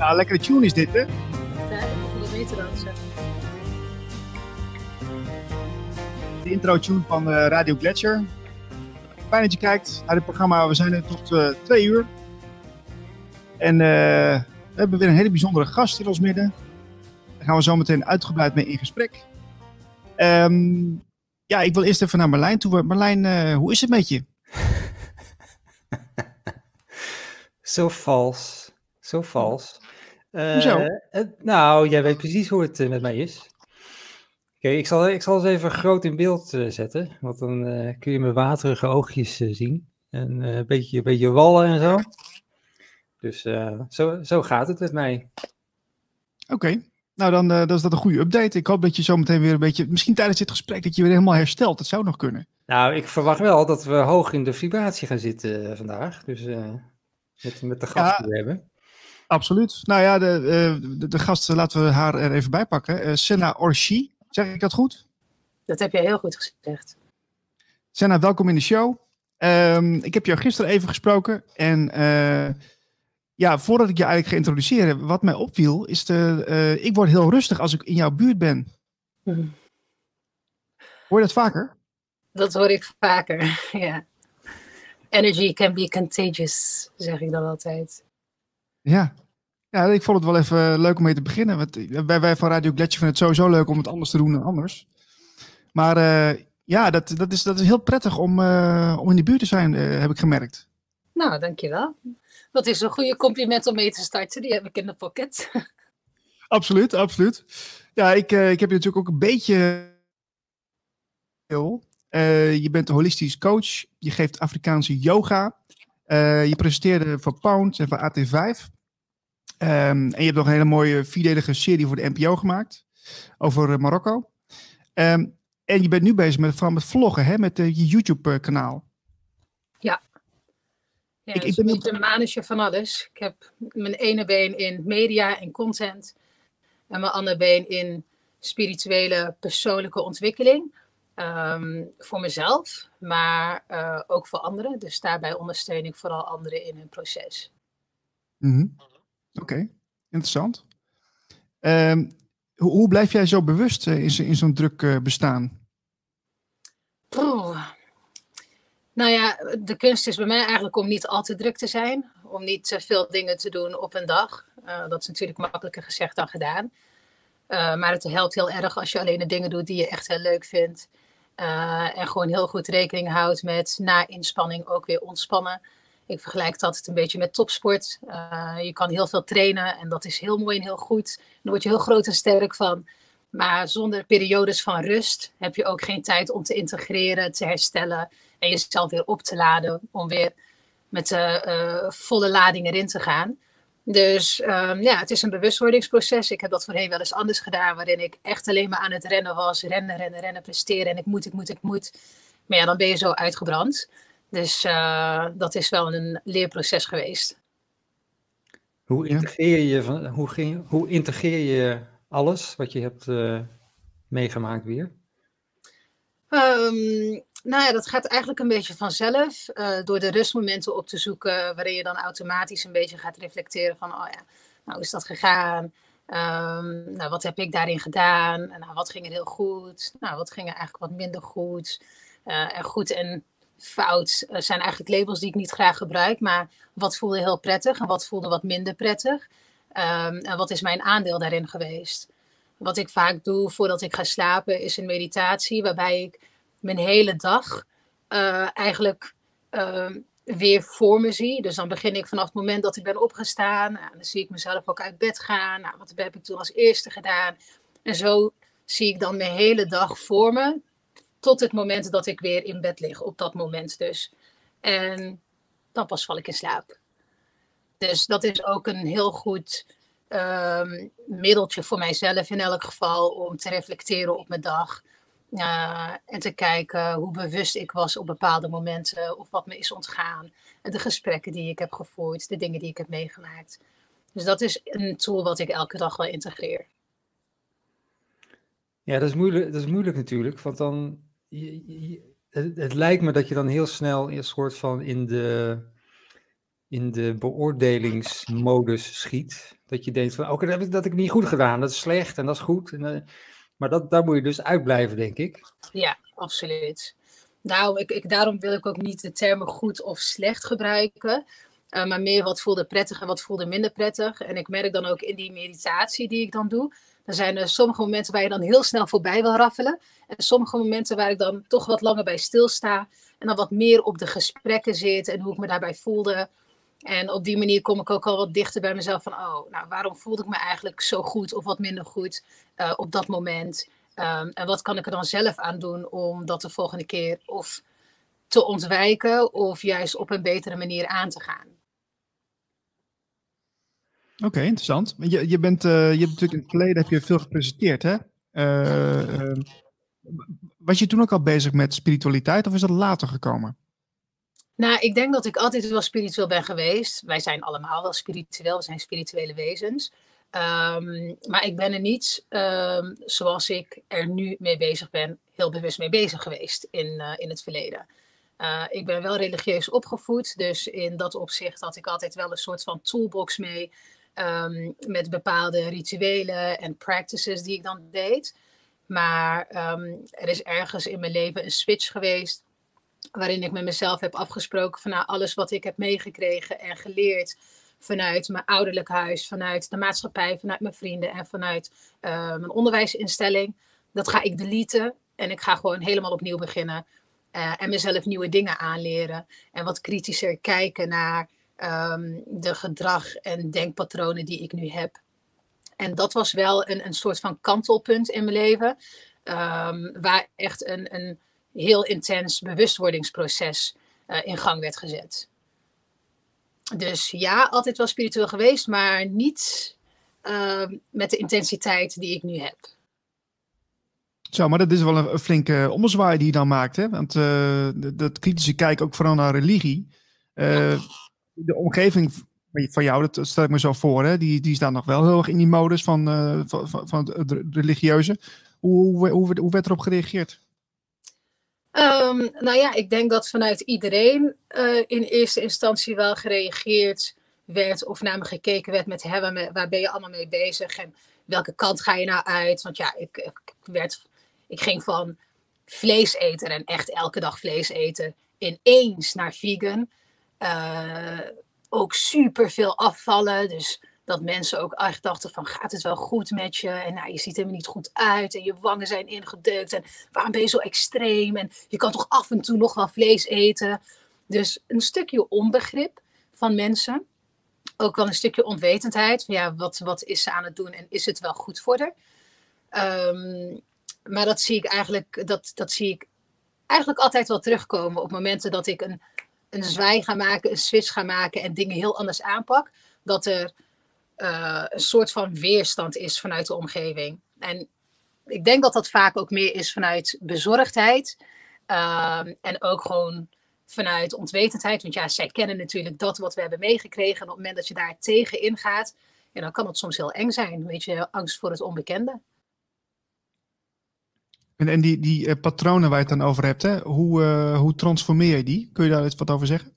Nou, lekkere tune is dit, hè? Ja, dat. De intro-tune van eh, Radio Gletscher. Fijn dat je kijkt naar dit programma. We zijn er tot eh, twee uur. En eh, we hebben weer een hele bijzondere gast in ons midden. Daar gaan we zo meteen uitgebreid mee in gesprek. Ehm, ja, ik wil eerst even naar Marlijn toe. Marlijn, hoe is het met je? Zo vals. Zo vals. Eh, Hoezo? het- nou, jij weet precies hoe het eh, met mij is. Oké, ik, zal, ik zal eens even groot in beeld eh, zetten. Want dan eh, kun je mijn waterige oogjes eh, zien. En eh, een, beetje, een beetje wallen en zo. Dus eh, zo, zo gaat het met mij. Oké. Nou, dan, eh, dan is dat een goede update. Ik hoop dat je zo meteen weer een beetje, misschien tijdens dit gesprek, dat je weer helemaal herstelt. Dat zou nog kunnen. Nou, ik verwacht wel dat we hoog in de vibratie gaan zitten eh, vandaag. Dus eh, met, met de gast Ja. die we hebben. Absoluut. Nou ja, de, eh, de, de gast, eh, laten we haar er even bij pakken. Eh, Senna Orshi. Zeg ik dat goed? Dat heb je heel goed gezegd. Senna, welkom in de show. Ehm, ik heb jou gisteren even gesproken. En ja, voordat ik je eigenlijk ga introduceren, wat mij opviel, is de, ik word heel rustig als ik in jouw buurt ben. Hm. Hoor je dat vaker? Dat hoor ik vaker, ja. Energy can be contagious, zeg ik dan altijd. Ja. Ja, ik vond het wel even leuk om mee te beginnen. Want wij, wij van Radio Gletscher vinden het sowieso leuk om het anders te doen dan anders. Maar eh, ja, dat, dat, is, dat is heel prettig om, eh, om in de buurt te zijn, eh, heb ik gemerkt. Nou, dankjewel. Dat is een goede compliment om mee te starten. Die heb ik in de pocket. Absoluut, absoluut. Ja, ik, ik heb je natuurlijk ook een beetje. Je bent een holistisch coach. Je geeft Afrikaanse yoga. Je presenteerde voor Pound en voor AT5. Ehm, en je hebt nog een hele mooie vierdelige serie voor de NPO gemaakt. Over eh, Marokko. Ehm, en je bent nu bezig met, vooral met vloggen, hè, met eh, je YouTube-kanaal. Ja, Ik- ik ben een manusje van alles. Ik heb mijn ene been in media en content. En mijn andere been in spirituele persoonlijke ontwikkeling. Ehm, voor mezelf, maar eh, ook voor anderen. Dus daarbij ondersteun ik vooral anderen in hun proces. Mhm. Oké, interessant. Ehm, hoe, blijf jij zo bewust eh, in, in zo'n druk eh, bestaan? Nou ja, de kunst is bij mij eigenlijk om niet al te druk te zijn. Om niet te veel dingen te doen op een dag. Eh, dat is natuurlijk makkelijker gezegd dan gedaan. Eh, maar het helpt heel erg als je alleen de dingen doet die je echt heel leuk vindt. Eh, en gewoon heel goed rekening houdt met na inspanning ook weer ontspannen. Ik vergelijk het een beetje met topsport. Eh, je kan heel veel trainen en dat is heel mooi en heel goed. Daar word je heel groot en sterk van. Maar zonder periodes van rust heb je ook geen tijd om te integreren, te herstellen en jezelf weer op te laden om weer met de eh, volle lading erin te gaan. Dus ehm, ja, het is een bewustwordingsproces. Ik heb dat voorheen wel eens anders gedaan, waarin ik echt alleen maar aan het rennen was. Rennen, rennen, rennen, presteren. En ik moet, ik moet, ik moet. Maar ja, dan ben je zo uitgebrand. Dus eh, dat is wel een leerproces geweest. Hoe integreer je, van, hoe, ging, hoe integreer je alles wat je hebt eh, meegemaakt weer? Ehm, nou ja, dat gaat eigenlijk een beetje vanzelf. eh, door de rustmomenten op te zoeken, waarin je dan automatisch een beetje gaat reflecteren van, oh ja, nou hoe is dat gegaan? Ehm, nou, wat heb ik daarin gedaan? En nou, wat ging er heel goed? Nou, wat ging er eigenlijk wat minder goed? Eh, en goed en fout eh, zijn eigenlijk labels die ik niet graag gebruik, maar wat voelde heel prettig en wat voelde wat minder prettig? Ehm, en wat is mijn aandeel daarin geweest? Wat ik vaak doe voordat ik ga slapen is een meditatie waarbij ik mijn hele dag eh, eigenlijk ehm, weer voor me zie. Dus dan begin ik vanaf het moment dat ik ben opgestaan. Nou, dan zie ik mezelf ook uit bed gaan. Nou, wat heb ik toen als eerste gedaan? En zo zie ik dan mijn hele dag voor me. Tot het moment dat ik weer in bed lig. Op dat moment dus. En dan pas val ik in slaap. Dus dat is ook een heel goed ehm, middeltje voor mijzelf in elk geval. Om te reflecteren op mijn dag. Uh, en te kijken hoe bewust ik was op bepaalde momenten. Of wat me is ontgaan. De gesprekken die ik heb gevoerd. De dingen die ik heb meegemaakt. Dus dat is een tool wat ik elke dag wel integreer. Ja, dat is moeilijk, dat is moeilijk natuurlijk. Want dan. Je, het, lijkt me dat je dan heel snel een soort van in de. in de beoordelingsmodus schiet. Dat je denkt van, oké, dat heb ik dat niet goed gedaan. Dat is slecht en dat is goed. Eh, maar dat, daar moet je dus uitblijven, denk ik. Ja, absoluut. Daarom, ik, ik, daarom wil ik ook niet de termen goed of slecht gebruiken. Uh, maar meer wat voelde prettig en wat voelde minder prettig. En ik merk dan ook in die meditatie die ik dan doe. Er zijn er sommige momenten waar je dan heel snel voorbij wil raffelen. En sommige momenten waar ik dan toch wat langer bij stilsta. En dan wat meer op de gesprekken zit en hoe ik me daarbij voelde. En op die manier kom ik ook al wat dichter bij mezelf van, oh, nou, waarom voelde ik me eigenlijk zo goed of wat minder goed uh, op dat moment? Um, en wat kan ik er dan zelf aan doen om dat de volgende keer of te ontwijken of juist op een betere manier aan te gaan? Oké, interessant. Je, je, bent, uh, je hebt natuurlijk in het verleden heb je veel gepresenteerd, hè? Uh, was je toen ook al bezig met spiritualiteit of is dat later gekomen? Nou, ik denk dat ik altijd wel spiritueel ben geweest. Wij zijn allemaal wel spiritueel, we zijn spirituele wezens. Um, maar ik ben er niet, um, zoals ik er nu mee bezig ben, heel bewust mee bezig geweest in, uh, in het verleden. Ik ben wel religieus opgevoed, dus in dat opzicht had ik altijd wel een soort van toolbox mee um, met bepaalde rituelen en practices die ik dan deed. Maar er is ergens in mijn leven een switch geweest waarin ik met mezelf heb afgesproken van nou, alles wat ik heb meegekregen en geleerd vanuit mijn ouderlijk huis, vanuit de maatschappij, vanuit mijn vrienden en vanuit uh, mijn onderwijsinstelling. Dat ga ik deleten en ik ga gewoon helemaal opnieuw beginnen. Uh, en mezelf nieuwe dingen aanleren. En wat kritischer kijken naar um, de gedrag en denkpatronen die ik nu heb. En dat was wel een, een soort van kantelpunt in mijn leven. Um, waar echt een, een heel intens bewustwordingsproces uh, in gang werd gezet. Dus ja, altijd wel spiritueel geweest, maar niet uh, met de intensiteit die ik nu heb. Zo, maar dat is wel een, een flinke ommezwaai die je dan maakt, hè? Want uh, dat kritische kijken ook vooral naar religie. Uh, de omgeving van jou, dat stel ik me zo voor, hè? Die, die staan nog wel heel erg in die modus van, uh, van, van, van het religieuze. Hoe, hoe, hoe, werd erop gereageerd? Um, nou ja, ik denk dat vanuit iedereen uh, in eerste instantie wel gereageerd werd of naar me gekeken werd met waar, waar ben je allemaal mee bezig en welke kant ga je nou uit? Want ja, ik, ik, werd, ik ging van vlees eten en echt elke dag vlees eten ineens naar vegan. Uh, ook super veel afvallen, dus dat mensen ook echt dachten van gaat het wel goed met je? En nou, je ziet helemaal niet goed uit en je wangen zijn ingedrukt en waarom ben je zo extreem? En je kan toch af en toe nog wel vlees eten? Dus een stukje onbegrip van mensen. Ook wel een stukje onwetendheid. Van ja, wat, wat is ze aan het doen en is het wel goed voor haar? Um, maar dat zie ik eigenlijk, dat, dat zie ik eigenlijk altijd wel terugkomen op momenten dat ik een, een zwaai ga maken, een switch ga maken en dingen heel anders aanpak. Dat er uh, een soort van weerstand is vanuit de omgeving. En ik denk dat dat vaak ook meer is vanuit bezorgdheid. Uh, en ook gewoon vanuit ontwetendheid. Want ja, zij kennen natuurlijk dat wat we hebben meegekregen. En op het moment dat je daar tegen ingaat, ja, dan kan het soms heel eng zijn. Weet je, angst voor het onbekende. En, die, die uh, patronen waar je het dan over hebt, hè? Hoe, uh, hoe transformeer je die? Kun je daar iets wat over zeggen?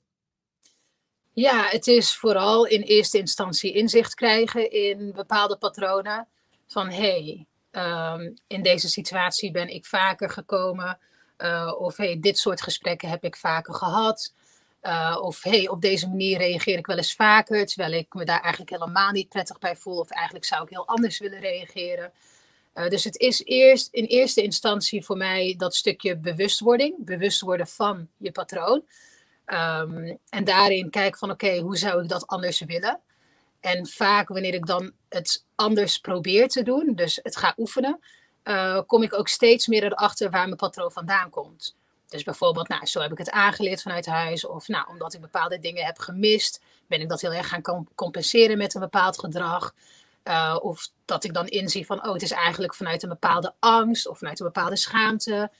Ja, het is vooral in eerste instantie inzicht krijgen in bepaalde patronen. Van hé, hey, um, in deze situatie ben ik vaker gekomen. Uh, of hey, dit soort gesprekken heb ik vaker gehad. Of hey, op deze manier reageer ik wel eens vaker, terwijl ik me daar eigenlijk helemaal niet prettig bij voel. Of eigenlijk zou ik heel anders willen reageren. Uh, dus het is eerst in eerste instantie voor mij dat stukje bewustwording. Bewust worden van je patroon. Um, en daarin kijk van oké, hoe zou ik dat anders willen? En vaak wanneer ik dan het anders probeer te doen, dus het ga oefenen, uh, kom ik ook steeds meer erachter waar mijn patroon vandaan komt. Dus bijvoorbeeld, nou, zo heb ik het aangeleerd vanuit huis. Of nou, omdat ik bepaalde dingen heb gemist, ben ik dat heel erg gaan compenseren met een bepaald gedrag. Uh, of dat ik dan inzie van, oh, het is eigenlijk vanuit een bepaalde angst of vanuit een bepaalde schaamte.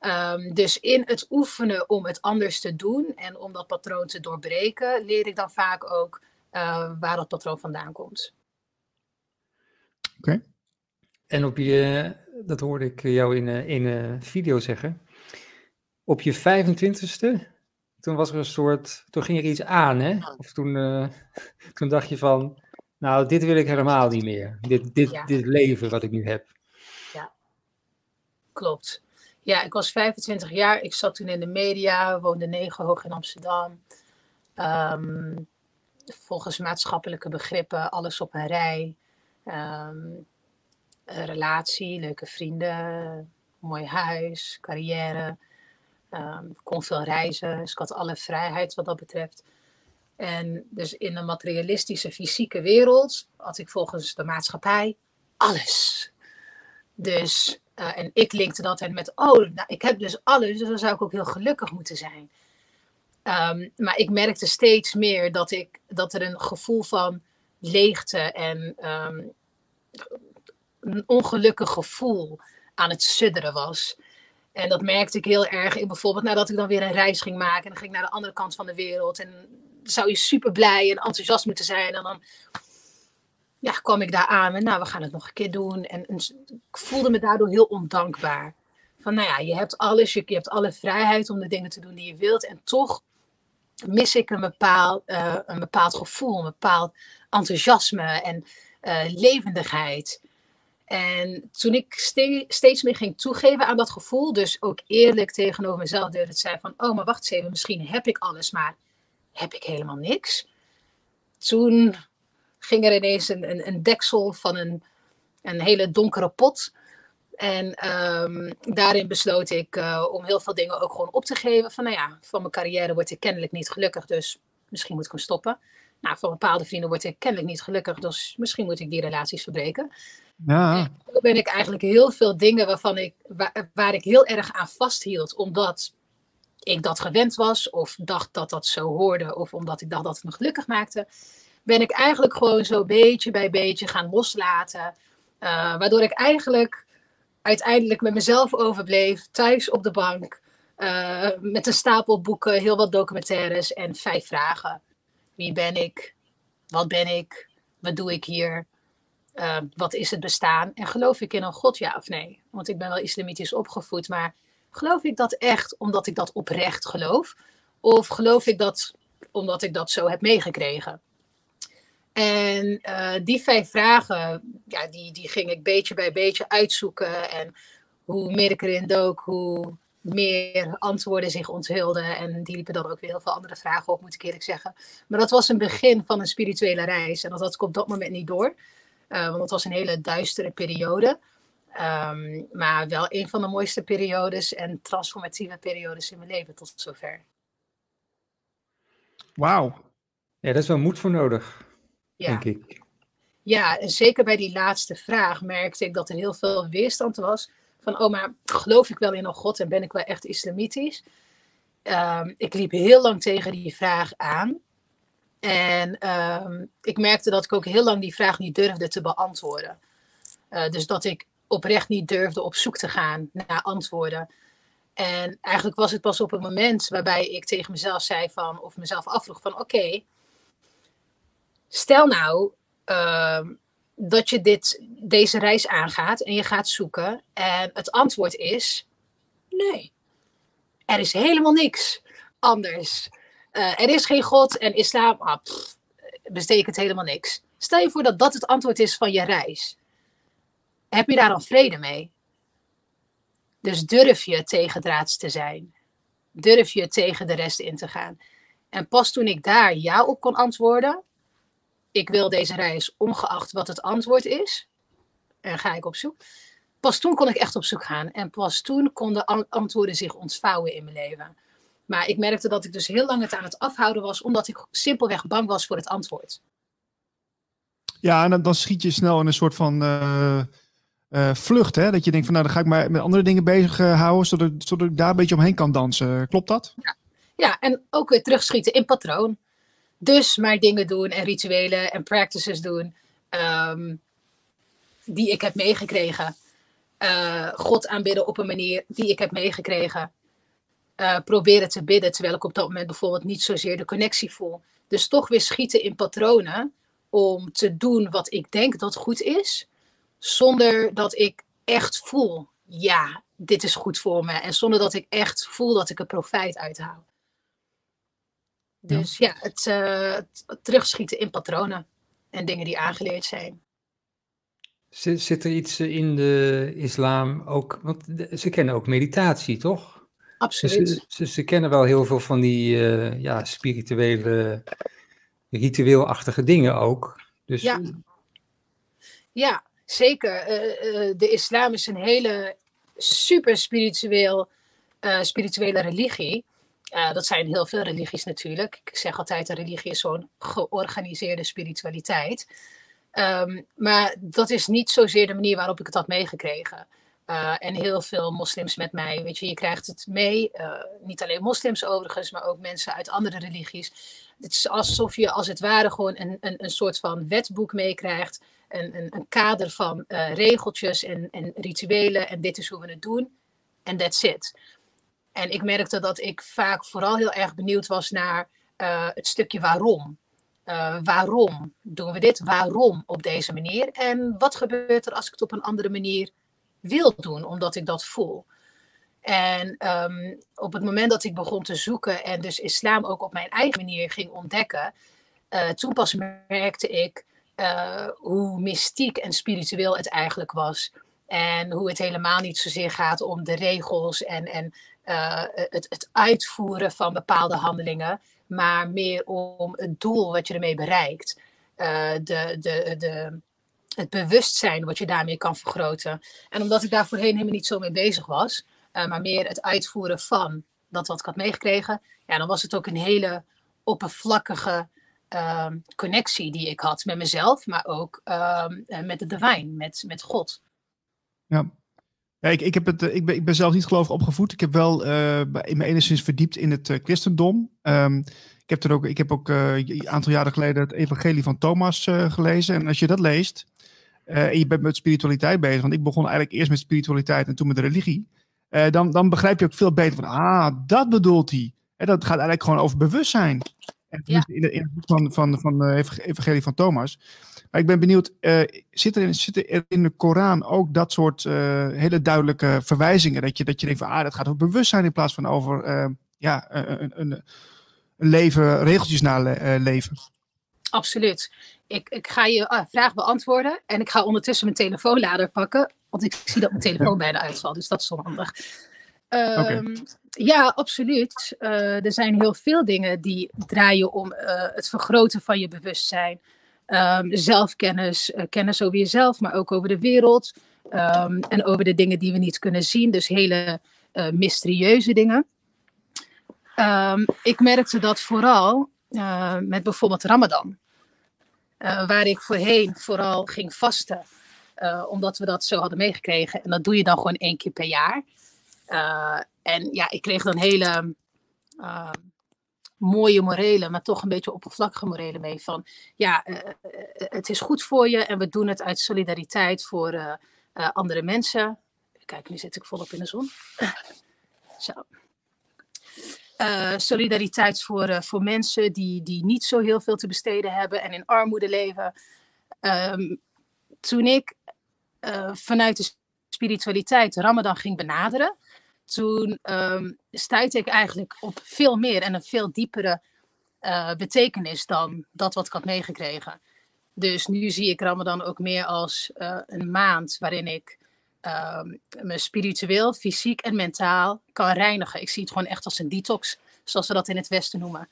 Um, dus in het oefenen om het anders te doen en om dat patroon te doorbreken, leer ik dan vaak ook uh, waar dat patroon vandaan komt. Oké. Okay. En op je, dat hoorde ik jou in, in een video zeggen, op je 25ste, toen was er een soort, toen ging er iets aan, hè? Of toen, uh, toen dacht je van, nou, dit wil ik helemaal niet meer. Dit, dit, dit leven wat ik nu heb. Ja, klopt. Ja, ik was 25 jaar. Ik zat toen in de media, woonde negen hoog in Amsterdam. Um, volgens maatschappelijke begrippen alles op een rij. Um, een relatie, leuke vrienden, mooi huis, carrière. Um, kon veel reizen, dus ik had alle vrijheid wat dat betreft. En dus in een materialistische, fysieke wereld had ik volgens de maatschappij alles. Dus, uh, en ik linkte dat met, oh, nou, ik heb dus alles, dus dan zou ik ook heel gelukkig moeten zijn. Um, maar ik merkte steeds meer dat, ik, dat er een gevoel van leegte en um, een ongelukkig gevoel aan het sudderen was. En dat merkte ik heel erg in bijvoorbeeld nadat ik dan weer een reis ging maken. En dan ging ik naar de andere kant van de wereld. En zou je super blij en enthousiast moeten zijn. En dan ja, kwam ik daar aan en nou, we gaan het nog een keer doen. En, ik voelde me daardoor heel ondankbaar. Van nou ja, je hebt alles, je, hebt alle vrijheid om de dingen te doen die je wilt. En toch mis ik een bepaald, uh, een bepaald gevoel, een bepaald enthousiasme en uh, levendigheid. En toen ik steeds meer ging toegeven aan dat gevoel, dus ook eerlijk tegenover mezelf durfde te zijn van, oh maar wacht eens even, misschien heb ik alles, maar heb ik helemaal niks? Toen ging er ineens een, een, een deksel van een, een hele donkere pot. En um, daarin besloot ik uh, om heel veel dingen ook gewoon op te geven. Van nou ja, van mijn carrière word ik kennelijk niet gelukkig, dus misschien moet ik hem stoppen. Nou, van bepaalde vrienden word ik kennelijk niet gelukkig, dus misschien moet ik die relaties verbreken. Ja. toen ben ik eigenlijk heel veel dingen waarvan ik, waar, waar, ik heel erg aan vasthield, omdat ik dat gewend was, of dacht dat dat zo hoorde, of omdat ik dacht dat het me gelukkig maakte, ben ik eigenlijk gewoon zo beetje bij beetje gaan loslaten. Uh, waardoor ik eigenlijk uiteindelijk met mezelf overbleef, thuis op de bank, uh, met een stapel boeken, heel wat documentaires en vijf vragen. Wie ben ik? Wat ben ik? Wat doe ik hier? Uh, wat is het bestaan? En geloof ik in een God, ja of nee? Want ik ben wel islamitisch opgevoed, maar geloof ik dat echt omdat ik dat oprecht geloof? Of geloof ik dat omdat ik dat zo heb meegekregen? En uh, die vijf vragen, ja, die, die ging ik beetje bij beetje uitzoeken. En hoe meer ik erin dook, hoe meer antwoorden zich onthulden. En die liepen dan ook weer heel veel andere vragen op, moet ik eerlijk zeggen. Maar dat was een begin van een spirituele reis. En dat had ik op dat moment niet door. Uh, want het was een hele duistere periode. Um, maar wel een van de mooiste periodes en transformatieve periodes in mijn leven tot zover. Wauw. Ja, daar is wel moed voor nodig, ja. denk ik. Ja, en zeker bij die laatste vraag merkte ik dat er heel veel weerstand was. Van, oh, maar geloof ik wel in een God en ben ik wel echt islamitisch? Um, ik liep heel lang tegen die vraag aan. En um, ik merkte dat ik ook heel lang die vraag niet durfde te beantwoorden. Uh, dus dat ik oprecht niet durfde op zoek te gaan naar antwoorden. En eigenlijk was het pas op het moment waarbij ik tegen mezelf zei van, of mezelf afvroeg van oké, stel nou uh, dat je dit, deze reis aangaat en je gaat zoeken en het antwoord is nee. Er is helemaal niks anders. Uh, er is geen God en islam ah, betekent helemaal niks. Stel je voor dat dat het antwoord is van je reis. Heb je daar dan vrede mee? Dus durf je tegendraads te zijn. Durf je tegen de rest in te gaan. En pas toen ik daar ja op kon antwoorden, ik wil deze reis ongeacht wat het antwoord is, en ga ik op zoek. Pas toen kon ik echt op zoek gaan. En pas toen konden antwoorden zich ontvouwen in mijn leven. Maar ik merkte dat ik dus heel lang het aan het afhouden was, omdat ik simpelweg bang was voor het antwoord. Ja, en dan, schiet je snel in een soort van uh, uh, vlucht. Hè? Dat je denkt van nou, dan ga ik maar met andere dingen bezig uh, houden, zodat, zodat ik daar een beetje omheen kan dansen. Klopt dat? Ja. ja, en ook weer terugschieten in patroon. Dus maar dingen doen en rituelen en practices doen um, die ik heb meegekregen. God aanbidden op een manier die ik heb meegekregen proberen te bidden, terwijl ik op dat moment bijvoorbeeld niet zozeer de connectie voel. Dus toch weer schieten in patronen om te doen wat ik denk dat goed is, zonder dat ik echt voel, ja, dit is goed voor me. En zonder dat ik echt voel dat ik er profijt uit haal. Dus ja, het, uh, het terugschieten in patronen en dingen die aangeleerd zijn. Zit, zit er iets in de islam ook, want ze kennen ook meditatie, toch? Absoluut. Ze, ze, kennen wel heel veel van die uh, ja, spirituele, ritueelachtige dingen ook. Dus, ja. ja, zeker. Uh, de islam is een hele super spiritueel, spirituele religie. dat zijn heel veel religies natuurlijk. Ik zeg altijd, een religie is zo'n georganiseerde spiritualiteit. Ehm, maar dat is niet zozeer de manier waarop ik het had meegekregen. En heel veel moslims met mij. Weet je, je krijgt het mee. Niet alleen moslims overigens, maar ook mensen uit andere religies. Het is alsof je als het ware gewoon een, een, een soort van wetboek meekrijgt. Een, een, een kader van uh, regeltjes en, en rituelen. En dit is hoe we het doen. En that's it. En ik merkte dat ik vaak vooral heel erg benieuwd was naar het stukje waarom. Uh, waarom doen we dit? Waarom op deze manier? En wat gebeurt er als ik het op een andere manier wil doen, omdat ik dat voel? En um, op het moment dat ik begon te zoeken en dus islam ook op mijn eigen manier ging ontdekken, toen pas merkte ik uh, hoe mystiek en spiritueel het eigenlijk was. En hoe het helemaal niet zozeer gaat om de regels en, en het, het uitvoeren van bepaalde handelingen maar meer om het doel wat je ermee bereikt. Uh, de, de, de, het bewustzijn wat je daarmee kan vergroten. En omdat ik daar voorheen helemaal niet zo mee bezig was, maar meer het uitvoeren van dat wat ik had meegekregen, ja, dan was het ook een hele oppervlakkige uh, connectie die ik had met mezelf, maar ook ehm, eh, met de divine, met, met God. Ja, ja, ik, ik, heb het, ik, ben, ik ben zelf niet gelovig opgevoed. Ik heb wel uh, in me enigszins verdiept in het christendom. Um, ik heb, er ook, ik heb ook een aantal jaren geleden het evangelie van Thomas gelezen. En als je dat leest en je bent met spiritualiteit bezig, want ik begon eigenlijk eerst met spiritualiteit en toen met religie. dan, dan begrijp je ook veel beter van, ah, dat bedoelt hij. Dat gaat eigenlijk gewoon over bewustzijn. Ja. in, in, het boek van, van, van de evangelie van Thomas. Maar ik ben benieuwd, uh, zit, er in, zit er in de Koran ook dat soort uh, hele duidelijke verwijzingen? Dat je, dat je denkt van, ah, dat gaat over bewustzijn in plaats van over uh, ja, een, een, een, leven, regeltjes naleven? Absoluut. Ik, ik ga je vraag beantwoorden en ik ga ondertussen mijn telefoonlader pakken, want ik zie dat mijn telefoon bijna uitvalt, dus dat is onhandig. Okay. Ja, absoluut. Uh, er zijn heel veel dingen die draaien om uh, het vergroten van je bewustzijn. Um, zelfkennis, uh, kennis over jezelf, maar ook over de wereld. Um, en over de dingen die we niet kunnen zien. Dus hele mysterieuze dingen. ik merkte dat vooral met bijvoorbeeld Ramadan. waar ik voorheen vooral ging vasten. omdat we dat zo hadden meegekregen. En dat doe je dan gewoon één keer per jaar. Uh, en ja, ik kreeg dan hele uh, mooie morelen, maar toch een beetje oppervlakkige morelen mee. Van ja, uh, het is goed voor je en we doen het uit solidariteit voor andere mensen. Kijk, nu zit ik volop in de zon. Zo. solidariteit voor, voor mensen die, die niet zo heel veel te besteden hebben en in armoede leven. Um, toen ik vanuit de spiritualiteit Ramadan ging benaderen, toen um, stuitte ik eigenlijk op veel meer en een veel diepere uh, betekenis dan dat wat ik had meegekregen. Dus nu zie ik Ramadan ook meer als uh, een maand waarin ik uh, me spiritueel, fysiek en mentaal kan reinigen. Ik zie het gewoon echt als een detox, zoals we dat in het Westen noemen.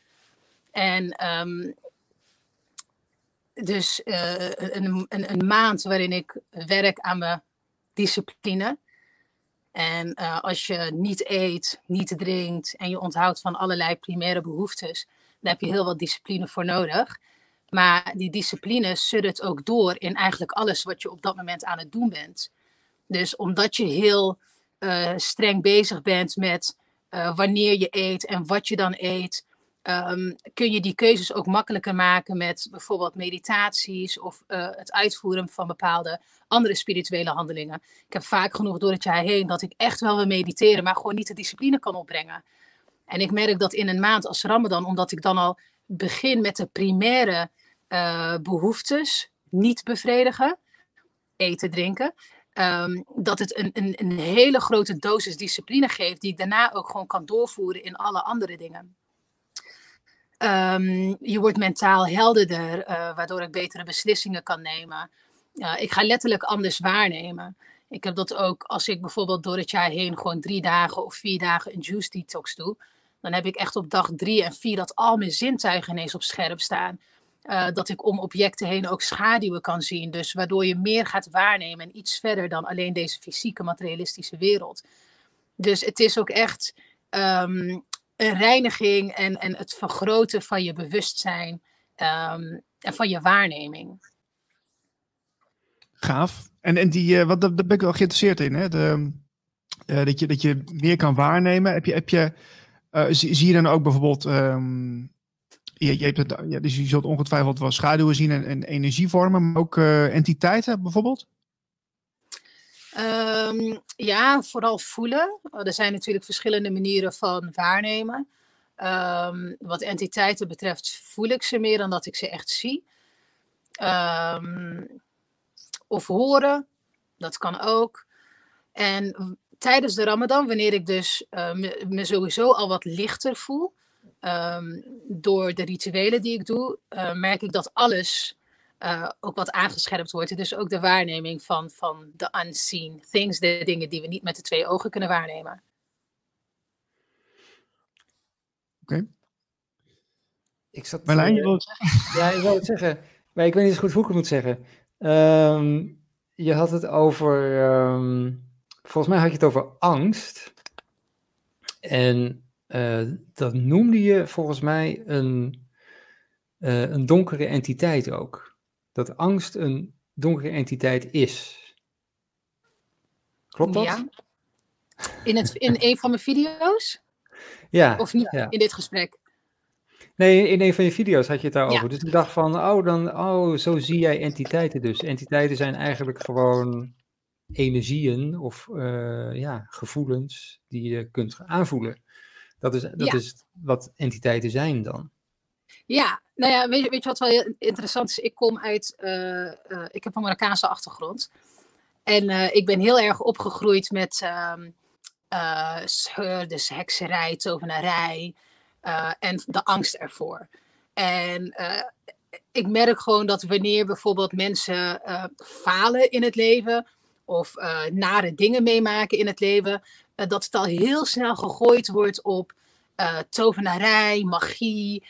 En um, dus een, een, een, maand waarin ik werk aan mijn discipline. En uh, als je niet eet, niet drinkt en je onthoudt van allerlei primaire behoeftes, dan heb je heel wat discipline voor nodig. Maar die discipline suddert ook door in eigenlijk alles wat je op dat moment aan het doen bent. Dus omdat je heel uh, streng bezig bent met uh, wanneer je eet en wat je dan eet, um, kun je die keuzes ook makkelijker maken met bijvoorbeeld meditaties of uh, het uitvoeren van bepaalde andere spirituele handelingen. Ik heb vaak genoeg door het jaar heen dat ik echt wel wil mediteren, maar gewoon niet de discipline kan opbrengen. En ik merk dat in een maand als Ramadan, omdat ik dan al begin met de primaire uh, behoeftes niet bevredigen, eten, drinken, um, dat het een, een, een hele grote dosis discipline geeft, die ik daarna ook gewoon kan doorvoeren in alle andere dingen. Ehm, je wordt mentaal helderder, uh, waardoor ik betere beslissingen kan nemen. ik ga letterlijk anders waarnemen. Ik heb dat ook als ik bijvoorbeeld door het jaar heen gewoon drie dagen of vier dagen een juice detox doe. Dan heb ik echt op dag drie en vier dat al mijn zintuigen ineens op scherp staan. Uh, dat ik om objecten heen ook schaduwen kan zien. Dus waardoor je meer gaat waarnemen en iets verder dan alleen deze fysieke materialistische wereld. Dus het is ook echt een reiniging en, en het vergroten van je bewustzijn um, en van je waarneming. Gaaf. En, en die, uh, wat, daar ben ik wel geïnteresseerd in. Hè? De, uh, dat, je, dat je meer kan waarnemen. Heb je, heb je, uh, zie, zie, je dan ook bijvoorbeeld. Um, je, je, hebt ja, dus je zult ongetwijfeld wel schaduwen zien en, en energievormen, maar ook entiteiten bijvoorbeeld? Um, ja, vooral voelen. Er zijn natuurlijk verschillende manieren van waarnemen. Um, wat entiteiten betreft voel ik ze meer dan dat ik ze echt zie. Um, of horen, dat kan ook. En tijdens de Ramadan, wanneer ik dus uh, me, sowieso al wat lichter voel, door de rituelen die ik doe, uh, merk ik dat alles uh, ook wat aangescherpt wordt. Dus ook de waarneming van, van de unseen things, de dingen die we niet met de twee ogen kunnen waarnemen. Oké. Okay. Ik zat. Marlijn, je wil het zeggen? Ja, ik wil het zeggen. Maar ik weet niet eens goed hoe ik het moet zeggen. Um, je had het over. Um, volgens mij had je het over angst. En uh, dat noemde je volgens mij een, uh, een donkere entiteit ook dat angst een donkere entiteit is. Klopt dat? Ja. In, het, in een van mijn video's? Ja. Of niet ja. in dit gesprek? Nee, in een van je video's had je het daarover. Ja. Dus ik dacht van, oh, dan, oh, zo zie jij entiteiten dus. Entiteiten zijn eigenlijk gewoon energieën of uh, ja, gevoelens die je kunt aanvoelen. Dat is, dat ja. is wat entiteiten zijn dan. Ja, nou ja, weet weet je wat wel interessant is? Ik kom uit, uh, uh, ik heb een Marokkaanse achtergrond. En uh, ik ben heel erg opgegroeid met uh, scheur, dus hekserij, tovenarij en de angst ervoor. En ik merk gewoon dat wanneer bijvoorbeeld mensen falen in het leven of nare dingen meemaken in het leven, dat het al heel snel gegooid wordt op tovenarij, magie.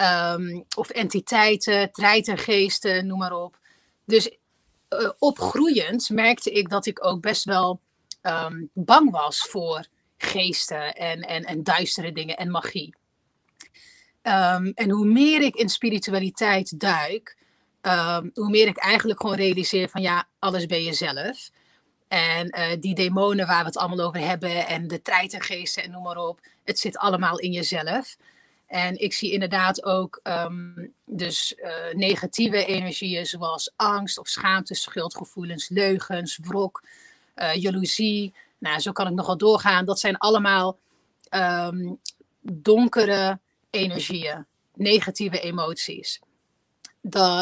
Um, of entiteiten, treitergeesten, noem maar op. Dus uh, opgroeiend merkte ik dat ik ook best wel um, bang was voor geesten en, en, en duistere dingen en magie. Um, en hoe meer ik in spiritualiteit duik, hoe meer ik eigenlijk gewoon realiseer van ja, alles ben je zelf. En uh, die demonen waar we het allemaal over hebben en de treitergeesten en noem maar op, het zit allemaal in jezelf. En ik zie inderdaad ook um, dus uh, negatieve energieën zoals angst of schaamte, schuldgevoelens, leugens, wrok, uh, jaloezie. Nou, zo kan ik nogal doorgaan. Dat zijn allemaal um, donkere energieën, negatieve emoties.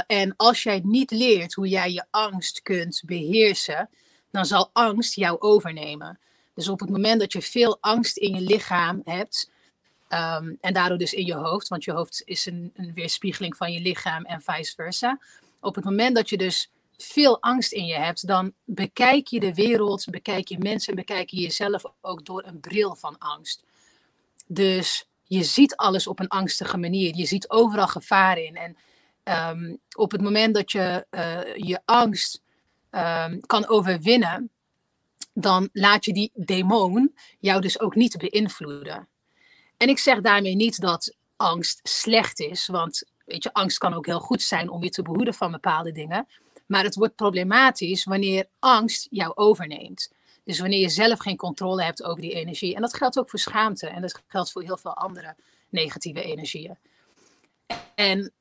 En als jij niet leert hoe jij je angst kunt beheersen, dan zal angst jou overnemen. Dus op het moment dat je veel angst in je lichaam hebt, Um, en daardoor dus in je hoofd, want je hoofd is een, een, weerspiegeling van je lichaam en vice versa. Op het moment dat je dus veel angst in je hebt, dan bekijk je de wereld, bekijk je mensen, bekijk je jezelf ook door een bril van angst. Dus je ziet alles op een angstige manier. Je ziet overal gevaar in. En um, op het moment dat je uh, je angst um, kan overwinnen, dan laat je die demon jou dus ook niet beïnvloeden. En ik zeg daarmee niet dat angst slecht is, want weet je, angst kan ook heel goed zijn om je te behoeden van bepaalde dingen. Maar het wordt problematisch wanneer angst jou overneemt. Dus wanneer je zelf geen controle hebt over die energie. En dat geldt ook voor schaamte en dat geldt voor heel veel andere negatieve energieën. En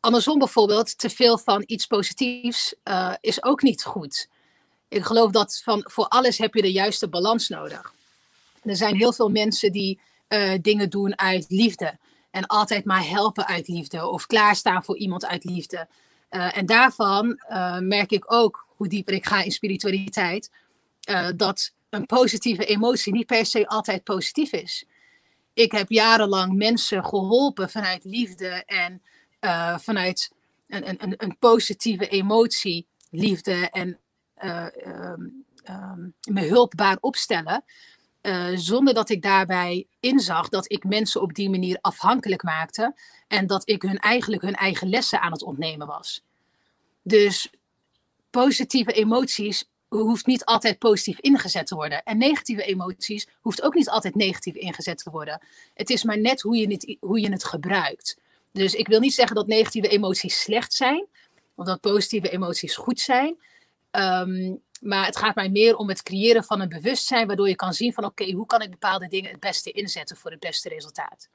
andersom bijvoorbeeld, te veel van iets positiefs uh, is ook niet goed. Ik geloof dat van, voor alles heb je de juiste balans nodig. Er zijn heel veel mensen die uh, dingen doen uit liefde. En altijd maar helpen uit liefde. Of klaarstaan voor iemand uit liefde. Uh, en daarvan uh, merk ik ook, hoe dieper ik ga in spiritualiteit, dat een positieve emotie niet per se altijd positief is. Ik heb jarenlang mensen geholpen vanuit liefde en vanuit een, een, een, positieve emotie, liefde en um, um, me hulpbaar opstellen. Uh, zonder dat ik daarbij inzag dat ik mensen op die manier afhankelijk maakte en dat ik hun eigenlijk hun eigen lessen aan het ontnemen was. Dus positieve emoties hoeft niet altijd positief ingezet te worden. En negatieve emoties hoeft ook niet altijd negatief ingezet te worden. Het is maar net hoe je het, hoe je het gebruikt. Dus ik wil niet zeggen dat negatieve emoties slecht zijn, of dat positieve emoties goed zijn. Um, maar het gaat mij meer om het creëren van een bewustzijn, waardoor je kan zien van oké, hoe kan ik bepaalde dingen het beste inzetten voor het beste resultaat.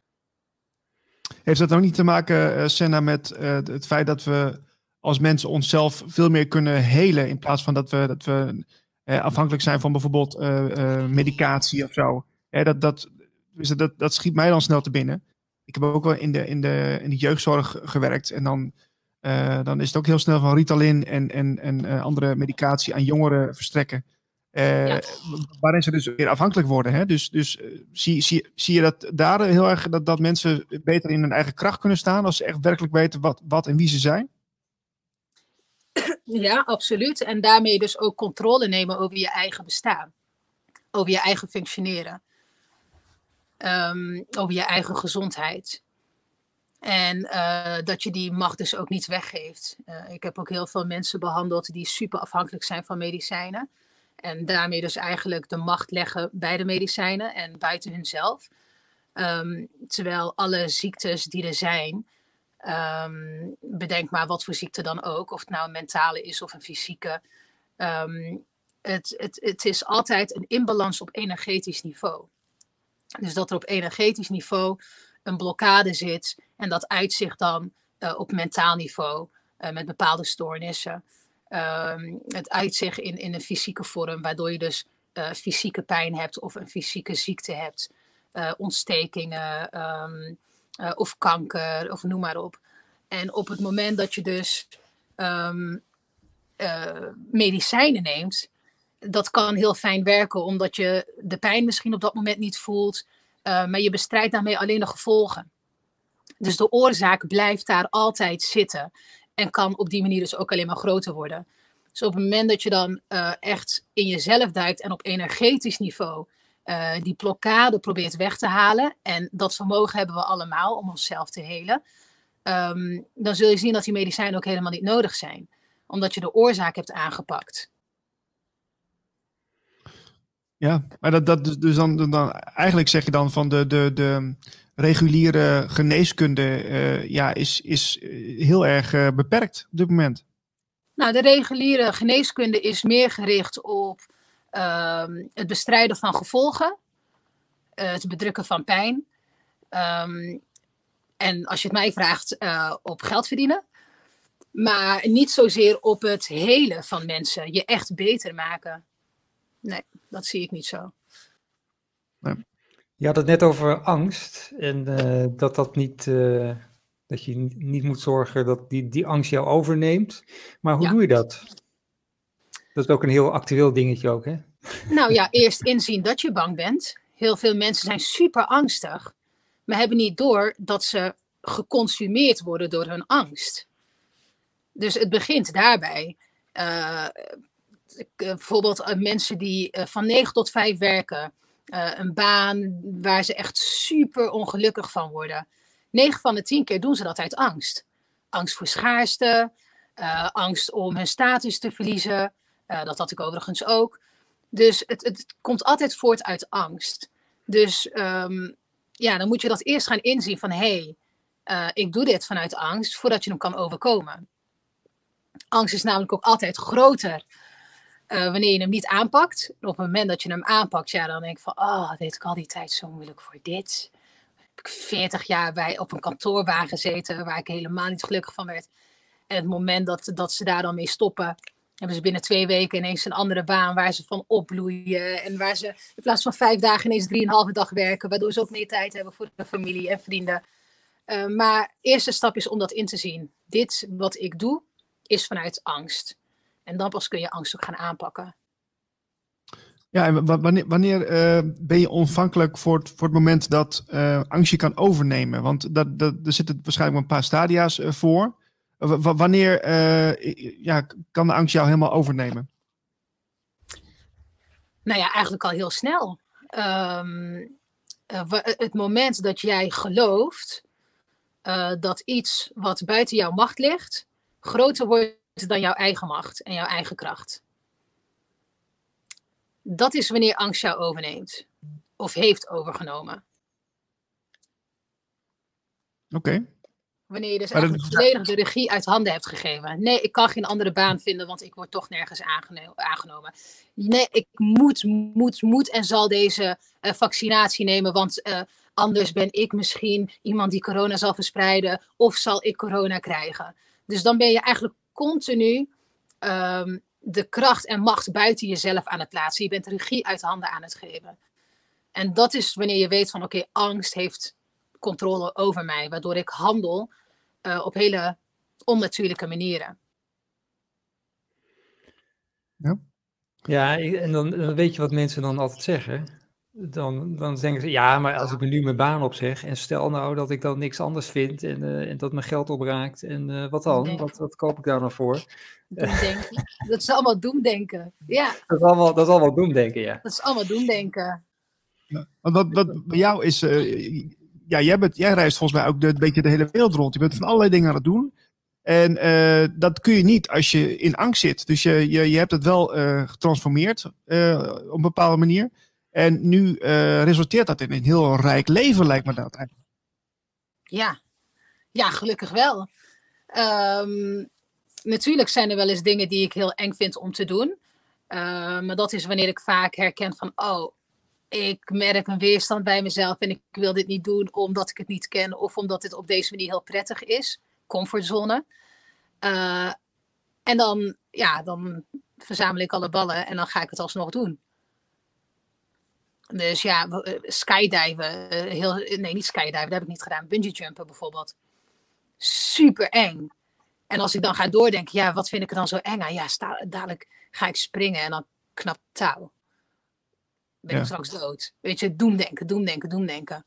Heeft dat ook niet te maken, uh, Senna, met uh, het feit dat we als mensen onszelf veel meer kunnen helen in plaats van dat we, dat we uh, afhankelijk zijn van bijvoorbeeld medicatie of zo? dat, dat, dus dat, dat schiet mij dan snel te binnen. Ik heb ook wel in de, in de, in de jeugdzorg gewerkt en dan uh, dan is het ook heel snel van Ritalin en, en, en uh, andere medicatie aan jongeren verstrekken. Uh, ja. Waarin ze dus weer afhankelijk worden. Hè? Dus, dus zie, zie, zie je dat daar heel erg dat, dat mensen beter in hun eigen kracht kunnen staan als ze echt werkelijk weten wat, wat en wie ze zijn? Ja, absoluut. En daarmee dus ook controle nemen over je eigen bestaan. Over je eigen functioneren. Um, over je eigen gezondheid. En uh, dat je die macht dus ook niet weggeeft. Uh, ik heb ook heel veel mensen behandeld die super afhankelijk zijn van medicijnen. En daarmee dus eigenlijk de macht leggen bij de medicijnen en buiten hunzelf. Um, terwijl alle ziektes die er zijn, um, bedenk maar wat voor ziekte dan ook, of het nou een mentale is of een fysieke. Um, het, het, het is altijd een inbalans op energetisch niveau. Dus dat er op energetisch niveau een blokkade zit en dat uitzicht dan uh, op mentaal niveau uh, met bepaalde stoornissen. Um, het uitzicht in, in een fysieke vorm, waardoor je dus uh, fysieke pijn hebt of een fysieke ziekte hebt, ontstekingen um, of kanker of noem maar op. En op het moment dat je dus um, medicijnen neemt, dat kan heel fijn werken, omdat je de pijn misschien op dat moment niet voelt. Maar je bestrijdt daarmee alleen de gevolgen. Dus de oorzaak blijft daar altijd zitten. En kan op die manier dus ook alleen maar groter worden. Dus op het moment dat je dan uh, echt in jezelf duikt en op energetisch niveau uh, die blokkade probeert weg te halen. En dat vermogen hebben we allemaal om onszelf te helen. Um, dan zul je zien dat die medicijnen ook helemaal niet nodig zijn. Omdat je de oorzaak hebt aangepakt. Ja, maar dat, dat dus dan, dan eigenlijk zeg je dan van de, de, de reguliere geneeskunde uh, ja, is, is heel erg uh, beperkt op dit moment. Nou, de reguliere geneeskunde is meer gericht op uh, het bestrijden van gevolgen, het bedrukken van pijn. Um, en als je het mij vraagt, op geld verdienen. Maar niet zozeer op het helen van mensen, je echt beter maken. Nee dat zie ik niet zo. Nee. Je had het net over angst en uh, dat dat niet, uh, dat je niet moet zorgen dat die, die angst jou overneemt. Maar hoe ja. doe je dat? Dat is ook een heel actueel dingetje ook, hè? Nou ja, eerst inzien dat je bang bent. Heel veel mensen zijn super angstig, maar hebben niet door dat ze geconsumeerd worden door hun angst. Dus het begint daarbij. Uh, eh, bijvoorbeeld mensen die van 9 tot 5 werken, een baan waar ze echt super ongelukkig van worden. 9 van de 10 keer doen ze dat uit angst. Angst voor schaarste, angst om hun status te verliezen. dat had ik overigens ook. Dus het, het komt altijd voort uit angst. Dus um, ja, dan moet je dat eerst gaan inzien van hé, hey, ik doe dit vanuit angst voordat je hem kan overkomen. Angst is namelijk ook altijd groter uh, wanneer je hem niet aanpakt. Op het moment dat je hem aanpakt, ja, dan denk ik van, oh, dit ik al die tijd zo moeilijk voor dit. Heb ik 40 jaar bij op een kantoorbaan gezeten waar ik helemaal niet gelukkig van werd. En het moment dat, dat ze daar dan mee stoppen, hebben ze binnen twee weken ineens een andere baan waar ze van opbloeien. En waar ze in plaats van vijf dagen ineens drieënhalve dag werken, waardoor ze ook meer tijd hebben voor de familie en vrienden. Uh, maar eerste stap is om dat in te zien. Dit wat ik doe, is vanuit angst. En dan pas kun je angst ook gaan aanpakken. Ja, en wanneer, wanneer uh, ben je ontvankelijk voor het, voor het moment dat uh, angst je kan overnemen? Want dat, dat, er zitten waarschijnlijk een paar stadia's uh, voor. wanneer ja, kan de angst jou helemaal overnemen? Nou ja, eigenlijk al heel snel. Um, het moment dat jij gelooft dat iets wat buiten jouw macht ligt, groter wordt dan jouw eigen macht en jouw eigen kracht dat is wanneer angst jou overneemt. Of heeft overgenomen. Oké. Wanneer je dus eigenlijk volledig de regie uit handen hebt gegeven. Nee, ik kan geen andere baan vinden, want ik word toch nergens aangenomen. Nee, ik moet, moet, moet en zal deze uh, vaccinatie nemen, want uh, anders ben ik misschien iemand die corona zal verspreiden of zal ik corona krijgen. Dus dan ben je eigenlijk continu um, de kracht en macht buiten jezelf aan het plaatsen. Je bent regie uit handen aan het geven. En dat is wanneer je weet van oké, angst heeft controle over mij, waardoor ik handel uh, op hele onnatuurlijke manieren. Ja, ja en dan, dan weet je wat mensen dan altijd zeggen dan, dan denken ze, ja, maar als ik me nu mijn baan opzeg en stel nou dat ik dan niks anders vind en, uh, en dat mijn geld opraakt en uh, wat dan? Wat, wat koop ik daar dan voor? Doemdenken. dat is allemaal doemdenken, ja. Dat is allemaal, dat is allemaal doemdenken, ja. Dat is allemaal doemdenken. Ja, wat, wat bij jou is, uh, ja, jij, bent, jij reist volgens mij ook de, een beetje de hele wereld rond. Je bent van allerlei dingen aan het doen. En dat kun je niet als je in angst zit. Dus je, je, je hebt het wel getransformeerd op een bepaalde manier. En nu uh, resulteert dat in een heel rijk leven, lijkt me dat eigenlijk. Ja, ja gelukkig wel. Um, natuurlijk zijn er wel eens dingen die ik heel eng vind om te doen. Uh, maar dat is wanneer ik vaak herken van, oh, ik merk een weerstand bij mezelf en ik wil dit niet doen omdat ik het niet ken of omdat het op deze manier heel prettig is. Comfortzone. Uh, en dan, ja, dan verzamel ik alle ballen en dan ga ik het alsnog doen. Dus ja, eh, skydiven, eh, heel, nee niet skydiven, dat heb ik niet gedaan. Bungee jumpen bijvoorbeeld. Super eng. En als ik dan ga doordenken, ja, wat vind ik er dan zo eng aan? Ja, sta, dadelijk ga ik springen en dan knapt touw. Ben ik straks dood. Weet je, doemdenken, doemdenken, doemdenken.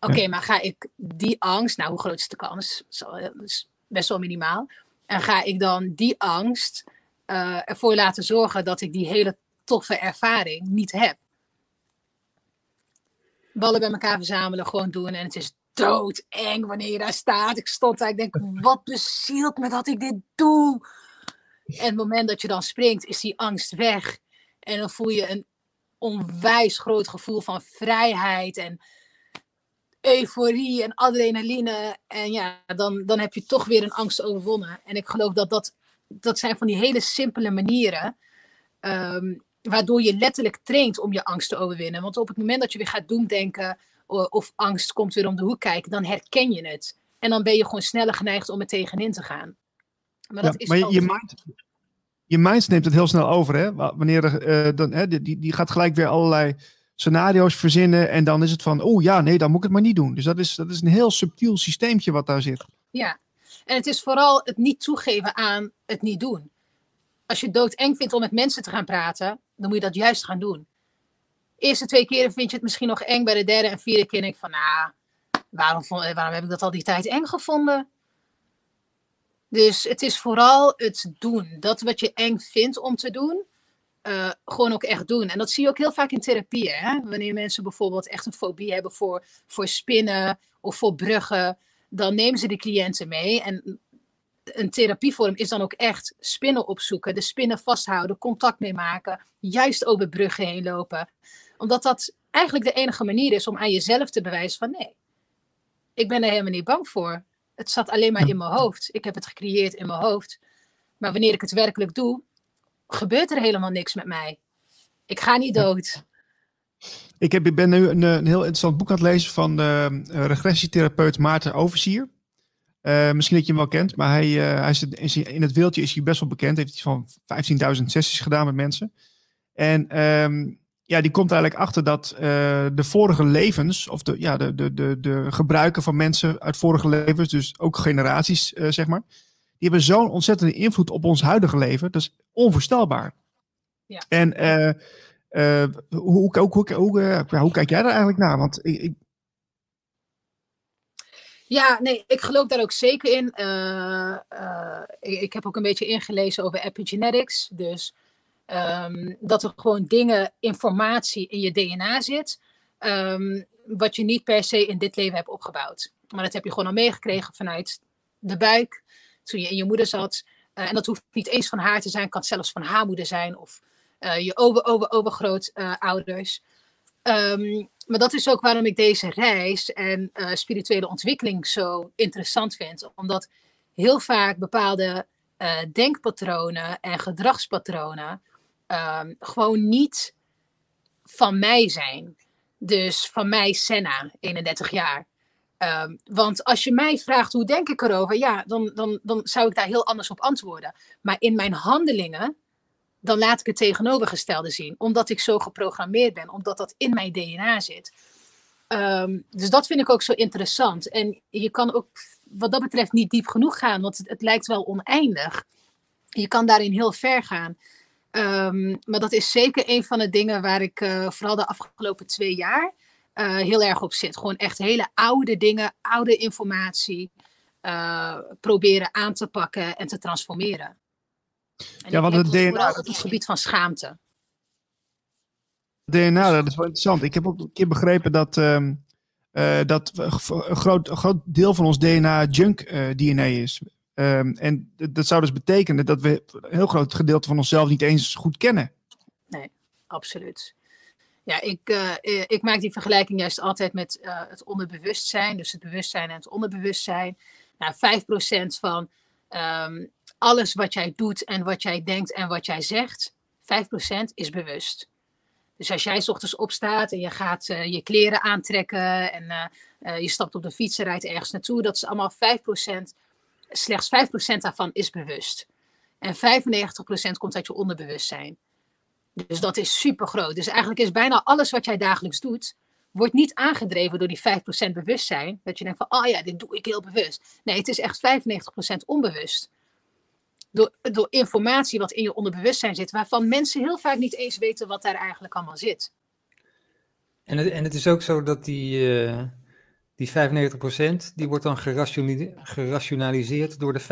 Oké, okay, maar ga ik die angst, nou hoe groot is de kans? Dat is best wel minimaal. En ga ik dan die angst uh, ervoor laten zorgen dat ik die hele toffe ervaring niet heb? Ballen bij elkaar verzamelen, gewoon doen. En het is doodeng wanneer je daar staat. Ik stond daar, ik denk, wat bezielt me dat ik dit doe? En het moment dat je dan springt, is die angst weg. En dan voel je een onwijs groot gevoel van vrijheid en euforie en adrenaline. En ja, dan, dan heb je toch weer een angst overwonnen. En ik geloof dat dat, dat zijn van die hele simpele manieren. Um, waardoor je letterlijk traint om je angst te overwinnen. Want op het moment dat je weer gaat doemdenken of angst komt weer om de hoek kijken, dan herken je het. En dan ben je gewoon sneller geneigd om er tegenin te gaan. Maar, dat is maar je, mind, je mind neemt het heel snel over, hè? Wanneer uh, dan, hè, die, die gaat gelijk weer allerlei scenario's verzinnen en dan is het van, oh ja, nee, dan moet ik het maar niet doen. Dus dat is, dat is een heel subtiel systeemtje wat daar zit. Ja, en het is vooral het niet toegeven aan het niet doen. Als je doodeng vindt om met mensen te gaan praten, dan moet je dat juist gaan doen. Eerste twee keren vind je het misschien nog eng. Bij de derde en vierde keer denk ik van, nou, waarom, waarom heb ik dat al die tijd eng gevonden? Dus het is vooral het doen. Dat wat je eng vindt om te doen, uh, gewoon ook echt doen. En dat zie je ook heel vaak in therapieën. Hè? Wanneer mensen bijvoorbeeld echt een fobie hebben voor, voor spinnen of voor bruggen, dan nemen ze de cliënten mee. En een therapievorm is dan ook echt spinnen opzoeken, de spinnen vasthouden, contact mee maken, juist over bruggen heen lopen. Omdat dat eigenlijk de enige manier is om aan jezelf te bewijzen van nee, ik ben er helemaal niet bang voor. Het zat alleen maar in mijn hoofd. Ik heb het gecreëerd in mijn hoofd. Maar wanneer ik het werkelijk doe, gebeurt er helemaal niks met mij. Ik ga niet dood. Ik, heb, ik ben nu een, een heel interessant boek aan het lezen van de uh, regressietherapeut Maarten Oversier. Uh, misschien dat je hem wel kent, maar hij, uh, hij is, in het wereldje is hij best wel bekend. Heeft iets van 15.000 sessies gedaan met mensen. En um, ja, die komt eigenlijk achter dat uh, de vorige levens, of de, ja, de, de, de, de gebruiken van mensen uit vorige levens, dus ook generaties, zeg maar, die hebben zo'n ontzettende invloed op ons huidige leven. Dat is onvoorstelbaar. Ja. En hoe, hoe, hoe, hoe, hoe, kijk jij daar eigenlijk naar? Want ik, ik... Ja, nee, ik geloof daar ook zeker in. ik, ik, heb ook een beetje ingelezen over epigenetics. Dus um, dat er gewoon dingen, informatie in je DNA zit. Um, wat je niet per se in dit leven hebt opgebouwd. Maar dat heb je gewoon al meegekregen vanuit de buik, toen je in je moeder zat. Uh, en dat hoeft niet eens van haar te zijn, kan zelfs van haar moeder zijn of je over, over, overgrootouders. Um, maar dat is ook waarom ik deze reis en uh, spirituele ontwikkeling zo interessant vind. Omdat heel vaak bepaalde denkpatronen en gedragspatronen um, gewoon niet van mij zijn. Dus van mij, Senna, 31 jaar. Um, want als je mij vraagt hoe denk ik erover, ja, dan, dan, dan zou ik daar heel anders op antwoorden. Maar in mijn handelingen, dan laat ik het tegenovergestelde zien. Omdat ik zo geprogrammeerd ben, omdat dat in mijn DNA zit. Um, dus dat vind ik ook zo interessant. En je kan ook wat dat betreft niet diep genoeg gaan, want het, lijkt wel oneindig. Je kan daarin heel ver gaan. Um, maar dat is zeker een van de dingen waar ik uh, vooral de afgelopen twee jaar uh, heel erg op zit. Gewoon echt hele oude dingen, oude informatie uh, proberen aan te pakken en te transformeren. Ja, want het DNA. Op het gebied van schaamte. DNA, dat is wel interessant. Ik heb ook een keer begrepen dat, uh, dat een groot, een groot deel van ons DNA junk DNA is. Um, en dat zou dus betekenen dat we een heel groot gedeelte van onszelf niet eens goed kennen. Nee, absoluut. Ja, ik, uh, ik maak die vergelijking juist altijd met het onderbewustzijn. Dus het bewustzijn en het onderbewustzijn. Nou, 5% van um, alles wat jij doet en wat jij denkt en wat jij zegt, 5% is bewust. Dus als jij s ochtends opstaat en je gaat uh, je kleren aantrekken en je stapt op de fiets en rijdt ergens naartoe, dat is allemaal 5% slechts 5% daarvan is bewust. En 95% komt uit je onderbewustzijn. Dus dat is super groot. Dus eigenlijk is bijna alles wat jij dagelijks doet, wordt niet aangedreven door die 5% bewustzijn. Dat je denkt van, oh ja, dit doe ik heel bewust. Nee, het is echt 95% onbewust. Door, door informatie wat in je onderbewustzijn zit, waarvan mensen heel vaak niet eens weten wat daar eigenlijk allemaal zit. En het, en het is ook zo dat die, uh, die 95% die wordt dan gerationaliseerd door de 5%.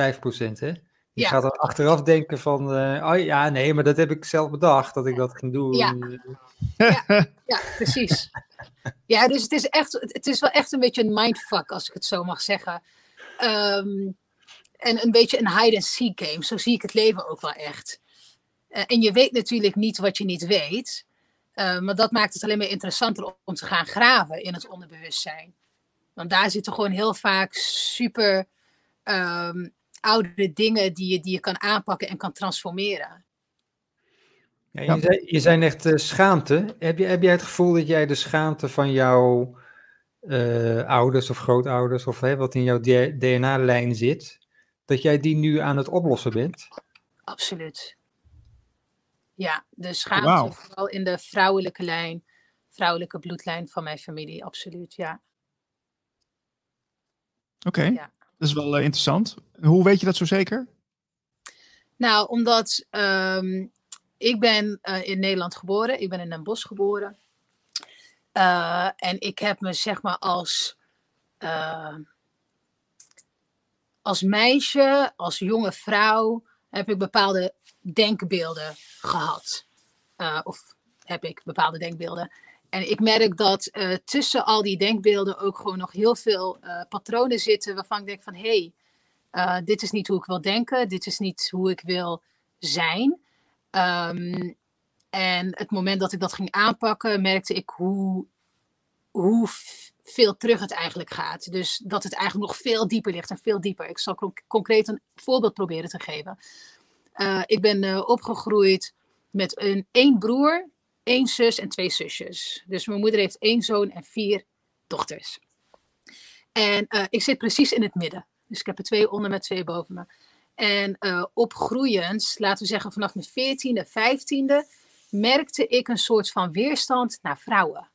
Hè? Je gaat dan achteraf denken van, uh, oh ja, nee, maar dat heb ik zelf bedacht dat ik dat ging doen. Ja, ja, ja precies. Ja, dus het is, echt, het is wel echt een beetje een mindfuck, als ik het zo mag zeggen. Um, en een beetje een hide-and-seek game. Zo zie ik het leven ook wel echt. Uh, en je weet natuurlijk niet wat je niet weet. Uh, maar dat maakt het alleen maar interessanter om te gaan graven in het onderbewustzijn. Want daar zitten gewoon heel vaak super um, oude dingen die je, die je kan aanpakken en kan transformeren. Ja, je, zei, je zei echt uh, schaamte. Heb, je, heb jij het gevoel dat jij de schaamte van jouw ouders of grootouders, of hè, wat in jouw DNA-lijn zit, dat jij die nu aan het oplossen bent? Absoluut. Ja, de schaamte wow. vooral in de vrouwelijke lijn, vrouwelijke bloedlijn van mijn familie, absoluut, ja. Oké, okay. ja. dat is wel uh, interessant. Hoe weet je dat zo zeker? Nou, omdat um, ik ben uh, in Nederland geboren. Ik ben in Den Bosch geboren. Uh, en ik heb me zeg maar als, als meisje, als jonge vrouw, heb ik bepaalde denkbeelden gehad. of heb ik bepaalde denkbeelden. En ik merk dat uh, tussen al die denkbeelden ook gewoon nog heel veel uh, patronen zitten waarvan ik denk van hé, hey, dit is niet hoe ik wil denken, dit is niet hoe ik wil zijn. Um, en het moment dat ik dat ging aanpakken, merkte ik hoe, hoe veel terug het eigenlijk gaat. Dus dat het eigenlijk nog veel dieper ligt en veel dieper. Ik zal concreet een voorbeeld proberen te geven. ik ben opgegroeid met een één broer één zus en twee zusjes. Dus mijn moeder heeft één zoon en vier dochters. En uh, ik zit precies in het midden. Dus ik heb er twee onder met twee boven me. En opgroeiend, laten we zeggen vanaf mijn veertiende, vijftiende, merkte ik een soort van weerstand naar vrouwen.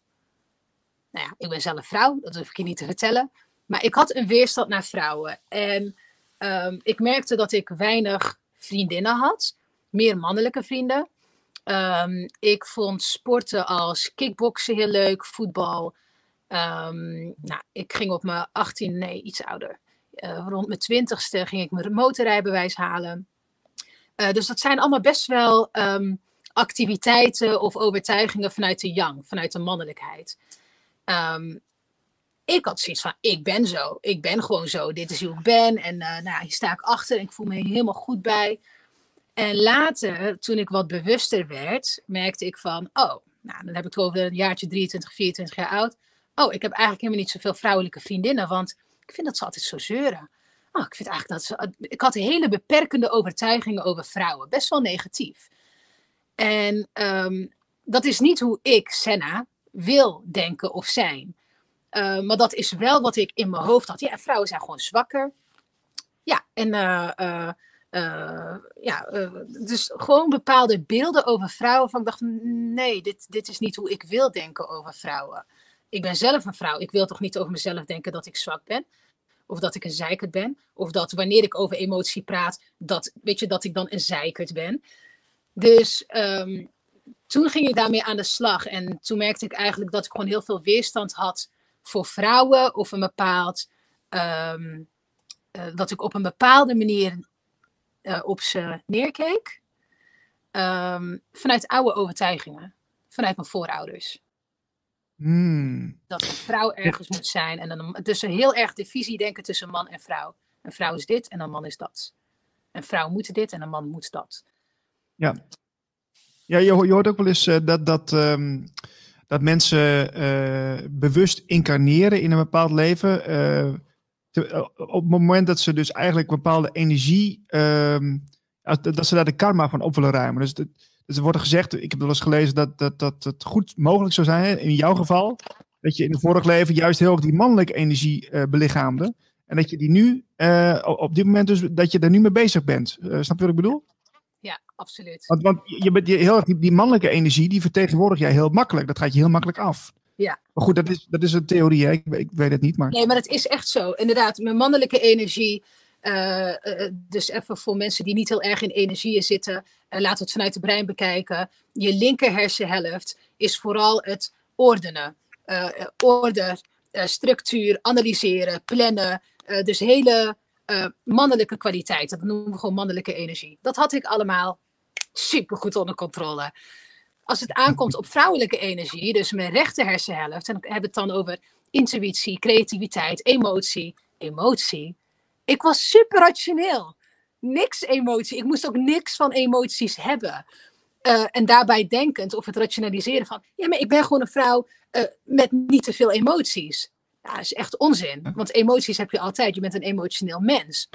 Nou ja, ik ben zelf vrouw, dat hoef ik je niet te vertellen. Maar ik had een weerstand naar vrouwen. En um, ik merkte dat ik weinig vriendinnen had, meer mannelijke vrienden. Ehm, ik vond sporten als kickboksen heel leuk, voetbal. Ehm, nou, ik ging op mijn 18, nee, iets ouder. Uh, rond mijn twintigste ging ik mijn motorrijbewijs halen. Uh, dus dat zijn allemaal best wel activiteiten of overtuigingen vanuit de yang, vanuit de mannelijkheid. Um, ik had zoiets van, ik ben zo. Ik ben gewoon zo. Dit is hoe ik ben. En uh, nou, hier sta ik achter en ik voel me helemaal goed bij. En later, toen ik wat bewuster werd, merkte ik van, oh, nou, dan heb ik over een jaartje 23, 24 jaar oud. Oh, ik heb eigenlijk helemaal niet zoveel vrouwelijke vriendinnen, want ik vind dat ze altijd zo zeuren. Oh, ik vind eigenlijk dat ze. Ik had hele beperkende overtuigingen over vrouwen, best wel negatief. En um, dat is niet hoe ik, Senna, wil denken of zijn. Uh, maar dat is wel wat ik in mijn hoofd had. Ja, vrouwen zijn gewoon zwakker. Ja, en uh, uh, ja, dus gewoon bepaalde beelden over vrouwen. Van ik dacht, nee, dit, dit is niet hoe ik wil denken over vrouwen. Ik ben zelf een vrouw. Ik wil toch niet over mezelf denken dat ik zwak ben. Of dat ik een zeikert ben. Of dat wanneer ik over emotie praat, dat, weet je, dat ik dan een zeikert ben. Dus um, toen ging ik daarmee aan de slag. En toen merkte ik eigenlijk dat ik gewoon heel veel weerstand had voor vrouwen. Of een bepaald. Um, uh, dat ik op een bepaalde manier uh, op ze neerkeek. Um, vanuit oude overtuigingen. Vanuit mijn voorouders. Hmm. Dat een vrouw ergens moet zijn. En dan, dus een heel erg divisie denken tussen man en vrouw. Een vrouw is dit en een man is dat. Een vrouw moet dit en een man moet dat. Ja, ja je, hoort ook wel eens uh, dat, dat, um, dat mensen uh, bewust incarneren in een bepaald leven. Te, op het moment dat ze dus eigenlijk bepaalde energie, um, dat ze daar de karma van op willen ruimen. Dus, de, dus er wordt gezegd, ik heb wel eens gelezen dat, dat, dat het goed mogelijk zou zijn, in jouw geval, dat je in het vorige leven juist heel die mannelijke energie belichaamde. En dat je die nu, op dit moment dus, dat je daar nu mee bezig bent. Snap je wat ik bedoel? Ja, absoluut. Want, want je bent je, heel erg, die, die mannelijke energie, die vertegenwoordig jij heel makkelijk. Dat gaat je heel makkelijk af. Ja. Maar goed, dat is, dat is een theorie, hè? Ik, ik weet het niet. Maar... Nee, maar het is echt zo. Inderdaad, mijn mannelijke energie. Uh, uh, dus even voor mensen die niet heel erg in energieën zitten, uh, laten we het vanuit het brein bekijken. Je linker hersenhelft is vooral het ordenen, orde, structuur, analyseren, plannen. dus hele mannelijke kwaliteiten. Dat noemen we gewoon mannelijke energie. Dat had ik allemaal super goed onder controle. Als het aankomt op vrouwelijke energie, dus mijn rechter hersenhelft, en ik heb het dan over intuïtie, creativiteit, emotie. Emotie, ik was super rationeel. Niks emotie. Ik moest ook niks van emoties hebben. Uh, en daarbij denkend of het rationaliseren van, ja, maar ik ben gewoon een vrouw uh, met niet te veel emoties. Ja, dat is echt onzin. Want emoties heb je altijd. Je bent een emotioneel mens.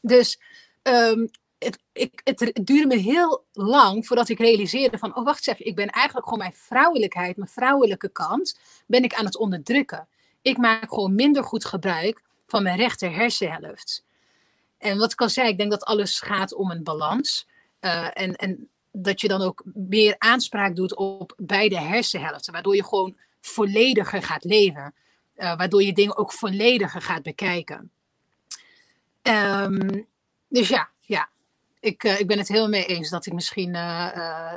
Dus um, het, ik, het, het, duurde me heel lang voordat ik realiseerde van, oh wacht eens even, ik ben eigenlijk gewoon mijn vrouwelijkheid, mijn vrouwelijke kant, ben ik aan het onderdrukken. Ik maak gewoon minder goed gebruik van mijn rechter hersenhelft. En wat ik al zei, ik denk dat alles gaat om een balans. Uh, en, en dat je dan ook meer aanspraak doet op beide hersenhelften, waardoor je gewoon vollediger gaat leven. Uh, waardoor je dingen ook vollediger gaat bekijken. Um, dus ja, ja. Ik, uh, ik ben het heel mee eens dat ik misschien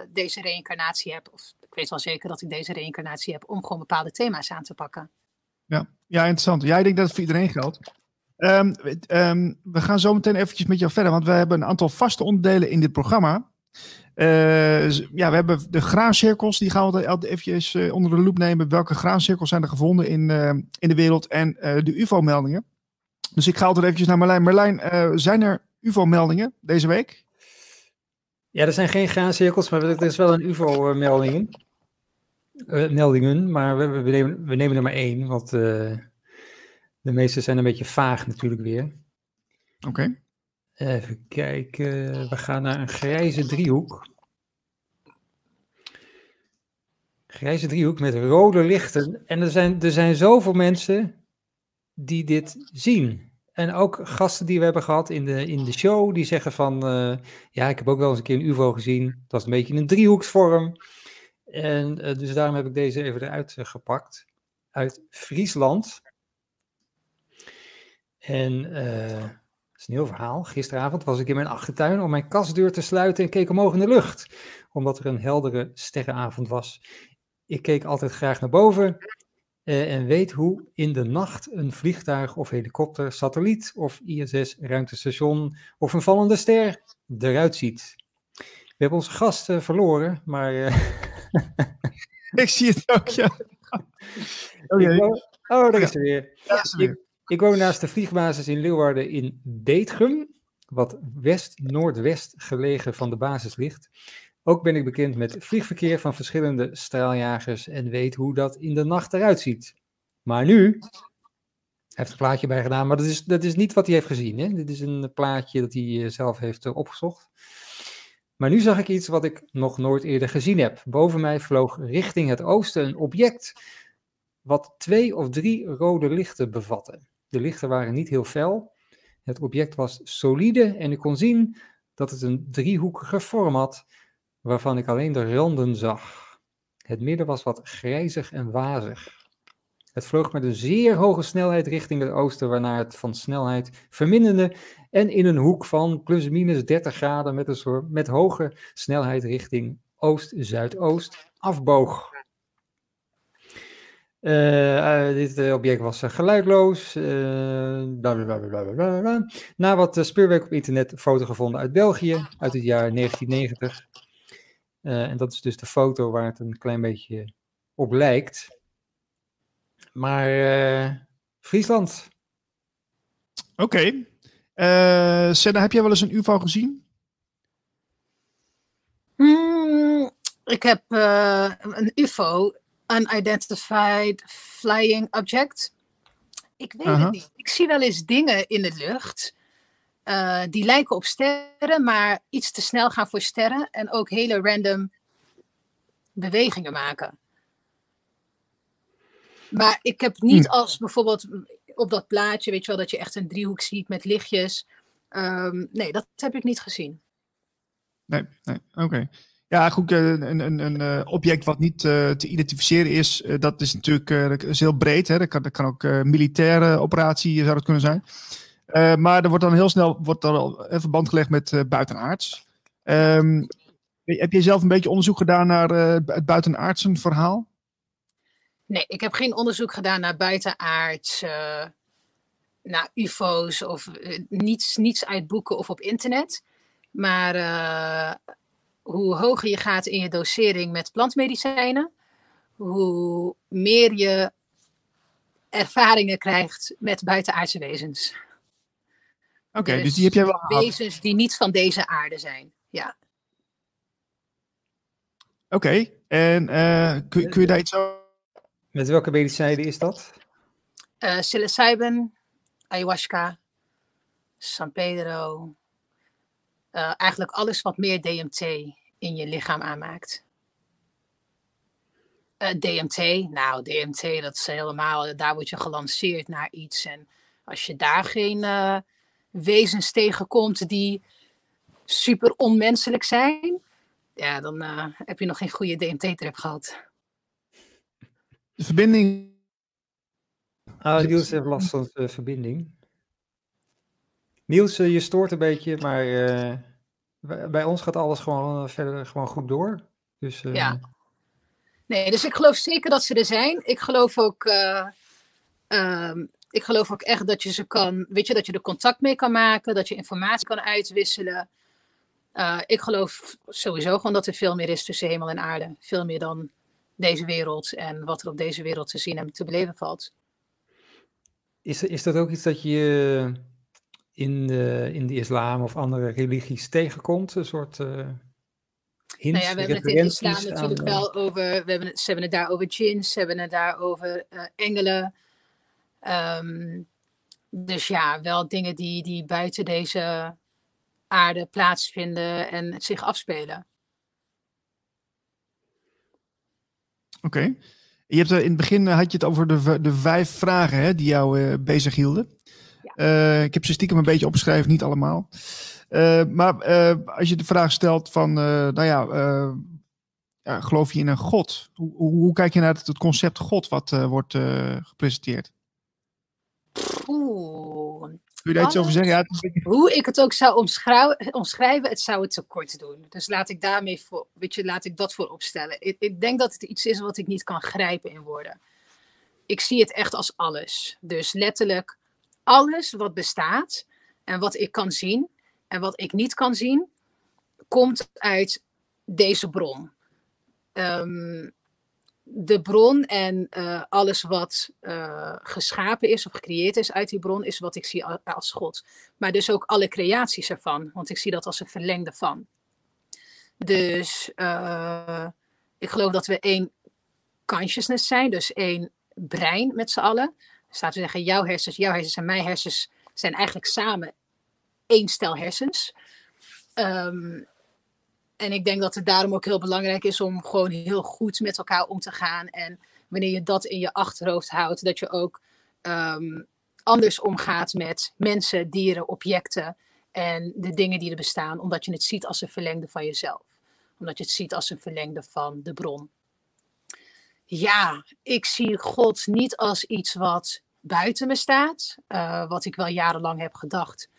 deze reïncarnatie heb. Of ik weet wel zeker dat ik deze reïncarnatie heb om gewoon bepaalde thema's aan te pakken. Ja, ja interessant. Ja, ik denk dat het voor iedereen geldt. Um, um, we gaan zo meteen eventjes met jou verder, want we hebben een aantal vaste onderdelen in dit programma. Uh, ja, we hebben de graancirkels, die gaan we eventjes uh, onder de loep nemen. Welke graancirkels zijn er gevonden in, uh, in de wereld en de UFO-meldingen. Dus ik ga altijd eventjes naar Marlijn. Marlijn, zijn er UFO-meldingen deze week? Ja, er zijn geen graancirkels, maar er is wel een UFO-meldingen. meldingen, maar we, we, nemen, we nemen er maar één, want de meeste zijn een beetje vaag natuurlijk weer. Oké. Okay. Even kijken, we gaan naar een grijze driehoek. Grijze driehoek met rode lichten. En er zijn, er zijn zoveel mensen die dit zien. En ook gasten die we hebben gehad in de, in de show, die zeggen van, uh, ja, ik heb ook wel eens een keer een UFO gezien. Dat was een beetje een driehoeksvorm. En uh, dus daarom heb ik deze even eruit uh, gepakt. Uit Friesland. En is een heel verhaal. Gisteravond was ik in mijn achtertuin om mijn kastdeur te sluiten en keek omhoog in de lucht, omdat er een heldere sterrenavond was. Ik keek altijd graag naar boven eh, en weet hoe in de nacht een vliegtuig of helikopter, satelliet of ISS-ruimtestation of een vallende ster eruit ziet. We hebben onze gasten verloren, maar. eh, Ik zie het ook, ja. Oh, oh, daar is ze weer. Is ze weer. Ik woon naast de vliegbasis in Leeuwarden in Deetgum, wat west-noordwest gelegen van de basis ligt. Ook ben ik bekend met vliegverkeer van verschillende straaljagers en weet hoe dat in de nacht eruit ziet. Maar nu, hij heeft een plaatje bij gedaan, maar dat is, dat is niet wat hij heeft gezien. Hè? Dit is een plaatje dat hij eh, zelf heeft eh, opgezocht. Maar nu zag ik iets wat ik nog nooit eerder gezien heb. Boven mij vloog richting het oosten een object wat twee of drie rode lichten bevatte. De lichten waren niet heel fel. Het object was solide en ik kon zien dat het een driehoekige vorm had, waarvan ik alleen de randen zag. Het midden was wat grijzig en wazig. Het vloog met een zeer hoge snelheid richting het oosten, waarna het van snelheid verminderde en in een hoek van plus minus 30 graden met, een soort, met hoge snelheid richting oost-zuidoost afboog. Eh, eh, dit eh, object was geluidloos. eh. Na wat speurwerk op internet, een foto gevonden uit België, uit het jaar 1990. Eh, en dat is dus de foto waar het een klein beetje op lijkt. Maar eh, Friesland, Oké. Eh, Senna, heb jij wel eens een UFO gezien? Hmm, ik heb eh, een UFO, Unidentified Flying Object. Ik weet het niet. Ik zie wel eens dingen in de lucht. eh, die lijken op sterren, maar iets te snel gaan voor sterren. En ook hele random bewegingen maken. Maar ik heb niet als bijvoorbeeld op dat plaatje, weet je wel, dat je echt een driehoek ziet met lichtjes. Ehm, nee, dat heb ik niet gezien. Nee, nee. oké. Ja, goed, eh, een, een, een eh, object wat niet eh, te identificeren is, dat is natuurlijk is heel breed. Hè? Dat, kan, kan ook eh, militaire operatie zou dat kunnen zijn. Maar er wordt dan heel snel wordt er al een verband gelegd met eh, buitenaards. Ehm, heb je zelf een beetje onderzoek gedaan naar eh, het buitenaardsen verhaal? Nee, ik heb geen onderzoek gedaan naar buitenaards, naar UFO's of niets, niets uit boeken of op internet. Maar hoe hoger je gaat in je dosering met plantmedicijnen, hoe meer je ervaringen krijgt met buitenaardse wezens. Oké, dus, die heb jij wel gehad. Wezens die niet van deze aarde zijn. Ja. Oké, en eh, kun, kun je daar iets over... met welke medicijnen is dat? Eh psilocybin, ayahuasca, San Pedro. Eh, eigenlijk alles wat meer DMT in je lichaam aanmaakt. Eh, DMT, nou DMT, dat is helemaal, daar word je gelanceerd naar iets. En als je daar geen eh, wezens tegenkomt die super onmenselijk zijn, ja, dan eh, heb je nog geen goede DMT-trip gehad. De verbinding Ah, heeft last van de verbinding. Niels, eh, je stoort een beetje, maar eh, bij- ons gaat alles gewoon eh, verder gewoon goed door. Dus Ja. Nee, dus ik geloof zeker dat ze er zijn. Ik geloof ook, eh, ehm, ik geloof ook echt dat je ze kan, weet je, dat je er contact mee kan maken, dat je informatie kan uitwisselen. Ik geloof sowieso gewoon dat er veel meer is tussen hemel en aarde. Veel meer dan deze wereld en wat er op deze wereld te zien en te beleven valt. is, is dat ook iets dat je in de, in de islam of andere religies tegenkomt? Een soort eh hints, Nou ja, we hebben het in de islam referenties natuurlijk aan, wel over. We hebben het, ze hebben het daar over djinns, ze hebben het daar over eh, engelen. Ehm, dus ja, wel dingen die, die buiten deze aarde plaatsvinden en zich afspelen. Oké. Je hebt, eh, in het begin had je het over de, de vijf vragen hè, die jou eh bezig hielden. Eh, ik heb ze stiekem een beetje opgeschreven, niet allemaal. Eh, maar eh, als je de vraag stelt van, nou ja, ja, geloof je in een God? Hoe, hoe, hoe kijk je naar het, het concept God wat wordt gepresenteerd? Oeh. Kun je daar iets over zeggen? Ja, Hoe ik het ook zou omschrijven, het zou het tekort doen. Dus laat ik daarmee voor, weet je, laat ik dat voor opstellen. Ik, ik denk dat het iets is wat ik niet kan grijpen in woorden. Ik zie het echt als alles. Dus letterlijk alles wat bestaat en wat ik kan zien en wat ik niet kan zien, komt uit deze bron. Um, de bron en uh, alles wat uh, geschapen is of gecreëerd is uit die bron, is wat ik zie als God. Maar dus ook alle creaties ervan, want ik zie dat als een verlengde van. Dus uh, ik geloof dat we één consciousness zijn, dus één brein met z'n allen. Laten we zeggen, jouw hersens, jouw hersens en mijn hersens zijn eigenlijk samen één stel hersens. Um, en ik denk dat het daarom ook heel belangrijk is om gewoon heel goed met elkaar om te gaan. En wanneer je dat in je achterhoofd houdt, dat je ook um, anders omgaat met mensen, dieren, objecten en de dingen die er bestaan, omdat je het ziet als een verlengde van jezelf. Omdat je het ziet als een verlengde van de bron. Ja, ik zie God niet als iets wat buiten me staat, uh, wat ik wel jarenlang heb gedacht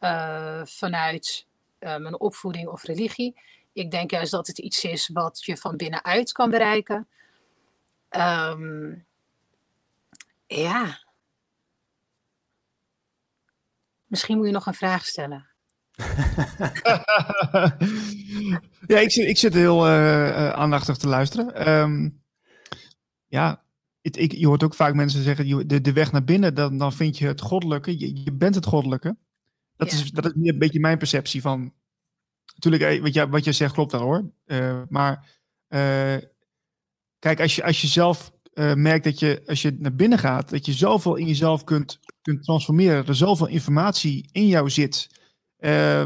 uh, vanuit uh, mijn opvoeding of religie. Ik denk juist dat het iets is wat je van binnenuit kan bereiken. Um, ja. Misschien moet je nog een vraag stellen. ja, ik zit, ik zit heel aandachtig te luisteren. Um, ja, het, ik, je hoort ook vaak mensen zeggen, de, de weg naar binnen, dan, dan vind je het goddelijke. Je, je bent het goddelijke. Dat, ja. is, dat is een beetje mijn perceptie van natuurlijk, eh, wat je, wat je zegt klopt wel hoor. Uh, maar uh, kijk, als je, als je zelf uh, merkt dat je, als je naar binnen gaat, dat je zoveel in jezelf kunt, kunt transformeren, er zoveel informatie in jou zit,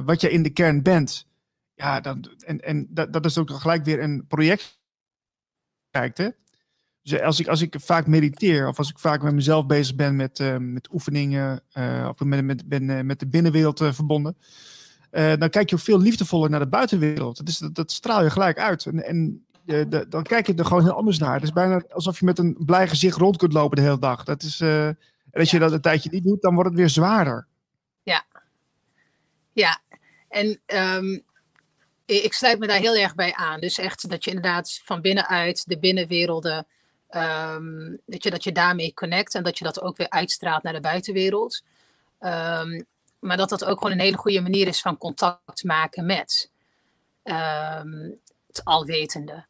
wat je in de kern bent. Ja, dan, en, en dat, dat is ook gelijk weer een project. Kijkt, hè? Dus als ik, als ik vaak mediteer of als ik vaak met mezelf bezig ben met, uh, met oefeningen of met, met, ben met de binnenwereld verbonden, dan kijk je ook veel liefdevoller naar de buitenwereld. Dat, is, dat, dat straal je gelijk uit. En, en de, dan kijk je er gewoon heel anders naar. Het is bijna alsof je met een blij gezicht rond kunt lopen de hele dag. Dat is, en als ja. je dat een tijdje niet doet, dan wordt het weer zwaarder. Ja, ja. En um, ik sluit me daar heel erg bij aan. Dus echt dat je inderdaad van binnenuit de binnenwerelden, um, dat, je, dat je daarmee connect en dat je dat ook weer uitstraalt naar de buitenwereld. Um, maar dat dat ook gewoon een hele goede manier is van contact maken met um, het alwetende,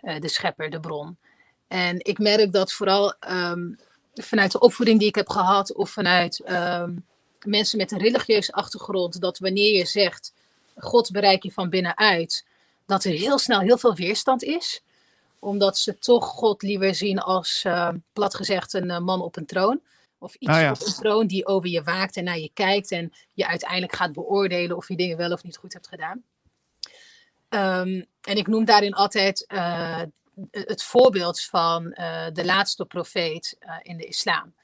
uh, de schepper, de bron. En ik merk dat vooral vanuit de opvoeding die ik heb gehad, of vanuit mensen met een religieuze achtergrond, dat wanneer je zegt, God bereik je van binnenuit, dat er heel snel heel veel weerstand is omdat ze toch God liever zien als, uh, plat gezegd, een uh, man op een troon. Of iets ah, ja. op een troon die over je waakt en naar je kijkt en je uiteindelijk gaat beoordelen of je dingen wel of niet goed hebt gedaan. Um, en ik noem daarin altijd uh, het voorbeeld van de laatste profeet in de islam,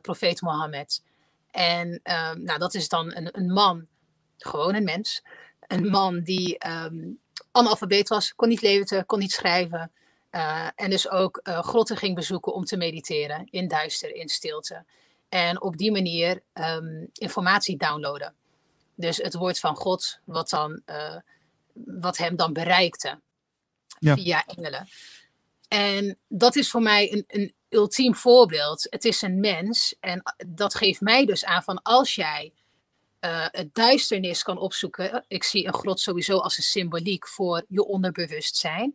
profeet Mohammed. En um, nou, dat is dan een, een, man, gewoon een mens, een man die um, analfabeet was, kon niet lezen, kon niet schrijven, uh, en dus ook uh, grotten ging bezoeken om te mediteren in duister, in stilte. En op die manier um, informatie downloaden. Dus het woord van God, wat, dan, uh, wat hem dan bereikte ja. via engelen. En dat is voor mij een, een ultiem voorbeeld. Het is een mens en dat geeft mij dus aan van als jij het duisternis kan opzoeken. Ik zie een grot sowieso als een symboliek voor je onderbewustzijn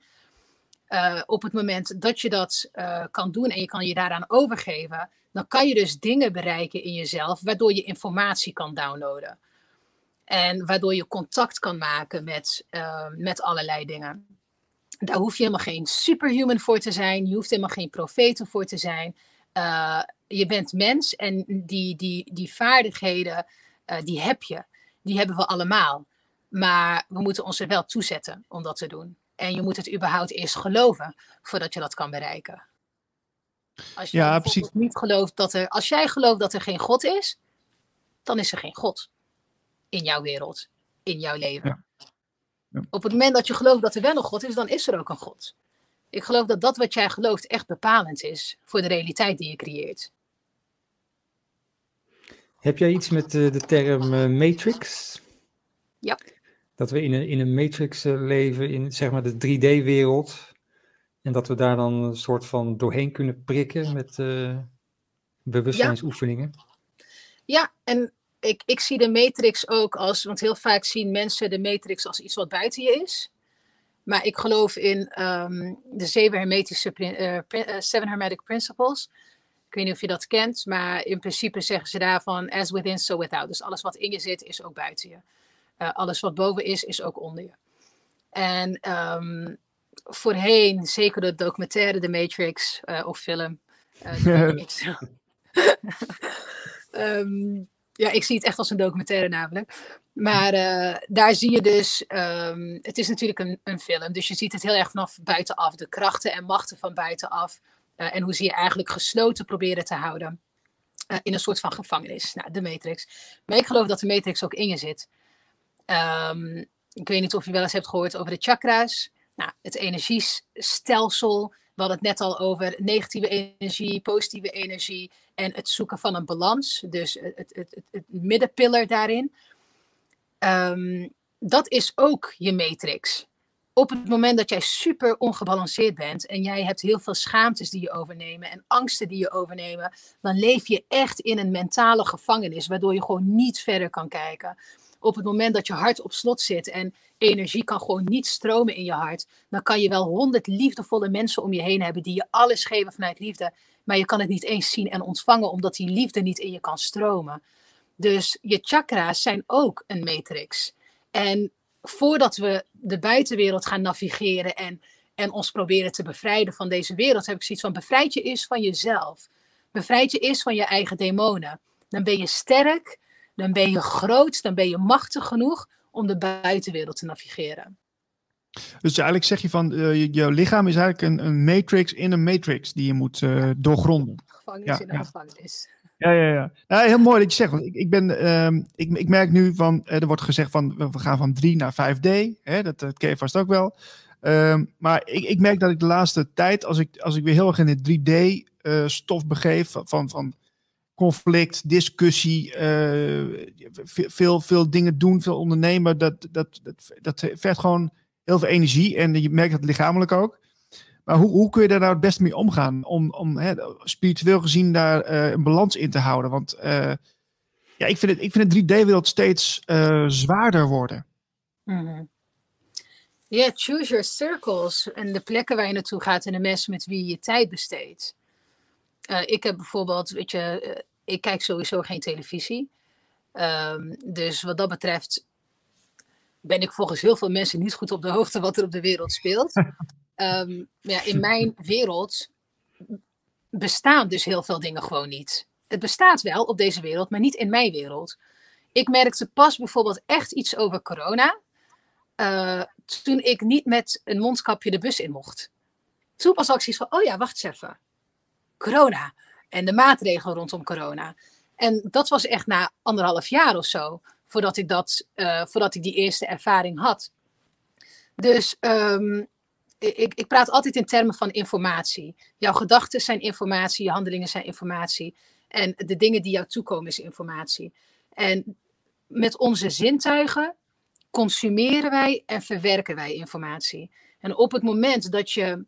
uh, op het moment dat je dat uh, kan doen en je kan je daaraan overgeven, dan kan je dus dingen bereiken in jezelf, waardoor je informatie kan downloaden. En waardoor je contact kan maken met, met allerlei dingen. Daar hoef je helemaal geen superhuman voor te zijn. Je hoeft helemaal geen profeten voor te zijn. je bent mens en die, die, die vaardigheden, die heb je. Die hebben we allemaal. Maar we moeten ons er wel toezetten om dat te doen. En je moet het überhaupt eerst geloven voordat je dat kan bereiken. Als je ja, precies. niet gelooft dat er, als jij gelooft dat er geen God is, dan is er geen God in jouw wereld, in jouw leven. Ja. Ja. Op het moment dat je gelooft dat er wel een God is, dan is er ook een God. Ik geloof dat dat wat jij gelooft echt bepalend is voor de realiteit die je creëert. Heb jij iets met de, de term eh, matrix? Ja. Dat we in een, in een matrix eh, leven, in zeg maar de 3D-wereld. En dat we daar dan een soort van doorheen kunnen prikken met uh, bewustzijnsoefeningen. Ja, en ik, ik zie de matrix ook als, want heel vaak zien mensen de matrix als iets wat buiten je is. Maar ik geloof in um, de zeven hermetische, uh, seven hermetic principles. Ik weet niet of je dat kent, maar in principe zeggen ze daarvan as within, so without. Dus alles wat in je zit, is ook buiten je. Uh, alles wat boven is, is ook onder je. En um, voorheen, zeker de documentaire The Matrix uh, of film. um, ja, ik zie het echt als een documentaire namelijk. Maar uh, daar zie je dus, um, het is natuurlijk een, een, film, dus je ziet het heel erg vanaf buitenaf. De krachten en machten van buitenaf. Uh, en hoe ze je eigenlijk gesloten proberen te houden. Uh, in een soort van gevangenis. Nou, de Matrix. Maar ik geloof dat de Matrix ook in je zit. Um, ik weet niet of je wel eens hebt gehoord over de chakra's. Nou, het energiestelsel. We hadden het net al over negatieve energie, positieve energie en het zoeken van een balans. Dus het, het, het, het middenpillar daarin. Um, dat is ook je matrix. Op het moment dat jij super ongebalanceerd bent en jij hebt heel veel schaamtes die je overnemen en angsten die je overnemen, dan leef je echt in een mentale gevangenis, waardoor je gewoon niet verder kan kijken. Op het moment dat je hart op slot zit en energie kan gewoon niet stromen in je hart, dan kan je wel honderd liefdevolle mensen om je heen hebben die je alles geven vanuit liefde, maar je kan het niet eens zien en ontvangen omdat die liefde niet in je kan stromen. Dus je chakra's zijn ook een matrix. En voordat we de buitenwereld gaan navigeren en, en ons proberen te bevrijden van deze wereld, heb ik zoiets van bevrijd je eerst van jezelf. Bevrijd je eerst van je eigen demonen. Dan ben je sterk, dan ben je groot, dan ben je machtig genoeg om de buitenwereld te navigeren. Dus eigenlijk zeg je van, uh, jouw lichaam is eigenlijk een, een, matrix in een matrix die je moet uh, doorgronden. Gevangenis ja, in een ja. gevangenis. Ja, ja, ja. Nou, heel mooi dat je zegt. Ik, ik, ben, um, ik, ik merk nu van, uh, er wordt gezegd van, we gaan van 3 naar 5D. Hè, dat, dat ken je vast ook wel. Um, maar ik, ik merk dat ik de laatste tijd, als ik, als ik weer heel erg in de 3D-stof begeef, van, van conflict, discussie, veel, veel dingen doen, veel ondernemen, dat, dat, dat, dat vergt gewoon heel veel energie en je merkt het lichamelijk ook. Maar hoe, hoe kun je daar nou het beste mee omgaan? Om, om hè, spiritueel gezien daar uh, een balans in te houden. Want uh, ja, ik vind het, ik vind het 3D-wereld steeds uh, zwaarder worden. Mm -hmm. Yeah, choose your circles. En de plekken waar je naartoe gaat en de mensen met wie je tijd besteedt. ik heb bijvoorbeeld, weet je, ik kijk sowieso geen televisie. Um, dus wat dat betreft ben ik volgens heel veel mensen niet goed op de hoogte wat er op de wereld speelt. um, ja, in mijn wereld bestaan dus heel veel dingen gewoon niet. Het bestaat wel op deze wereld, maar niet in mijn wereld. Ik merkte pas bijvoorbeeld echt iets over corona. Uh, toen ik niet met een mondkapje de bus in mocht. Toen had ik zoiets van, oh ja, wacht eens even. Corona. En de maatregelen rondom corona. En dat was echt na anderhalf jaar of zo voordat ik, dat, uh, voordat ik die eerste ervaring had. Dus um, ik, ik praat altijd in termen van informatie. Jouw gedachten zijn informatie, je handelingen zijn informatie. En de dingen die jou toekomen is informatie. En met onze zintuigen consumeren wij en verwerken wij informatie. En op het moment dat je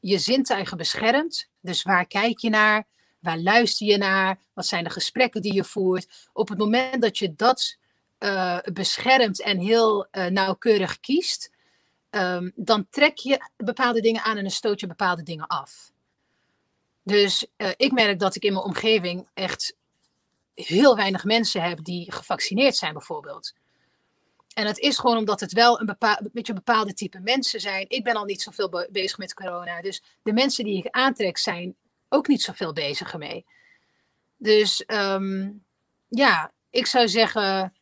je zintuigen beschermt, dus waar kijk je naar, waar luister je naar, wat zijn de gesprekken die je voert, op het moment dat je dat uh, beschermt en heel uh, nauwkeurig kiest, um, dan trek je bepaalde dingen aan en dan stoot je bepaalde dingen af. Dus uh, ik merk dat ik in mijn omgeving echt heel weinig mensen heb die gevaccineerd zijn, bijvoorbeeld. En het is gewoon omdat het wel een bepaald, beetje bepaalde type mensen zijn. Ik ben al niet zoveel be bezig met corona. Dus de mensen die ik aantrek zijn ook niet zoveel bezig ermee. Dus um, ja, ik zou zeggen,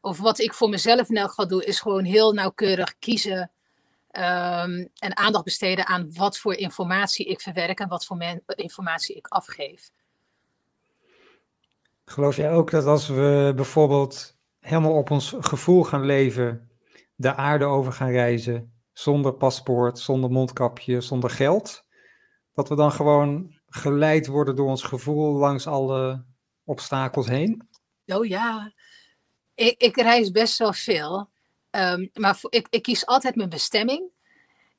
of wat ik voor mezelf in elk geval doe, is gewoon heel nauwkeurig kiezen um, en aandacht besteden aan wat voor informatie ik verwerk en wat voor informatie ik afgeef. Geloof jij ook dat als we bijvoorbeeld helemaal op ons gevoel gaan leven, de aarde over gaan reizen, zonder paspoort, zonder mondkapje, zonder geld, dat we dan gewoon geleid worden door ons gevoel langs alle obstakels heen? Oh ja, ik, ik reis best wel veel. Ehm, maar ik, ik kies altijd mijn bestemming.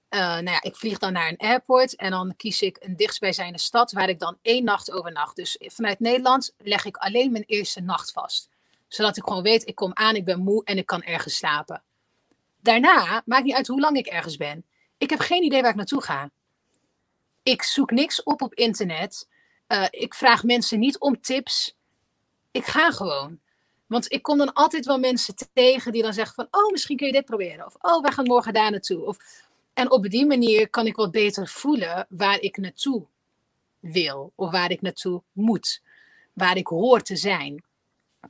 Uh, nou ja, ik vlieg dan naar een airport en dan kies ik een dichtstbijzijnde stad waar ik dan één nacht overnacht. Dus vanuit Nederland leg ik alleen mijn eerste nacht vast. Zodat ik gewoon weet, ik kom aan, ik ben moe en ik kan ergens slapen. Daarna, maakt niet uit hoe lang ik ergens ben. Ik heb geen idee waar ik naartoe ga. Ik zoek niks op op internet. Uh, ik vraag mensen niet om tips. Ik ga gewoon. Want ik kom dan altijd wel mensen tegen die dan zeggen van... Oh, misschien kun je dit proberen. Of oh, wij gaan morgen daar naartoe. Of, en op die manier kan ik wat beter voelen waar ik naartoe wil. Of waar ik naartoe moet. Waar ik hoor te zijn.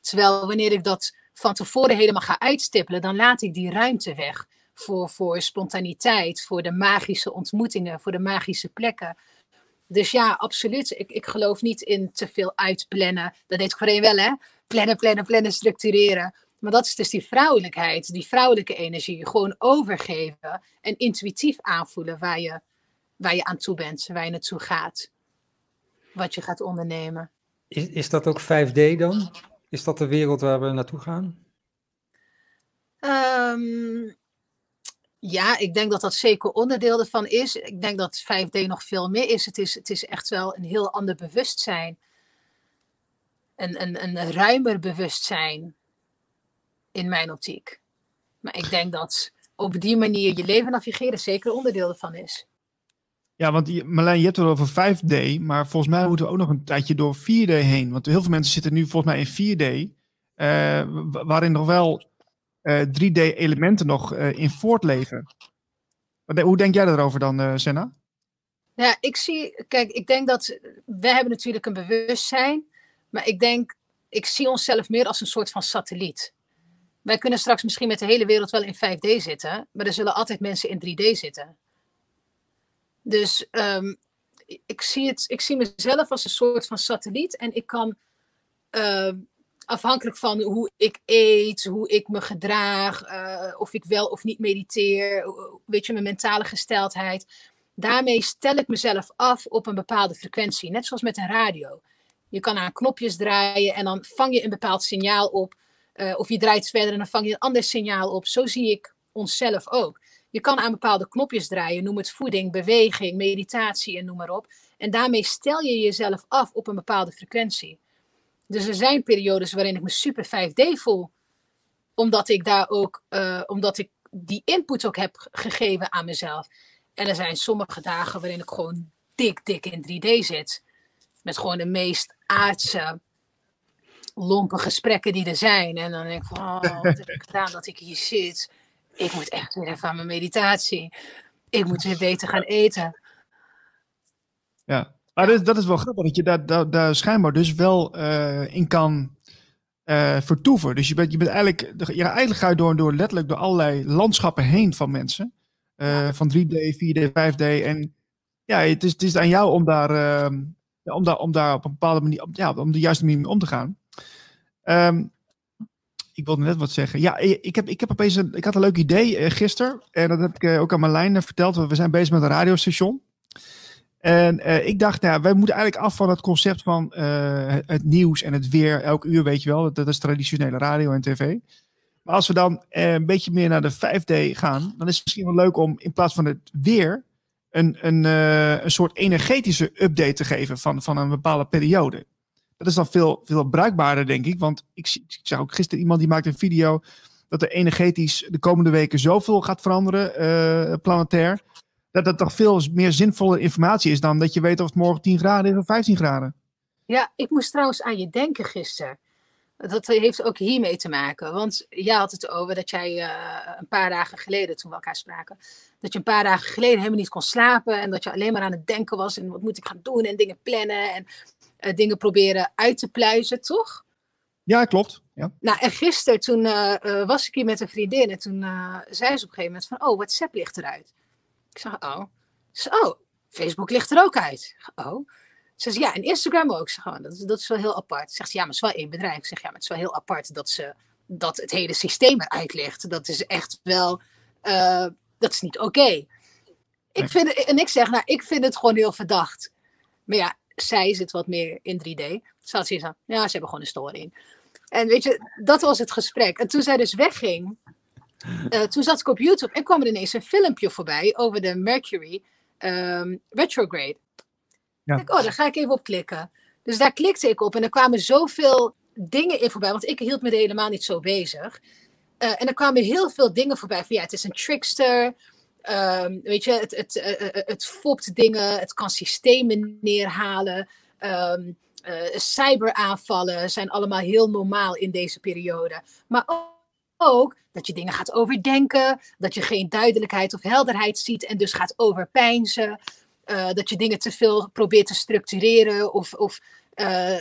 Terwijl wanneer ik dat van tevoren helemaal ga uitstippelen... dan laat ik die ruimte weg voor, voor spontaniteit. Voor de magische ontmoetingen. Voor de magische plekken. Dus ja, absoluut. Ik, ik geloof niet in te veel uitplannen. Dat deed ik voorheen wel, hè? Plannen, plannen, plannen, structureren. Maar dat is dus die vrouwelijkheid, die vrouwelijke energie. Gewoon overgeven en intuïtief aanvoelen waar je, waar je aan toe bent, waar je naartoe gaat. Wat je gaat ondernemen. Is, is dat ook 5D dan? Is dat de wereld waar we naartoe gaan? Um, ja, ik denk dat dat zeker onderdeel ervan is. Ik denk dat 5D nog veel meer is. Het is, het is echt wel een heel ander bewustzijn. Een, een, een ruimer bewustzijn in mijn optiek. Maar ik denk dat op die manier je leven navigeren zeker onderdeel ervan is. Ja, want Marlijn, je hebt het over 5D, maar volgens mij moeten we ook nog een tijdje door 4D heen. Want heel veel mensen zitten nu volgens mij in 4D, uh, eh, waarin nog wel 3D-elementen eh, nog uh, in voortleven. Hoe denk jij daarover dan, Senna? Ja, ik zie, kijk, ik denk dat we hebben natuurlijk een bewustzijn, maar ik denk, ik zie onszelf meer als een soort van satelliet. Wij kunnen straks misschien met de hele wereld wel in 5D zitten, maar er zullen altijd mensen in 3D zitten. Dus um, ik, zie het, ik zie mezelf als een soort van satelliet en ik kan uh, afhankelijk van hoe ik eet, hoe ik me gedraag, uh, of ik wel of niet mediteer, weet je, mijn mentale gesteldheid. Daarmee stel ik mezelf af op een bepaalde frequentie, net zoals met een radio. Je kan aan knopjes draaien en dan vang je een bepaald signaal op. Uh, of je draait verder en dan vang je een ander signaal op. Zo zie ik onszelf ook. Je kan aan bepaalde knopjes draaien, noem het voeding, beweging, meditatie en noem maar op. En daarmee stel je jezelf af op een bepaalde frequentie. Dus er zijn periodes waarin ik me super 5D voel. Omdat ik daar ook, uh, omdat ik die input ook heb gegeven aan mezelf. En er zijn sommige dagen waarin ik gewoon dik, dik in 3D zit. Met gewoon de meest aardse, lompe gesprekken die er zijn. En dan denk ik van, oh, wat heb ik gedaan dat ik hier zit? Ik moet echt weer even aan mijn meditatie. Ik moet weer beter gaan eten. Ja, maar dat, dat is wel grappig, dat je daar, daar, daar schijnbaar dus wel uh, in kan uh, vertoeven. Dus je bent, je bent eigenlijk, ja, eigenlijk ga je door, door letterlijk door allerlei landschappen heen van mensen. Uh, van 3D, 4D, 5D. En ja, het is, het is aan jou om daar, ja, om daar, om daar op een bepaalde manier, ja, om de juiste manier mee om te gaan. Um, ik wilde net wat zeggen. Ja, ik, heb, ik, heb opeens een, ik had een leuk idee uh, gisteren. En dat heb ik uh, ook aan Marlijn verteld. We zijn bezig met een radiostation. En ik dacht, nou, wij moeten eigenlijk af van het concept van het nieuws en het weer elk uur, weet je wel. Dat, dat is traditionele radio en tv. Maar als we dan een beetje meer naar de 5D gaan, dan is het misschien wel leuk om in plaats van het weer een, een, een soort energetische update te geven van, van een bepaalde periode. Dat is dan veel, veel bruikbaarder, denk ik. Want ik, ik zag ook gisteren iemand die maakte een video dat er energetisch de komende weken zoveel gaat veranderen, planetair dat dat toch veel meer zinvolle informatie is dan dat je weet of het morgen 10 graden is of 15 graden. Ja, ik moest trouwens aan je denken gisteren. Dat heeft ook hiermee te maken. Want jij had het over dat jij uh, een paar dagen geleden, toen we elkaar spraken, dat je een paar dagen geleden helemaal niet kon slapen. En dat je alleen maar aan het denken was. En wat moet ik gaan doen? En dingen plannen. En uh, dingen proberen uit te pluizen, toch? Ja, klopt. Ja. Nou, en gisteren toen uh, was ik hier met een vriendin. En toen zei ze op een gegeven moment van, oh, WhatsApp ligt eruit. Ik zeg, oh. Ze oh, Facebook ligt er ook uit. Oh. Ze zegt, ja, en Instagram ook. Zeg, oh, dat, is, dat is wel heel apart. Zegt ze, ja, maar het is wel één bedrijf. Ik zeg, ja, maar het is wel heel apart dat, ze, dat het hele systeem eruit ligt. Dat is echt wel, uh, dat is niet oké. Ik vind en ik zeg, nou, ik vind het gewoon heel verdacht. Maar ja, zij zit wat meer in 3D. Ze had ja, ze hebben gewoon een storing. En weet je, dat was het gesprek. En toen zij dus wegging, uh, toen zat ik op YouTube en kwam er ineens een filmpje voorbij over de Mercury um, retrograde. Ja. Ik, oh, daar ga ik even op klikken. Dus daar klikte ik op en er kwamen zoveel dingen in voorbij, want ik hield me er helemaal niet zo bezig. Uh, en er kwamen heel veel dingen voorbij van ja, het is een trickster. Um, weet je, het, het, uh, het fopt dingen, het kan systemen neerhalen. Um, cyberaanvallen zijn allemaal heel normaal in deze periode. Maar ook dat je dingen gaat overdenken, dat je geen duidelijkheid of helderheid ziet en dus gaat overpijnzen. Dat je dingen te veel probeert te structureren of, of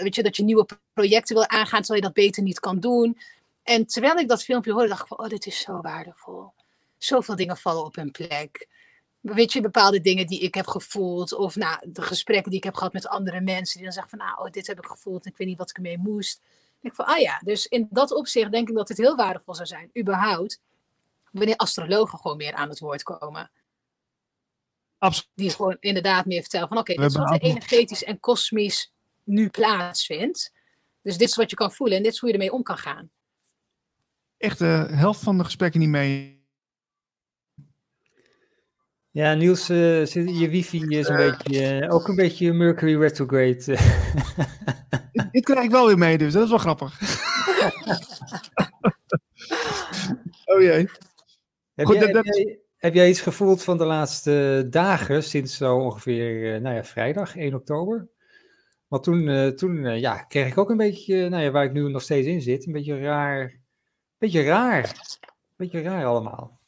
weet je, dat je nieuwe projecten wil aangaan terwijl je dat beter niet kan doen. En terwijl ik dat filmpje hoorde, dacht ik van, oh, dit is zo waardevol. Zoveel dingen vallen op hun plek. Weet je, bepaalde dingen die ik heb gevoeld, of nou, de gesprekken die ik heb gehad met andere mensen, die dan zeggen van, nou, oh, dit heb ik gevoeld en ik weet niet wat ik ermee moest. Ik van, ah ja, dus in dat opzicht denk ik dat het heel waardevol zou zijn, überhaupt, wanneer astrologen gewoon meer aan het woord komen. Absoluut. Die gewoon inderdaad meer vertellen van, oké, dit is wat er energetisch en kosmisch nu plaatsvindt. Dus dit is wat je kan voelen en dit is hoe je ermee om kan gaan. Echt de helft van de gesprekken niet mee. Ja, Niels, uh, je wifi is een beetje, uh, ook een beetje Mercury retrograde. dit krijg ik wel weer mee, dus dat is wel grappig. oh jee. Heb, Goed, jij, dat, heb, jij, heb, jij, iets gevoeld van de laatste dagen, sinds zo ongeveer, nou ja, vrijdag, 1 oktober? Want toen, toen ja, kreeg ik ook een beetje, nou ja, waar ik nu nog steeds in zit, een beetje raar, beetje raar, beetje raar allemaal.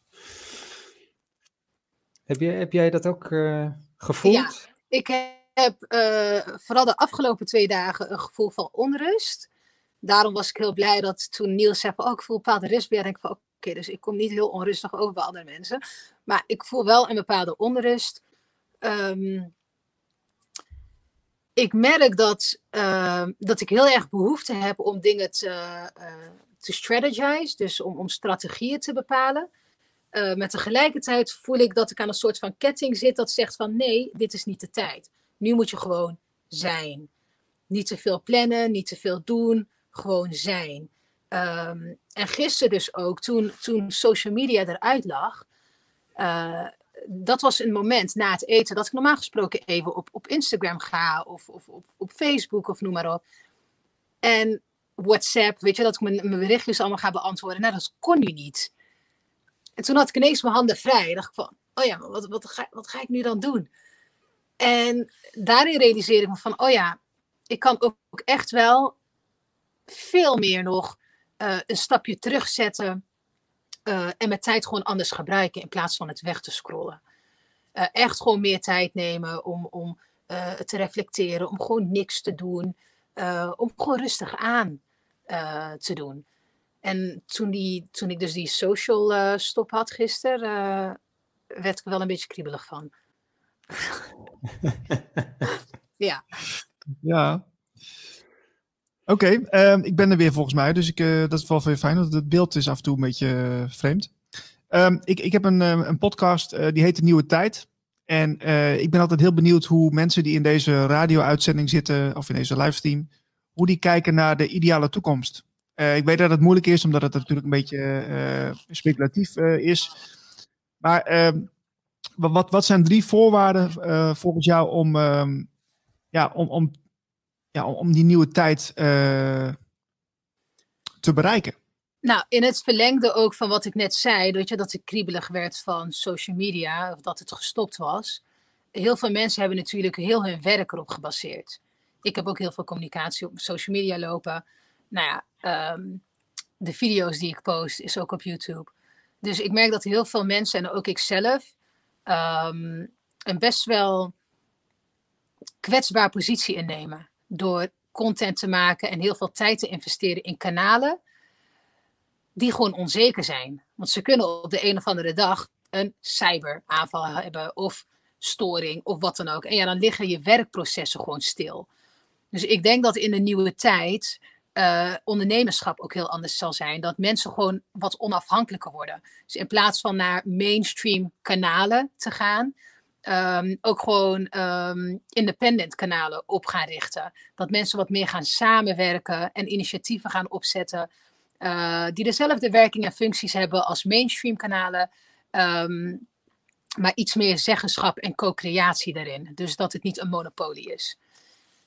Heb, je, heb jij dat ook gevoeld? Ja, ik heb uh, vooral de afgelopen twee dagen een gevoel van onrust. Daarom was ik heel blij dat toen Niels zei van, oh, ik voel een bepaalde rust bij. denk ik van, oké, dus ik kom niet heel onrustig over bij andere mensen. Maar ik voel wel een bepaalde onrust. Um, ik merk dat, uh, dat ik heel erg behoefte heb om dingen te, uh, te strategize. Dus om, om strategieën te bepalen. Uh, maar tegelijkertijd voel ik dat ik aan een soort van ketting zit dat zegt van nee, dit is niet de tijd. Nu moet je gewoon zijn. Niet te veel plannen, niet te veel doen, gewoon zijn. Um, en gisteren dus ook, toen, toen social media eruit lag, uh, dat was een moment na het eten dat ik normaal gesproken even op, op Instagram ga of, of op, op Facebook of noem maar op. En WhatsApp, weet je, dat ik mijn, berichtjes allemaal ga beantwoorden. Nou, dat kon nu niet. En toen had ik ineens mijn handen vrij. dacht ik van, oh ja, wat, wat, ga, wat ga ik nu dan doen? En daarin realiseerde ik me van, oh ja, ik kan ook echt wel veel meer nog uh, een stapje terugzetten uh, en mijn tijd gewoon anders gebruiken in plaats van het weg te scrollen. Uh, echt gewoon meer tijd nemen om, om te reflecteren, om gewoon niks te doen, om gewoon rustig aan te doen. En toen, die, toen ik dus die social stop had gisteren, werd ik wel een beetje kriebelig van. ja. Ja. Oké, ehm, ik ben er weer volgens mij, dus ik, dat is wel veel fijn, want het beeld is af en toe een beetje vreemd. Um, ik, ik heb een, een podcast, die heet De Nieuwe Tijd. En ik ben altijd heel benieuwd hoe mensen die in deze radio-uitzending zitten, of in deze livestream, hoe die kijken naar de ideale toekomst. ik weet dat het moeilijk is, omdat het natuurlijk een beetje speculatief is. Maar ehm, wat, wat zijn drie voorwaarden volgens jou om, uh, ja, om, om, ja, om die nieuwe tijd te bereiken? Nou, in het verlengde ook van wat ik net zei, weet je, dat ik kriebelig werd van social media, of dat het gestopt was. Heel veel mensen hebben natuurlijk heel hun werk erop gebaseerd. Ik heb ook heel veel communicatie op social media lopen. Nou ja, um, de video's die ik post is ook op YouTube. Dus ik merk dat heel veel mensen, en ook ik zelf, um, een best wel kwetsbaar positie innemen. Door content te maken en heel veel tijd te investeren in kanalen die gewoon onzeker zijn. Want ze kunnen op de een of andere dag een cyberaanval hebben of storing of wat dan ook. En ja, dan liggen je werkprocessen gewoon stil. Dus ik denk dat in de nieuwe tijd uh, ondernemerschap ook heel anders zal zijn. Dat mensen gewoon wat onafhankelijker worden. Dus in plaats van naar mainstream kanalen te gaan, ehm, ook gewoon um, independent kanalen op gaan richten. Dat mensen wat meer gaan samenwerken en initiatieven gaan opzetten. Uh, die dezelfde werking en functies hebben als mainstream kanalen. Um, maar iets meer zeggenschap en co-creatie daarin. Dus dat het niet een monopolie is.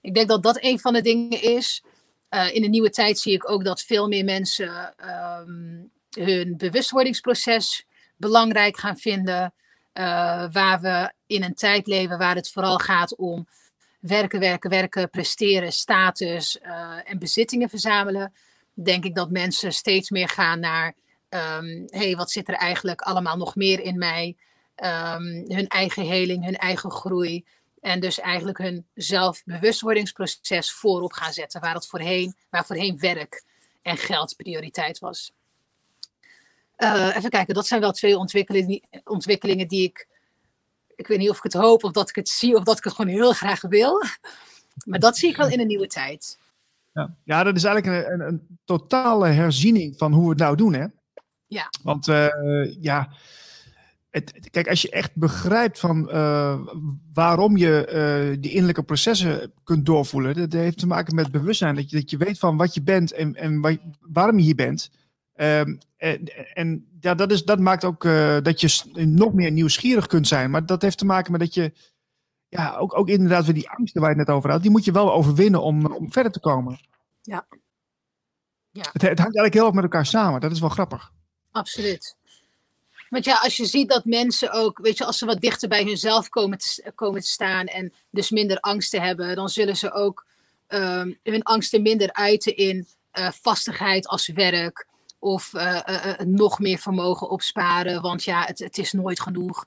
Ik denk dat dat een van de dingen is. Uh, in de nieuwe tijd zie ik ook dat veel meer mensen hun bewustwordingsproces belangrijk gaan vinden. Uh, waar we in een tijd leven waar het vooral gaat om werken, werken, werken, presteren, status en bezittingen verzamelen. Denk ik dat mensen steeds meer gaan naar: um, hey, wat zit er eigenlijk allemaal nog meer in mij? Um, hun eigen heling, hun eigen groei. En dus eigenlijk hun zelfbewustwordingsproces voorop gaan zetten, waar, het voorheen, waar voorheen werk en geld prioriteit was. Uh, even kijken, dat zijn wel twee ontwikkelingen, ontwikkelingen die ik. Ik weet niet of ik het hoop, of dat ik het zie, of dat ik het gewoon heel graag wil. Maar dat zie ik wel in een nieuwe tijd. Ja, ja dat is eigenlijk een, een, een totale herziening van hoe we het nou doen, hè? Ja. Want uh, ja, het, kijk, als je echt begrijpt van uh, waarom je uh, die innerlijke processen kunt doorvoelen, dat heeft te maken met bewustzijn. Dat je, dat je weet van wat je bent en, en waar, waarom je hier bent. Um, en, en ja, dat, is, dat maakt ook dat je nog meer nieuwsgierig kunt zijn. Maar dat heeft te maken met dat je, ja, ook, ook inderdaad weer die angsten waar je het net over had, die moet je wel overwinnen om, om verder te komen. Ja. ja. Het, het hangt eigenlijk heel erg met elkaar samen. Dat is wel grappig. Absoluut. Want ja, als je ziet dat mensen ook, weet je, als ze wat dichter bij hunzelf komen te, komen te staan en dus minder angsten hebben, dan zullen ze ook um, hun angsten minder uiten in uh, vastigheid als werk of uh, uh, nog meer vermogen opsparen, want ja, het, het is nooit genoeg.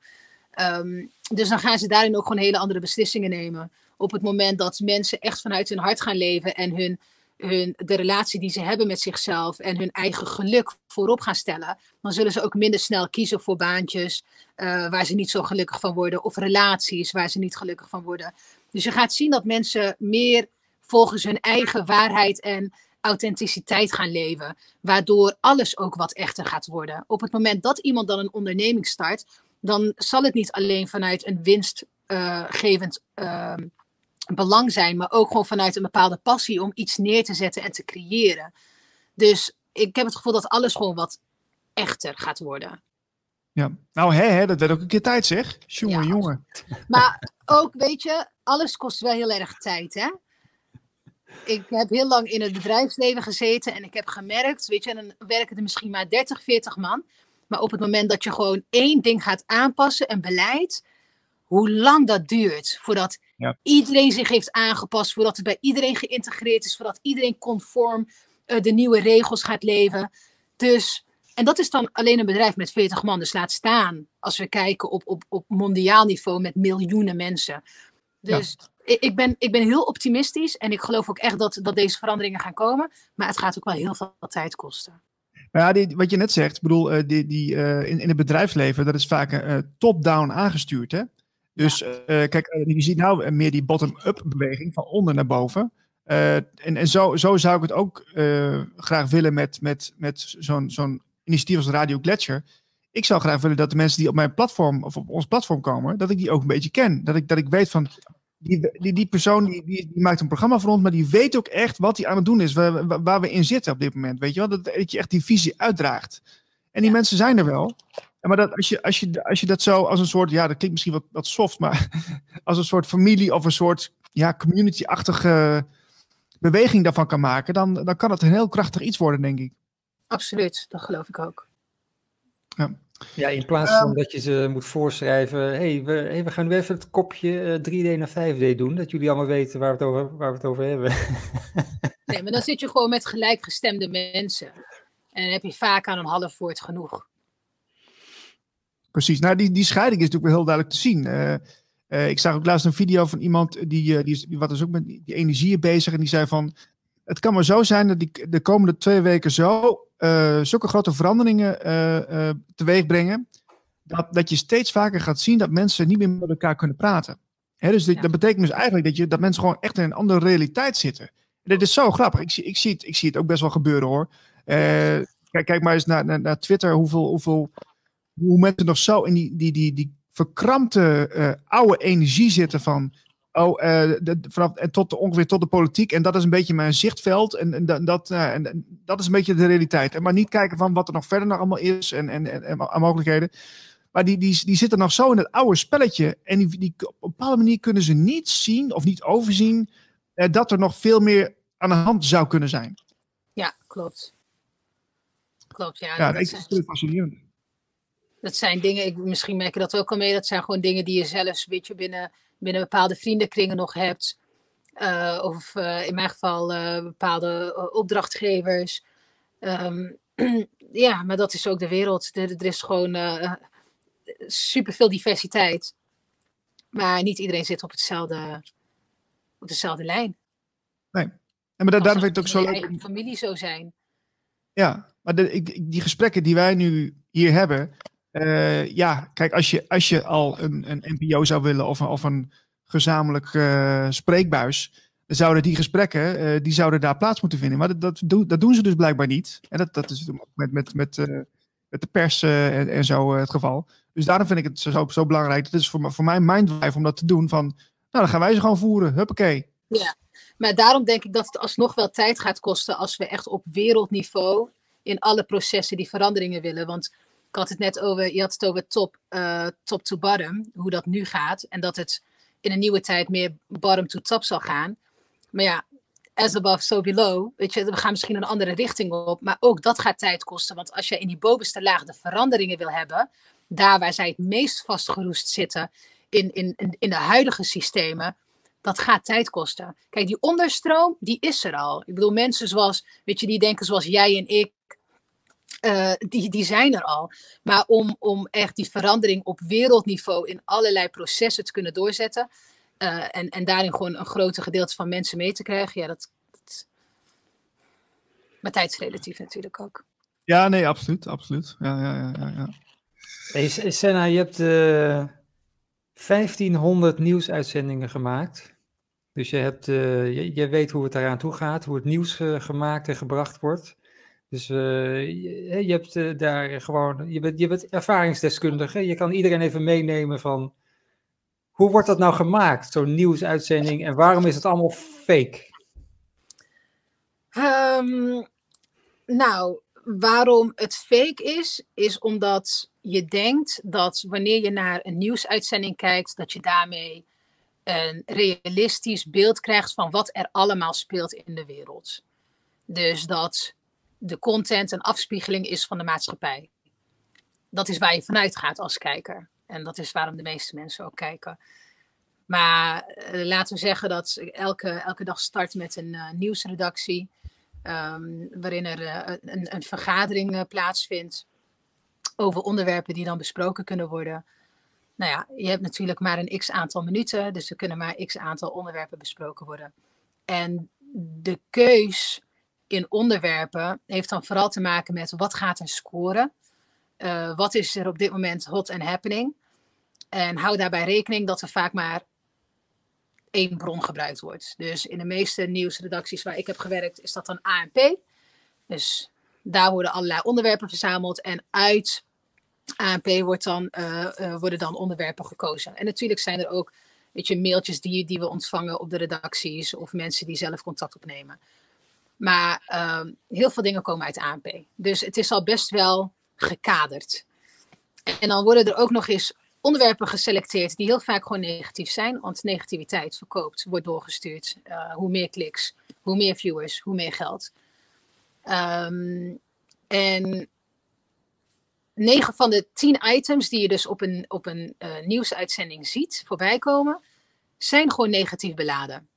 Um, dus dan gaan ze daarin ook gewoon hele andere beslissingen nemen. Op het moment dat mensen echt vanuit hun hart gaan leven en hun, hun, de relatie die ze hebben met zichzelf en hun eigen geluk voorop gaan stellen, dan zullen ze ook minder snel kiezen voor baantjes uh, waar ze niet zo gelukkig van worden of relaties waar ze niet gelukkig van worden. Dus je gaat zien dat mensen meer volgens hun eigen waarheid en authenticiteit gaan leven, waardoor alles ook wat echter gaat worden. Op het moment dat iemand dan een onderneming start, dan zal het niet alleen vanuit een winstgevend uh, uh, belang zijn, maar ook gewoon vanuit een bepaalde passie om iets neer te zetten en te creëren. Dus ik heb het gevoel dat alles gewoon wat echter gaat worden. Ja, nou hè, hè dat werd ook een keer tijd zeg. Jongen, ja, jongen. Maar ook, weet je, alles kost wel heel erg tijd, hè? ik heb heel lang in het bedrijfsleven gezeten en ik heb gemerkt, weet je, dan werken er misschien maar 30, 40 man. Maar op het moment dat je gewoon één ding gaat aanpassen, een beleid, hoe lang dat duurt voordat ja. iedereen zich heeft aangepast, voordat het bij iedereen geïntegreerd is, voordat iedereen conform uh, de nieuwe regels gaat leven. Dus, en dat is dan alleen een bedrijf met 40 man, dus laat staan als we kijken op, op, op mondiaal niveau met miljoenen mensen. Dus ja ik ben, ik ben heel optimistisch en ik geloof ook echt dat, dat deze veranderingen gaan komen. Maar het gaat ook wel heel veel tijd kosten. Ja, die, wat je net zegt, ik bedoel, uh, die, die, uh, in, in het bedrijfsleven, dat is vaak uh, top-down aangestuurd. Hè? Dus ja. kijk, je ziet nou meer die bottom-up beweging, van onder naar boven. en en zo, zo zou ik het ook graag willen met, met, met zo'n zo'n initiatief als Radio Gletscher. Ik zou graag willen dat de mensen die op mijn platform of op ons platform komen, dat ik die ook een beetje ken. Dat ik, dat ik weet van, die, die, die persoon die, die, die, maakt een programma voor ons, maar die weet ook echt wat hij aan het doen is, waar, waar, we in zitten op dit moment. Weet je wel, dat, dat je echt die visie uitdraagt. En die mensen zijn er wel. Maar dat, als, je, als, je, als je dat zo als een soort, ja, dat klinkt misschien wat, wat soft, maar als een soort familie of een soort ja, community-achtige beweging daarvan kan maken, dan, dan kan het een heel krachtig iets worden, denk ik. Absoluut, dat geloof ik ook. Ja. Ja, in plaats van um, dat je ze moet voorschrijven, hey, we, hey, we gaan nu even het kopje uh, 3D naar 5D doen, dat jullie allemaal weten waar we het over, waar we het over hebben. nee, maar dan zit je gewoon met gelijkgestemde mensen. En dan heb je vaak aan een half woord genoeg. Precies, nou die, die scheiding is natuurlijk wel heel duidelijk te zien. Uh, uh, ik zag ook laatst een video van iemand die, uh, die, is, die wat is ook met die energieën bezig en die zei van, het kan maar zo zijn dat die de komende twee weken zo zulke grote veranderingen uh, uh, teweeg brengen. Dat, dat je steeds vaker gaat zien dat mensen niet meer met elkaar kunnen praten. Dus dit, ja. dat betekent dus eigenlijk dat, je, dat mensen gewoon echt in een andere realiteit zitten. En dit is zo grappig. Ik, zie, ik, zie het, ik zie het ook best wel gebeuren hoor. kijk, kijk maar eens naar, naar, naar Twitter, hoeveel, hoeveel, hoe mensen nog zo in die, die, die, die verkrampte uh, oude energie zitten van Oh, uh, de, vanaf, en tot ongeveer tot de politiek. En dat is een beetje mijn zichtveld. En, en, dat, uh, en dat is een beetje de realiteit. En maar niet kijken van wat er nog verder nog allemaal is en, en, en, en mogelijkheden. Maar die, die, die zitten nog zo in het oude spelletje. En die, die, op een bepaalde manier kunnen ze niet zien of niet overzien uh, dat er nog veel meer aan de hand zou kunnen zijn. Ja, klopt. Klopt, ja. Ja, dat, is fascinerend. Dat zijn dingen, ik, misschien merk je dat ook al mee, dat zijn gewoon dingen die je zelf een beetje binnen binnen bepaalde vriendenkringen nog hebt. Uh, of uh, in mijn geval uh, bepaalde opdrachtgevers. Um, ja, maar dat is ook de wereld. Er, er is gewoon superveel diversiteit. Maar niet iedereen zit op, hetzelfde, op dezelfde lijn. Nee. En maar daarom vind ik het ook zo leuk. eigen familie zo zijn. Ja, maar de, ik, die gesprekken die wij nu hier hebben, uh, ja, kijk, als je, als je al een, een NPO zou willen of een, of een gezamenlijk uh, spreekbuis, dan zouden die gesprekken, uh, die zouden daar plaats moeten vinden. Maar dat, dat, do, dat doen ze dus blijkbaar niet. En dat, dat is met, met, met, met de pers en, en zo het geval. Dus daarom vind ik het zo, zo belangrijk. Het is voor, voor mij drive om dat te doen. Van, nou, dan gaan wij ze gewoon voeren. Huppakee. Ja, maar daarom denk ik dat het alsnog wel tijd gaat kosten als we echt op wereldniveau in alle processen die veranderingen willen. Want ik had het net over, je had het over top, uh, top to bottom, hoe dat nu gaat. En dat het in een nieuwe tijd meer bottom to top zal gaan. Maar ja, as above, so below. Weet je, we gaan misschien een andere richting op. Maar ook dat gaat tijd kosten. Want als je in die bovenste laag de veranderingen wil hebben, daar waar zij het meest vastgeroest zitten in, in, in, in de huidige systemen, dat gaat tijd kosten. Kijk, die onderstroom, die is er al. Ik bedoel, mensen zoals, weet je, die denken zoals jij en ik, uh, die, die zijn er al. Maar om, om echt die verandering op wereldniveau in allerlei processen te kunnen doorzetten. Uh, en, en daarin gewoon een groter gedeelte van mensen mee te krijgen. Ja, dat. dat... Maar tijdsrelatief natuurlijk ook. Ja, nee, absoluut. absoluut. Ja, ja, ja, ja. Hey, Senna, je hebt uh, eh, 1500 nieuwsuitzendingen gemaakt. Dus je, hebt, uh, je, je, weet hoe het eraan toe gaat, hoe het nieuws gemaakt en gebracht wordt. Dus uh, je, je, hebt uh, daar gewoon, je bent, je bent ervaringsdeskundige. Je kan iedereen even meenemen van, hoe wordt dat nou gemaakt, zo'n nieuwsuitzending, en waarom is het allemaal fake? Um, nou, waarom het fake is, is omdat je denkt dat wanneer je naar een nieuwsuitzending kijkt, dat je daarmee een realistisch beeld krijgt van wat er allemaal speelt in de wereld. Dus dat de content een afspiegeling is van de maatschappij. Dat is waar je vanuit gaat als kijker. En dat is waarom de meeste mensen ook kijken. Maar uh, laten we zeggen dat elke, elke dag start met een uh, nieuwsredactie. Um, waarin er uh, een, een, vergadering plaatsvindt over onderwerpen die dan besproken kunnen worden. Nou ja, je hebt natuurlijk maar een x aantal minuten, dus er kunnen maar x aantal onderwerpen besproken worden. En de keus in onderwerpen heeft dan vooral te maken met wat gaat er scoren? Uh, wat is er op dit moment hot and happening? En hou daarbij rekening dat er vaak maar één bron gebruikt wordt. Dus in de meeste nieuwsredacties waar ik heb gewerkt, is dat dan ANP. Dus daar worden allerlei onderwerpen verzameld en uit ANP wordt dan, uh, uh, worden dan onderwerpen gekozen. En natuurlijk zijn er ook weet je, mailtjes die, die we ontvangen op de redacties of mensen die zelf contact opnemen. Maar um, heel veel dingen komen uit ANP. Dus het is al best wel gekaderd. En dan worden er ook nog eens onderwerpen geselecteerd die heel vaak gewoon negatief zijn. Want negativiteit verkoopt, wordt doorgestuurd. Uh, hoe meer kliks, hoe meer viewers, hoe meer geld. Um, en 9 van de 10 items die je dus op een, op een uh, nieuwsuitzending ziet voorbij komen, zijn gewoon negatief beladen.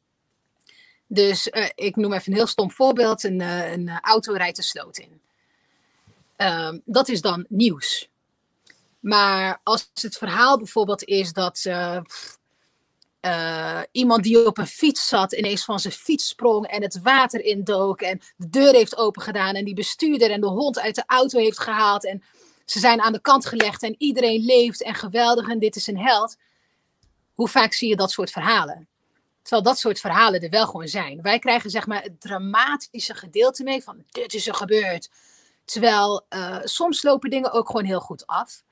Dus uh, ik noem even een heel stom voorbeeld. Een, uh, een auto rijdt de sloot in. Uh, dat is dan nieuws. Maar als het verhaal bijvoorbeeld is dat iemand die op een fiets zat ineens van zijn fiets sprong en het water indook en de deur heeft opengedaan en die bestuurder en de hond uit de auto heeft gehaald en ze zijn aan de kant gelegd en iedereen leeft en geweldig en dit is een held. Hoe vaak zie je dat soort verhalen? Terwijl dat soort verhalen er wel gewoon zijn. Wij krijgen zeg maar het dramatische gedeelte mee van dit is er gebeurd. Terwijl uh, soms lopen dingen ook gewoon heel goed af.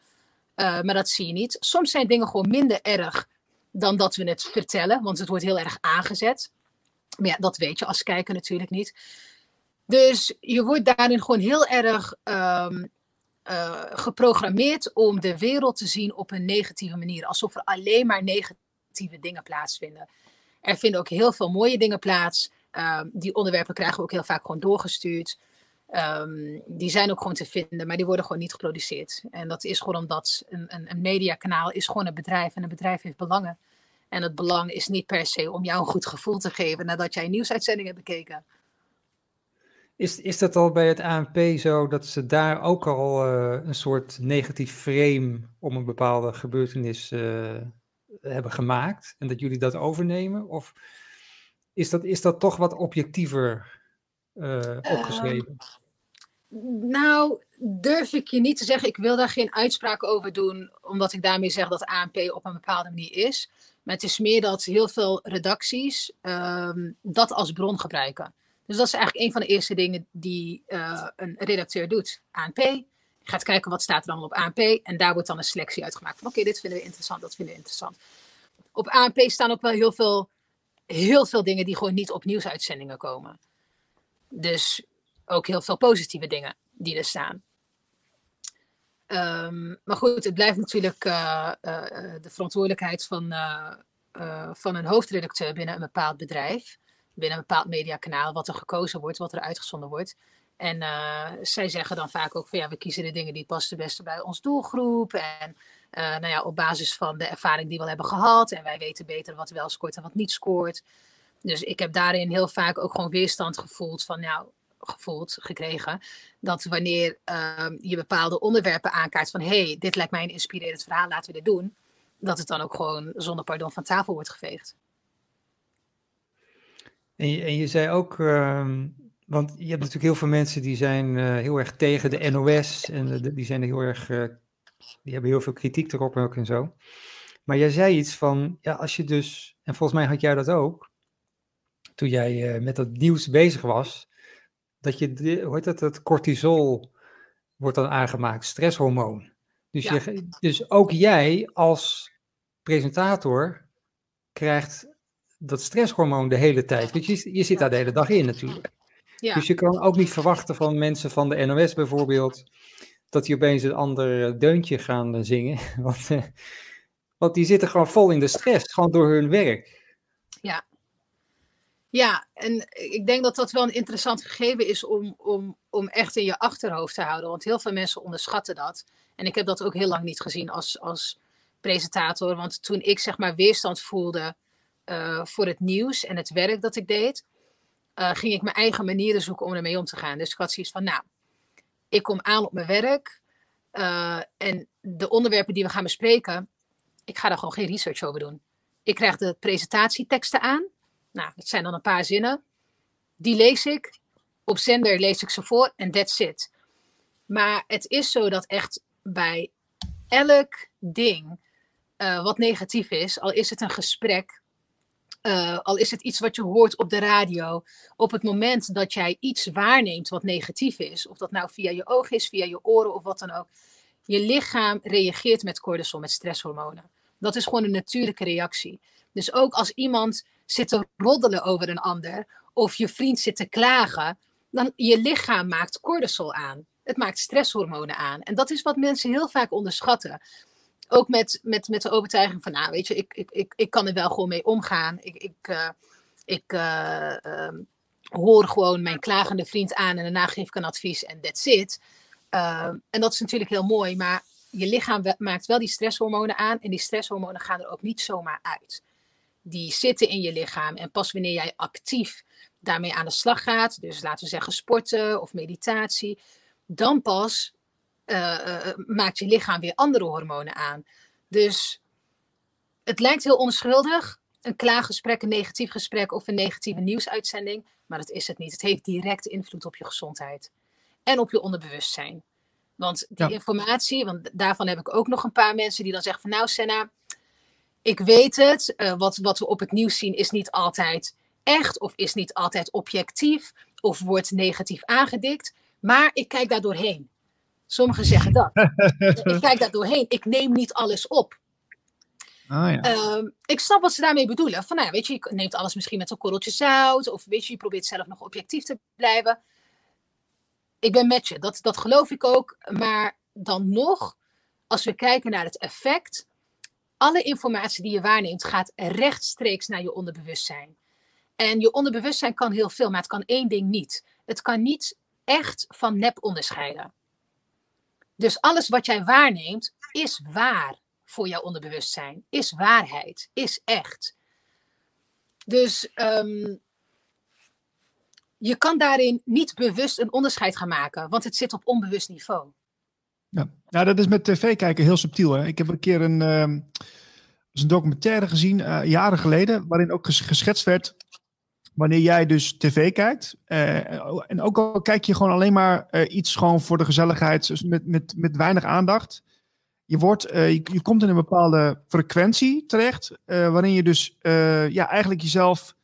maar dat zie je niet. Soms zijn dingen gewoon minder erg dan dat we het vertellen, want het wordt heel erg aangezet. Maar ja, dat weet je als kijker natuurlijk niet. Dus je wordt daarin gewoon heel erg um, uh, geprogrammeerd om de wereld te zien op een negatieve manier. Alsof er alleen maar negatieve dingen plaatsvinden. Er vinden ook heel veel mooie dingen plaats. Um, die onderwerpen krijgen we ook heel vaak gewoon doorgestuurd. Um, die zijn ook gewoon te vinden, maar die worden gewoon niet geproduceerd. En dat is gewoon omdat een, een, een mediakanaal is gewoon een bedrijf en een bedrijf heeft belangen. En het belang is niet per se om jou een goed gevoel te geven nadat jij een nieuwsuitzending hebt bekeken. Is, is dat al bij het ANP zo dat ze daar ook al uh, een soort negatief frame om een bepaalde gebeurtenis uh, hebben gemaakt en dat jullie dat overnemen? Of is dat, is dat toch wat objectiever uh, opgeschreven? nou, durf ik je niet te zeggen. Ik wil daar geen uitspraak over doen, omdat ik daarmee zeg dat ANP op een bepaalde manier is. Maar het is meer dat heel veel redacties um, dat als bron gebruiken. Dus dat is eigenlijk een van de eerste dingen die uh, een redacteur doet. ANP. Gaat kijken wat staat er allemaal op ANP. En daar wordt dan een selectie uitgemaakt. Van oké, dit vinden we interessant, dat vinden we interessant. Op ANP staan ook wel heel veel, heel veel dingen die gewoon niet op nieuwsuitzendingen komen. Dus ook heel veel positieve dingen die er staan. Um, maar goed, het blijft natuurlijk uh, uh, de verantwoordelijkheid van, van een hoofdredacteur binnen een bepaald bedrijf binnen een bepaald mediakanaal wat er gekozen wordt, wat er uitgezonden wordt. En uh, zij zeggen dan vaak ook van ja, we kiezen de dingen die passen het beste bij ons doelgroep. En uh, nou ja, op basis van de ervaring die we al hebben gehad. En wij weten beter wat wel scoort en wat niet scoort. Dus ik heb daarin heel vaak ook gewoon weerstand gevoeld van nou, gevoeld, gekregen. Dat wanneer uh, je bepaalde onderwerpen aankaart van hé, hey, dit lijkt mij een inspirerend verhaal, laten we dit doen. Dat het dan ook gewoon zonder pardon van tafel wordt geveegd. En je, en je zei ook, uh, want je hebt natuurlijk heel veel mensen die zijn uh, heel erg tegen de NOS en die zijn heel erg, uh, die hebben heel veel kritiek erop ook en zo. Maar jij zei iets van, ja, als je dus, en volgens mij had jij dat ook, toen jij uh, met dat nieuws bezig was, dat je, hoe heet dat, het cortisol wordt dan aangemaakt, stresshormoon. Dus, ja. je, dus ook jij als presentator krijgt dat stresshormoon de hele tijd. Want je, je zit daar de hele dag in natuurlijk. Ja. Dus je kan ook niet verwachten van mensen van de NOS bijvoorbeeld, dat die opeens een ander deuntje gaan eh, zingen. Want, uh, want die zitten gewoon vol in de stress, gewoon door hun werk. Ja. Ja, en ik denk dat dat wel een interessant gegeven is om, om, om echt in je achterhoofd te houden. Want heel veel mensen onderschatten dat. En ik heb dat ook heel lang niet gezien als, als presentator. Want toen ik zeg maar weerstand voelde uh, voor het nieuws en het werk dat ik deed, uh, ging ik mijn eigen manieren zoeken om ermee om te gaan. Dus ik had zoiets van, nou, ik kom aan op mijn werk uh, en de onderwerpen die we gaan bespreken, ik ga daar gewoon geen research over doen. Ik krijg de presentatieteksten aan. Nou, dat zijn dan een paar zinnen. Die lees ik. Op zender lees ik ze voor en that's it. Maar het is zo dat echt bij elk ding uh, wat negatief is, al is het een gesprek uh, al is het iets wat je hoort op de radio, op het moment dat jij iets waarneemt wat negatief is, of dat nou via je ogen is, via je oren of wat dan ook, je lichaam reageert met cortisol, met stresshormonen. Dat is gewoon een natuurlijke reactie. Dus ook als iemand zit te roddelen over een ander, of je vriend zit te klagen, dan je lichaam maakt cortisol aan. Het maakt stresshormonen aan. En dat is wat mensen heel vaak onderschatten ook met, met, met de overtuiging van, nou weet je, ik, ik, ik, ik kan er wel gewoon mee omgaan. Ik, ik, uh, ik uh, uh, hoor gewoon mijn klagende vriend aan en daarna geef ik een advies en that's it. Ehm, en dat is natuurlijk heel mooi, maar je lichaam maakt wel die stresshormonen aan en die stresshormonen gaan er ook niet zomaar uit. Die zitten in je lichaam en pas wanneer jij actief daarmee aan de slag gaat, dus laten we zeggen sporten of meditatie, dan pas maakt je lichaam weer andere hormonen aan. Dus het lijkt heel onschuldig, een klaaggesprek, een negatief gesprek of een negatieve nieuwsuitzending, maar dat is het niet. Het heeft direct invloed op je gezondheid en op je onderbewustzijn. Want die informatie, want daarvan heb ik ook nog een paar mensen die dan zeggen van nou Senna, ik weet het, uh, wat, wat we op het nieuws zien is niet altijd echt of is niet altijd objectief of wordt negatief aangedikt, maar ik kijk daar doorheen. Sommigen zeggen dat. ik kijk daar doorheen. Ik neem niet alles op. Ah, ja. Ehm, ik snap wat ze daarmee bedoelen. Van, nou, ja, weet je, je neemt alles misschien met een korreltje zout. Of weet je, je probeert zelf nog objectief te blijven. Ik ben met je, dat, dat geloof ik ook. Maar dan nog, als we kijken naar het effect. Alle informatie die je waarneemt gaat rechtstreeks naar je onderbewustzijn. En je onderbewustzijn kan heel veel, maar het kan één ding niet. Het kan niet echt van nep onderscheiden. Dus alles wat jij waarneemt is waar voor jouw onderbewustzijn, is waarheid, is echt. Dus ehm, je kan daarin niet bewust een onderscheid gaan maken, want het zit op onbewust niveau. Ja, nou, dat is met tv kijken heel subtiel. Hè? Ik heb een keer een, ehm, een documentaire gezien, uh, jaren geleden, waarin ook geschetst werd wanneer jij dus tv kijkt. Uh, en ook al kijk je gewoon alleen maar uh, iets gewoon voor de gezelligheid, dus met, met, met weinig aandacht. Je, wordt, uh, je, komt in een bepaalde frequentie terecht, waarin je dus ja, eigenlijk jezelf,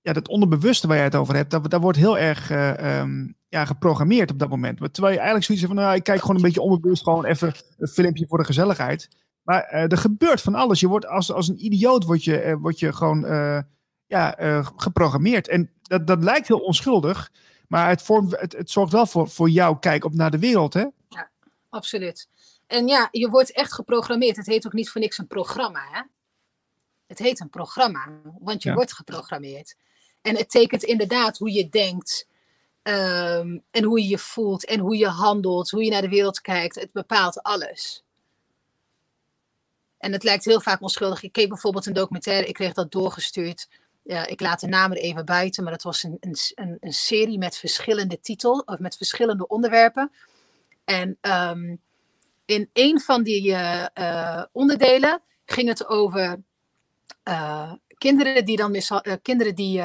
ja, dat onderbewuste waar jij het over hebt, dat, dat wordt heel erg um, ja, geprogrammeerd op dat moment. Terwijl je eigenlijk zoiets van, nou, ik kijk gewoon een beetje onbewust, gewoon even een filmpje voor de gezelligheid. Maar er gebeurt van alles. Je wordt als, als een idioot, word je, word je gewoon ja, uh, geprogrammeerd. En dat, dat lijkt heel onschuldig, maar het, vormt, het, het zorgt wel voor, voor jouw kijk op naar de wereld, hè? Ja, absoluut. En ja, je wordt echt geprogrammeerd. Het heet ook niet voor niks een programma, hè? Het heet een programma, want je ja. wordt geprogrammeerd. En het tekent inderdaad hoe je denkt um, en hoe je je voelt en hoe je handelt, hoe je naar de wereld kijkt. Het bepaalt alles. En het lijkt heel vaak onschuldig. Ik keek bijvoorbeeld een documentaire, ik kreeg dat doorgestuurd ja, ik laat de naam er even buiten, maar het was een, een, een serie met verschillende titels, of met verschillende onderwerpen. En um, in een van die uh, uh, onderdelen ging het over uh, kinderen die dan kinderen die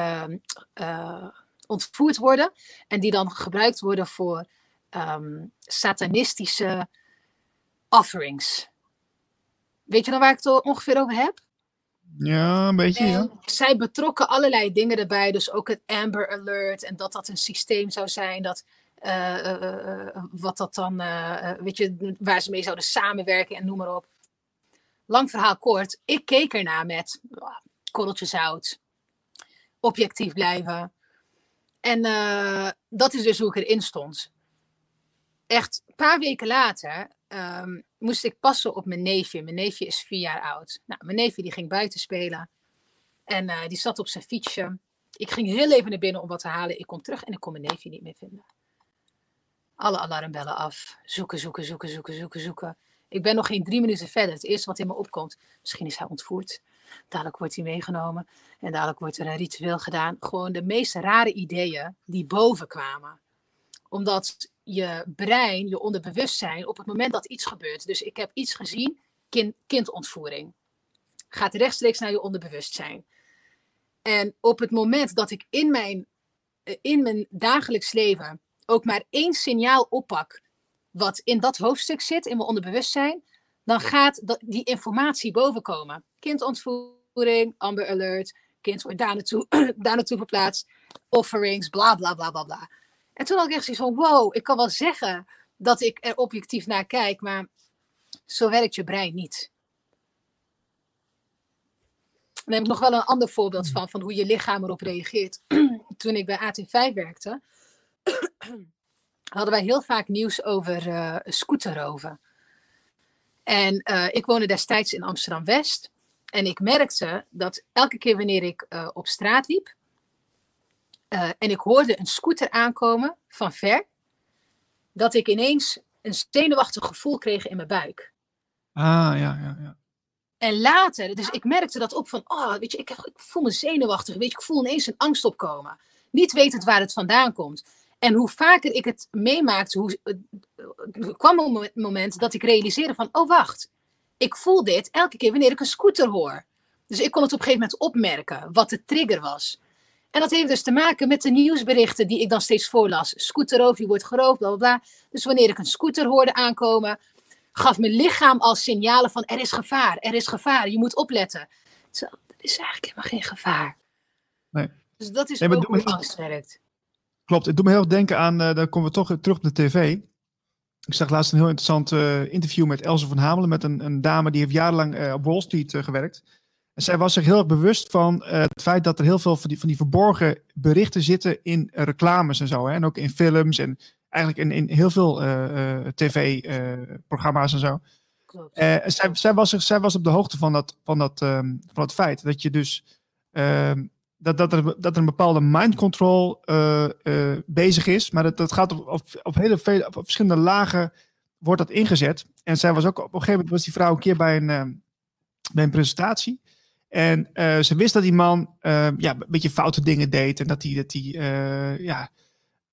ontvoerd worden en die dan gebruikt worden voor um, satanistische offerings. Weet je dan waar ik het ongeveer over heb? Ja, een beetje, en ja. Zij betrokken allerlei dingen erbij, dus ook het Amber Alert en dat dat een systeem zou zijn dat, uh, uh, uh, wat dat dan, weet je, waar ze mee zouden samenwerken en noem maar op. Lang verhaal kort, ik keek ernaar met korreltje zout, objectief blijven. En dat is dus hoe ik erin stond. Echt een paar weken later um, moest ik passen op mijn neefje. Mijn neefje is vier jaar oud. Nou, mijn neefje die ging buiten spelen. En uh, die zat op zijn fietsje. Ik ging heel even naar binnen om wat te halen. Ik kom terug en ik kon mijn neefje niet meer vinden. Alle alarmbellen af. Zoeken, zoeken, zoeken, zoeken, zoeken, zoeken. Ik ben nog geen drie minuten verder. Het eerste wat in me opkomt. Misschien is hij ontvoerd. Dadelijk wordt hij meegenomen. En dadelijk wordt er een ritueel gedaan. Gewoon de meest rare ideeën die boven kwamen. Omdat je brein, je onderbewustzijn, op het moment dat iets gebeurt. Dus ik heb iets gezien, kind, kindontvoering. Gaat rechtstreeks naar je onderbewustzijn. En op het moment dat ik in mijn, eh, in mijn dagelijks leven ook maar één signaal oppak, wat in dat hoofdstuk zit, in mijn onderbewustzijn, dan gaat die informatie bovenkomen. Kindontvoering, Amber Alert, kind wordt daar naartoe, daar naartoe verplaatst, offerings, bla bla bla bla bla. En toen had ik echt zoiets van, wow, ik kan wel zeggen dat ik er objectief naar kijk, maar zo werkt je brein niet. Dan heb ik nog wel een ander voorbeeld van, van hoe je lichaam erop reageert. toen ik bij AT5 werkte, hadden wij heel vaak nieuws over uh, scooterroven. En uh, ik woonde destijds in Amsterdam-West. En ik merkte dat elke keer wanneer ik uh, op straat liep, uh, en ik hoorde een scooter aankomen van ver, dat ik ineens een zenuwachtig gevoel kreeg in mijn buik. Ah, ja, ja, ja. En later, dus ik merkte dat op van, oh, weet je, ik, ik voel me zenuwachtig, weet je, ik voel ineens een angst opkomen. Niet wetend waar het vandaan komt. En hoe vaker ik het meemaakte, hoe, uh, kwam een moment dat ik realiseerde van, oh wacht, ik voel dit elke keer wanneer ik een scooter hoor. Dus ik kon het op een gegeven moment opmerken, wat de trigger was. En dat heeft dus te maken met de nieuwsberichten die ik dan steeds voorlas. Scooterroof, je wordt geroofd, bla bla bla. Dus wanneer ik een scooter hoorde aankomen, gaf mijn lichaam al signalen van er is gevaar, er is gevaar, je moet opletten. Zo, er is eigenlijk helemaal geen gevaar. Nee. Dus dat is nee, ook hoe angst werkt. Klopt, het doet me heel erg denken aan, uh, dan komen we toch terug op de tv. ik zag laatst een heel interessant eh, interview met Elze van Hamelen, met een, een dame die heeft jarenlang eh, op Wall Street gewerkt. En zij was zich heel erg bewust van het feit dat er heel veel van die, van die verborgen berichten zitten in reclames en zo. Hè? En ook in films en eigenlijk in, in heel veel tv-programma's en zo. zij, zij, was, zij was op de hoogte van dat, van dat, um, van dat feit dat je dus ehm, dat, dat, er, dat er een bepaalde mind control uh, uh, bezig is. Maar dat, dat gaat op, op, op hele vele, op, verschillende lagen wordt dat ingezet. En zij was ook op een gegeven moment was die vrouw een keer bij een, uh, bij een presentatie. En ze wist dat die man ja, een beetje foute dingen deed. En dat hij, dat hij ja,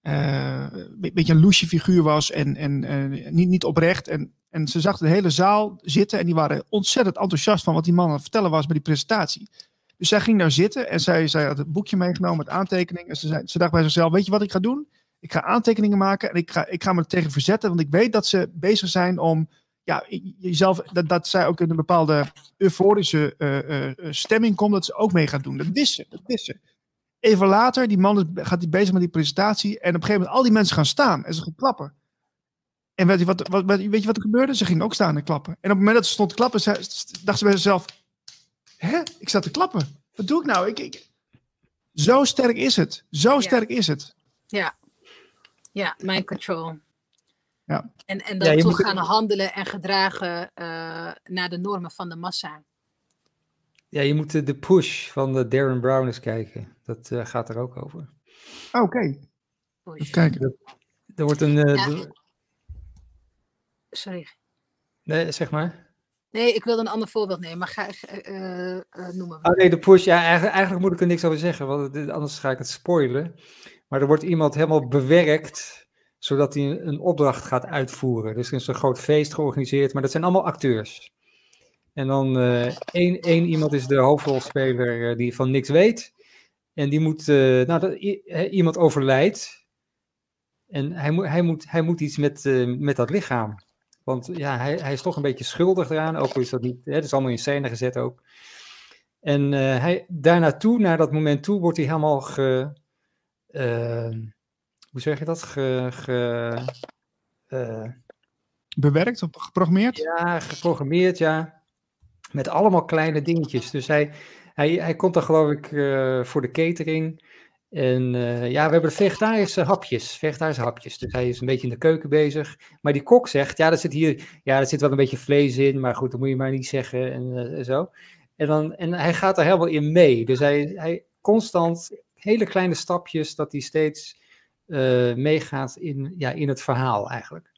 een beetje een loesje figuur was en, en niet, niet oprecht. En, en ze zag de hele zaal zitten en die waren ontzettend enthousiast van wat die man aan het vertellen was bij die presentatie. Dus zij ging daar zitten en zij, zij had het boekje meegenomen met aantekeningen. En ze, zei, ze dacht bij zichzelf, weet je wat ik ga doen? Ik ga aantekeningen maken en ik ga, ik ga me er tegen verzetten. Want ik weet dat ze bezig zijn om ja, jezelf, dat, dat zij ook in een bepaalde euforische uh, uh, stemming komt, dat ze ook mee gaat doen. Dat wist ze, dat wist ze. Even later, die man gaat die bezig met die presentatie. En op een gegeven moment al die mensen gaan staan en ze gaan klappen. En weet je wat, wat, weet je wat er gebeurde? Ze gingen ook staan en klappen. En op het moment dat ze stond te klappen, dacht ze bij zichzelf: Hè? Ik sta te klappen. Wat doe ik nou? Ik, ik... Zo sterk is het. Zo sterk is het. Ja. Ja, mind control. Ja. En, en dan toch gaan handelen en gedragen uh, naar de normen van de massa. Ja, je moet de push van de Darren Brown eens kijken. Dat uh, gaat er ook over. Oh, Oké. Okay. Kijken. Er wordt een. Uh, ja. Sorry. Nee, zeg maar. Nee, ik wilde een ander voorbeeld nemen, maar ga uh, uh, noemen. Oh nee, de push, ja, eigenlijk, eigenlijk, moet ik er niks over zeggen, want anders ga ik het spoilen. Maar er wordt iemand helemaal bewerkt, zodat hij een opdracht gaat uitvoeren. Dus er is een groot feest georganiseerd, maar dat zijn allemaal acteurs. En dan uh, één, één iemand is de hoofdrolspeler die van niks weet. En die moet, nou, dat, iemand overlijdt. En hij, moet, hij, moet, hij moet iets met, met dat lichaam. Want ja, hij, hij is toch een beetje schuldig eraan. Ook al is dat niet, hè, het is allemaal in scène gezet ook. En hij, daarnaartoe, naar dat moment toe, wordt hij helemaal hoe zeg je dat? Ge, ge, uh, Bewerkt of geprogrammeerd? Ja, geprogrammeerd, ja. Met allemaal kleine dingetjes. Dus hij, hij, hij komt dan geloof ik voor de catering. En uh, ja, we hebben vegetarische hapjes, vegetarische hapjes. Dus hij is een beetje in de keuken bezig. Maar die kok zegt, ja, er zit hier, ja, er zit wel een beetje vlees in, maar goed, dat moet je maar niet zeggen en uh, zo. En, dan, en hij gaat er helemaal in mee. Dus hij, hij constant hele kleine stapjes dat hij steeds uh, meegaat in, ja, in het verhaal eigenlijk.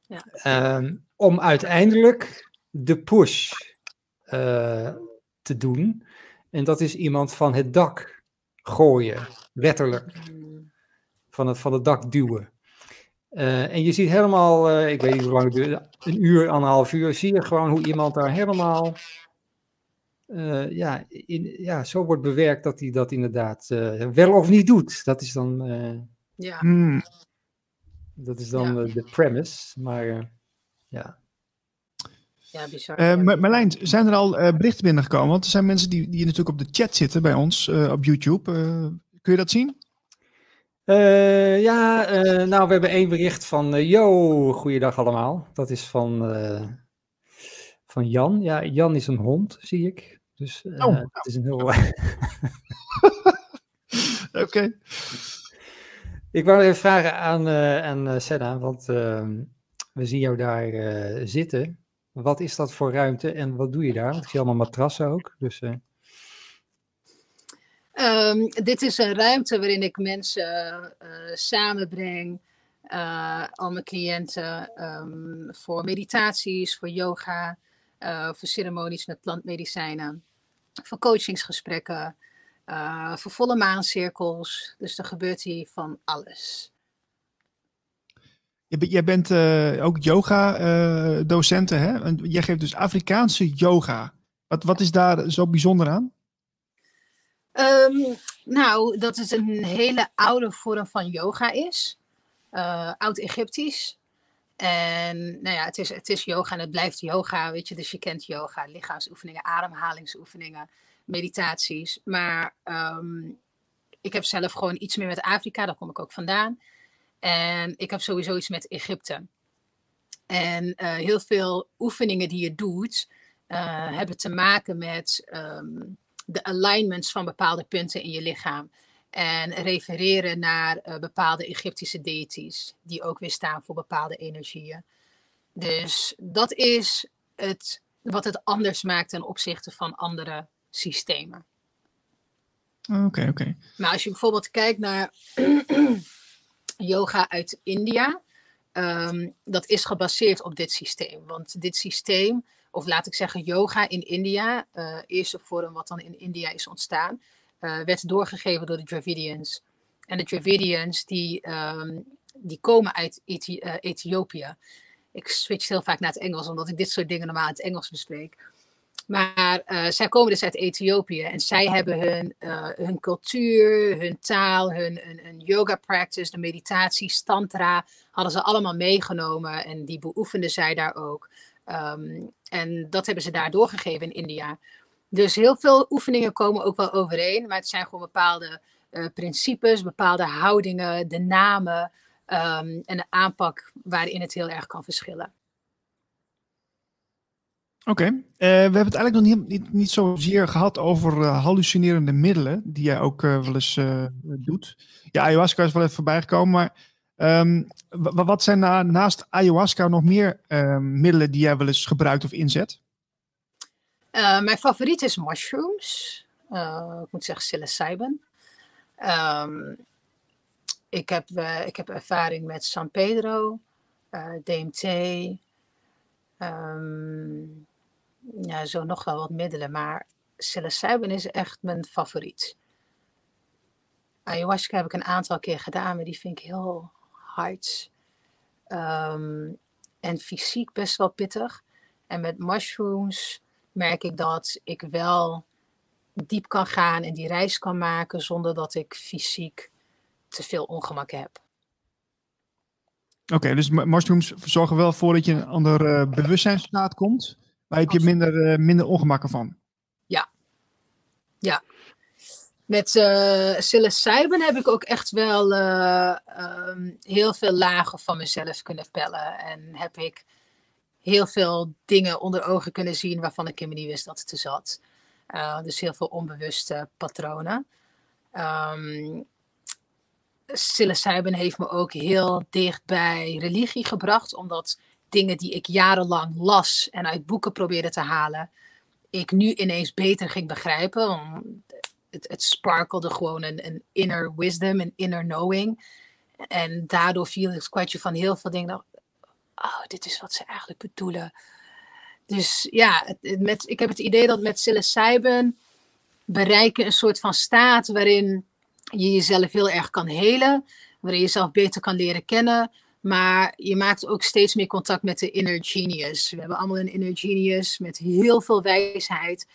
Ja. Um, om uiteindelijk de push te doen. En dat is iemand van het dak gooien, letterlijk. Van het, van het dak duwen. Uh, en je ziet helemaal, ik weet niet hoe lang het duurt, een uur, anderhalf uur, zie je gewoon hoe iemand daar helemaal, uh, ja, in, ja, zo wordt bewerkt dat hij dat inderdaad wel of niet doet. Dat is dan, ja. Hmm. dat is dan de premise, maar ja. Ja, bizar. Uh, Marlijn, zijn er al uh, berichten binnengekomen? Want er zijn mensen die, die natuurlijk op de chat zitten bij ons uh, op YouTube. kun je dat zien? ja, nou, we hebben één bericht van Yo, goeiedag allemaal. Dat is van, van Jan. Ja, Jan is een hond, zie ik. Dus oh. het is een heel... Oké. Ik wou even vragen aan, aan Senna, want ehm, we zien jou daar zitten. Wat is dat voor ruimte en wat doe je daar? Want ik zie allemaal matrassen ook. Dus, uh... um, dit is een ruimte waarin ik mensen uh, samenbreng. Uh, al mijn cliënten um, voor meditaties, voor yoga, voor ceremonies met plantmedicijnen, voor coachingsgesprekken, voor volle maancirkels. Dus er gebeurt hier van alles. Jij bent uh, ook yoga-docenten, uh, hè? En jij geeft dus Afrikaanse yoga. Wat, wat is daar zo bijzonder aan? Um, nou, dat het een hele oude vorm van yoga is. Uh, Oud-Egyptisch. En nou ja, het is, het is yoga en het blijft yoga, weet je. Dus je kent yoga, lichaamsoefeningen, ademhalingsoefeningen, meditaties. Maar um, ik heb zelf gewoon iets meer met Afrika, daar kom ik ook vandaan. En ik heb sowieso iets met Egypte. En heel veel oefeningen die je doet, hebben te maken met ehm, de alignments van bepaalde punten in je lichaam. En refereren naar bepaalde Egyptische deities, die ook weer staan voor bepaalde energieën. Dus dat is het, wat het anders maakt ten opzichte van andere systemen. Oké, oké. Maar als je bijvoorbeeld kijkt naar yoga uit India, um, dat is gebaseerd op dit systeem. Want dit systeem, of laat ik zeggen yoga in India, uh, eerste vorm wat dan in India is ontstaan, uh, werd doorgegeven door de Dravidians. En de Dravidians die, um, die komen uit uh, Ethiopië. Ik switch heel vaak naar het Engels, omdat ik dit soort dingen normaal in het Engels bespreek. Maar uh, zij komen dus uit Ethiopië en zij hebben hun, hun cultuur, hun taal, hun, hun, yoga practice, de meditatie, tantra, hadden ze allemaal meegenomen en die beoefenden zij daar ook. Um, en dat hebben ze daar doorgegeven in India. Dus heel veel oefeningen komen ook wel overeen, maar het zijn gewoon bepaalde uh, principes, bepaalde houdingen, de namen um, en de aanpak waarin het heel erg kan verschillen. Oké, uh, we hebben het eigenlijk nog niet, niet, niet zozeer gehad over uh, hallucinerende middelen, die jij ook wel eens doet. Ja, ayahuasca is wel even voorbij gekomen, maar um, wat zijn na, naast ayahuasca nog meer ehm, middelen die jij wel eens gebruikt of inzet? Mijn favoriet is mushrooms. ik moet zeggen psilocybin. Um, ik, heb, ik heb ervaring met San Pedro, DMT, Um, ja, zo nog wel wat middelen, maar psilocybin is echt mijn favoriet. Ayahuasca heb ik een aantal keer gedaan, maar die vind ik heel hard. Um, en fysiek best wel pittig. En met mushrooms merk ik dat ik wel diep kan gaan en die reis kan maken zonder dat ik fysiek te veel ongemak heb. Oké, dus mushrooms zorgen wel voor dat je in een ander uh, bewustzijnsstaat komt. Maar heb je minder, uh, minder ongemakken van? Ja. Ja. Met uh, psilocybin heb ik ook echt wel um, heel veel lagen van mezelf kunnen pellen. En heb ik heel veel dingen onder ogen kunnen zien waarvan ik helemaal niet wist dat het er zat. dus heel veel onbewuste patronen. Um, psilocybin heeft me ook heel dicht bij religie gebracht, omdat dingen die ik jarenlang las en uit boeken probeerde te halen, ik nu ineens beter ging begrijpen. Het, het sparkelde gewoon een, een inner wisdom, een inner knowing. En daardoor viel het kwartje van heel veel dingen. Oh, dit is wat ze eigenlijk bedoelen. Dus ja, met, ik heb het idee dat met psilocybin bereiken een soort van staat waarin je jezelf heel erg kan helen, waarin je jezelf beter kan leren kennen. Maar je maakt ook steeds meer contact met de inner genius. We hebben allemaal een inner genius met heel veel wijsheid.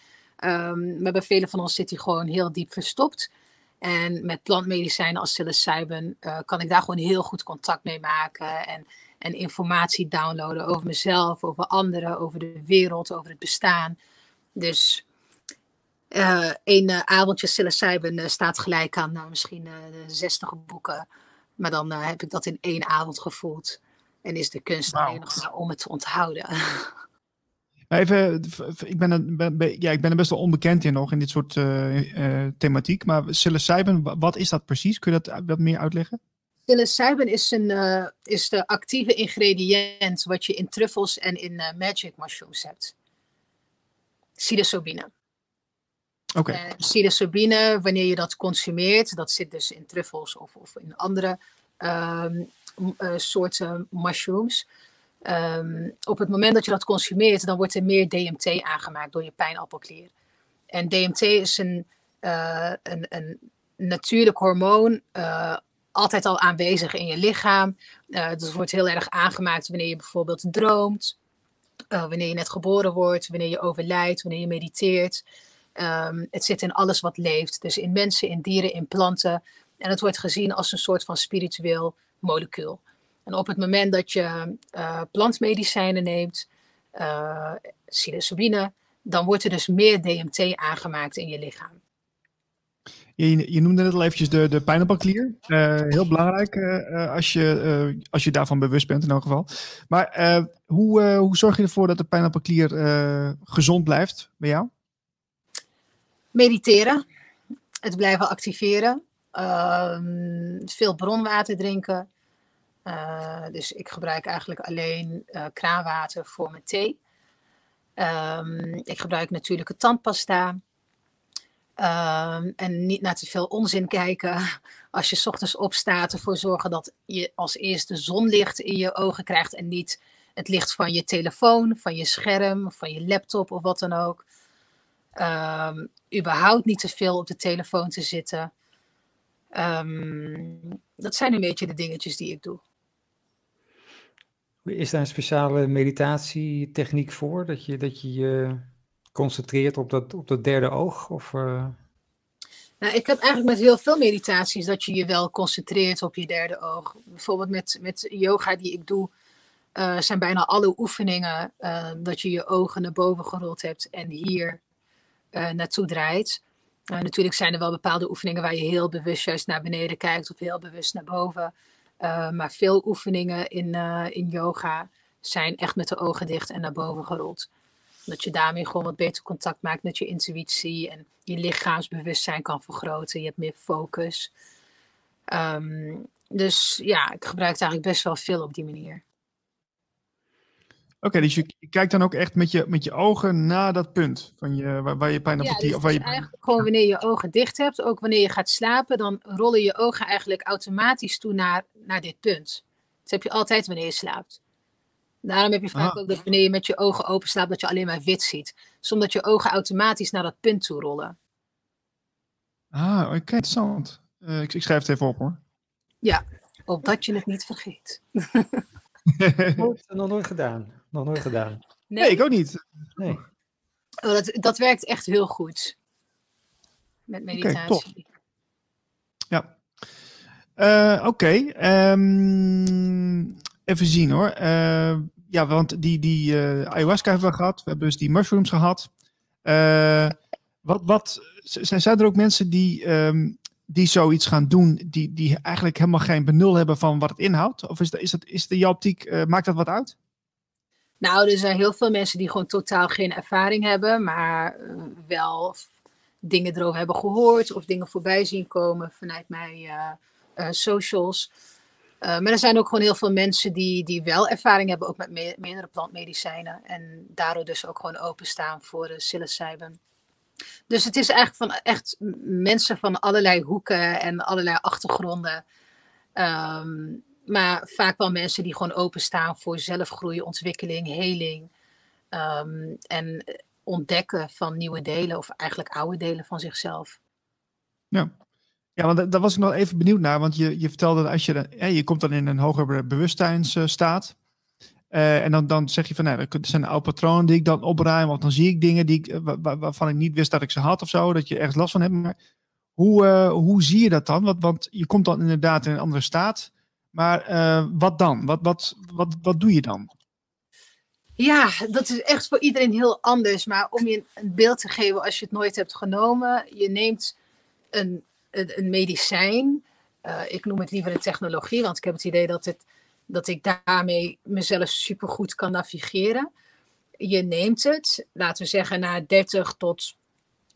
Um, maar bij velen van ons zit hij gewoon heel diep verstopt. En met plantmedicijnen als psilocybin uh, kan ik daar gewoon heel goed contact mee maken. En, en informatie downloaden over mezelf, over anderen, over de wereld, over het bestaan. Dus uh, een uh, avondje psilocybin uh, staat gelijk aan nou, misschien 60 boeken. Maar dan heb ik dat in één avond gevoeld. En is de kunst wow. nog om het te onthouden. Even, ik ben, ben, ja, ik ben er best wel onbekend in nog, in dit soort thematiek. Maar psilocybin, wat is dat precies? Kun je dat wat meer uitleggen? Psilocybin is, een, is de actieve ingrediënt wat je in truffels en in magic mushrooms hebt. Psilocybine. Okay. Uh, psilocybine, wanneer je dat consumeert, dat zit dus in truffels of, of in andere um, uh, soorten mushrooms. Um, op het moment dat je dat consumeert, dan wordt er meer DMT aangemaakt door je pijnappelklier. En DMT is een, een, een natuurlijk hormoon, altijd al aanwezig in je lichaam. dat wordt heel erg aangemaakt wanneer je bijvoorbeeld droomt, wanneer je net geboren wordt, wanneer je overlijdt, wanneer je mediteert. Um, het zit in alles wat leeft. Dus in mensen, in dieren, in planten. En het wordt gezien als een soort van spiritueel molecuul. En op het moment dat je uh, plantmedicijnen neemt, uh, psilocybine, dan wordt er dus meer DMT aangemaakt in je lichaam. Je, noemde net al eventjes de, de pijnappelklier. Uh, heel belangrijk uh, als, je, als je daarvan bewust bent in elk geval. Maar hoe, hoe zorg je ervoor dat de pijnappelklier gezond blijft bij jou? Mediteren. Het blijven activeren. Ehm, veel bronwater drinken. dus ik gebruik eigenlijk alleen kraanwater voor mijn thee. Um, ik gebruik natuurlijke tandpasta. Ehm, en niet naar te veel onzin kijken. Als je ochtends opstaat, ervoor zorgen dat je als eerste zonlicht in je ogen krijgt en niet het licht van je telefoon, van je scherm, van je laptop of wat dan ook. Um, überhaupt niet te veel op de telefoon te zitten. dat zijn een beetje de dingetjes die ik doe. Is daar een speciale meditatietechniek voor? Dat je dat je, je concentreert op dat, op dat derde oog? Of, uh... nou, ik heb eigenlijk met heel veel meditaties dat je je wel concentreert op je derde oog. Bijvoorbeeld met, met yoga die ik doe, uh, zijn bijna alle oefeningen uh, dat je je ogen naar boven gerold hebt en hier naartoe draait. natuurlijk zijn er wel bepaalde oefeningen waar je heel bewust juist naar beneden kijkt of heel bewust naar boven. Maar veel oefeningen in, in yoga zijn echt met de ogen dicht en naar boven gerold. Dat je daarmee gewoon wat beter contact maakt met je intuïtie en je lichaamsbewustzijn kan vergroten. Je hebt meer focus. Um, dus ja, ik gebruik het eigenlijk best wel veel op die manier. Oké, dus je, kijkt dan ook echt met je, met je ogen naar dat punt van je, waar, waar je pijn op ja, dus of waar je... eigenlijk gewoon wanneer je ogen dicht hebt, ook wanneer je gaat slapen, dan rollen je ogen eigenlijk automatisch toe naar, naar dit punt. Dat heb je altijd wanneer je slaapt. Daarom heb je vaak ah. ook dat wanneer je met je ogen open slaapt, dat je alleen maar wit ziet. Zodat je ogen automatisch naar dat punt toe rollen. Ah, oké, interessant. Uh, ik, ik schrijf het even op hoor. Ja, opdat je het niet vergeet. nog nooit gedaan. Nog nooit gedaan. Nee, ik ook niet. Nee. Oh, dat, dat werkt echt heel goed. Met meditatie. ja. Uh, Oké. Ehm, even zien hoor. Uh, ja, want die, die uh, ayahuasca hebben we gehad. We hebben dus die mushrooms gehad. wat, wat, zijn, er ook mensen die, um, die zoiets gaan doen, die, die eigenlijk helemaal geen benul hebben van wat het inhoudt? Of is, dat, is, dat, is de optiek, maakt dat wat uit? Nou, er zijn heel veel mensen die gewoon totaal geen ervaring hebben, maar uh, wel dingen erover hebben gehoord of dingen voorbij zien komen vanuit mijn uh, socials. maar er zijn ook gewoon heel veel mensen die, die wel ervaring hebben, ook met me meerdere plantmedicijnen. En daardoor dus ook gewoon openstaan voor uh, psilocybin. Dus het is eigenlijk van echt mensen van allerlei hoeken en allerlei achtergronden. Um, maar vaak wel mensen die gewoon openstaan voor zelfgroei, ontwikkeling, heling. Um, en ontdekken van nieuwe delen of eigenlijk oude delen van zichzelf. Ja, ja want daar was ik nog even benieuwd naar. Want je, je vertelde dat als je, je komt dan in een hoger bewustzijnsstaat. Uh, en dan, dan zeg je van, nou, er zijn oude patronen die ik dan opruim. Of dan zie ik dingen die ik, waar, waarvan ik niet wist dat ik ze had of zo. Dat je ergens last van hebt. Maar hoe, uh, hoe zie je dat dan? Want, want je komt dan inderdaad in een andere staat. Maar wat dan? Wat, wat, wat, wat doe je dan? Ja, dat is echt voor iedereen heel anders. Maar om je een beeld te geven als je het nooit hebt genomen, je neemt een, een, medicijn. Uh, ik noem het liever een technologie, want ik heb het idee dat, het, dat ik daarmee mezelf supergoed kan navigeren. Je neemt het, laten we zeggen, na 30 tot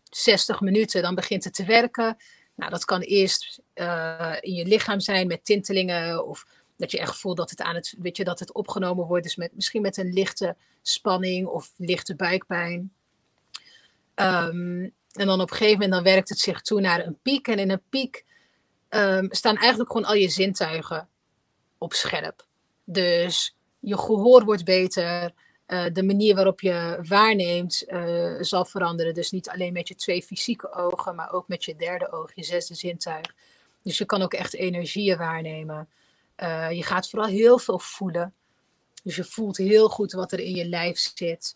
60 minuten, dan begint het te werken. Nou, dat kan eerst uh, in je lichaam zijn met tintelingen of dat je echt voelt dat het aan het, weet je, dat het opgenomen wordt. Dus met, misschien met een lichte spanning of lichte buikpijn. Um, en dan op een gegeven moment dan werkt het zich toe naar een piek. En in een piek um, staan eigenlijk gewoon al je zintuigen op scherp. Dus je gehoor wordt beter. Uh, de manier waarop je waarneemt uh, zal veranderen. Dus niet alleen met je twee fysieke ogen, maar ook met je derde oog, je zesde zintuig. Dus je kan ook echt energieën waarnemen. Uh, je gaat vooral heel veel voelen. Dus je voelt heel goed wat er in je lijf zit.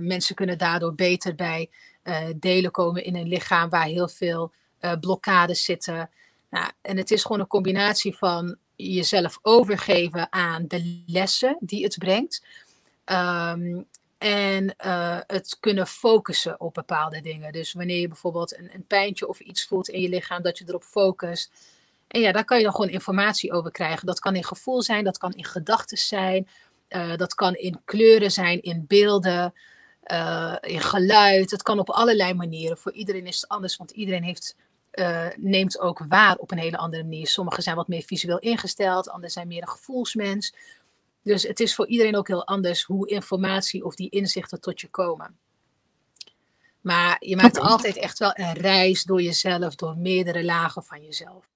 mensen kunnen daardoor beter bij delen komen in een lichaam waar heel veel blokkades zitten. Nou, en het is gewoon een combinatie van jezelf overgeven aan de lessen die het brengt. Um, En uh, het kunnen focussen op bepaalde dingen. Dus wanneer je bijvoorbeeld een, een pijntje of iets voelt in je lichaam, dat je erop focust. En ja, daar kan je dan gewoon informatie over krijgen. Dat kan in gevoel zijn, dat kan in gedachten zijn, dat kan in kleuren zijn, in beelden, uh, in geluid. Het kan op allerlei manieren. Voor iedereen is het anders, want iedereen heeft, uh, neemt ook waar op een hele andere manier. Sommigen zijn wat meer visueel ingesteld, anderen zijn meer een gevoelsmens. Dus het is voor iedereen ook heel anders hoe informatie of die inzichten tot je komen. Maar je maakt okay. altijd echt wel een reis door jezelf, door meerdere lagen van jezelf.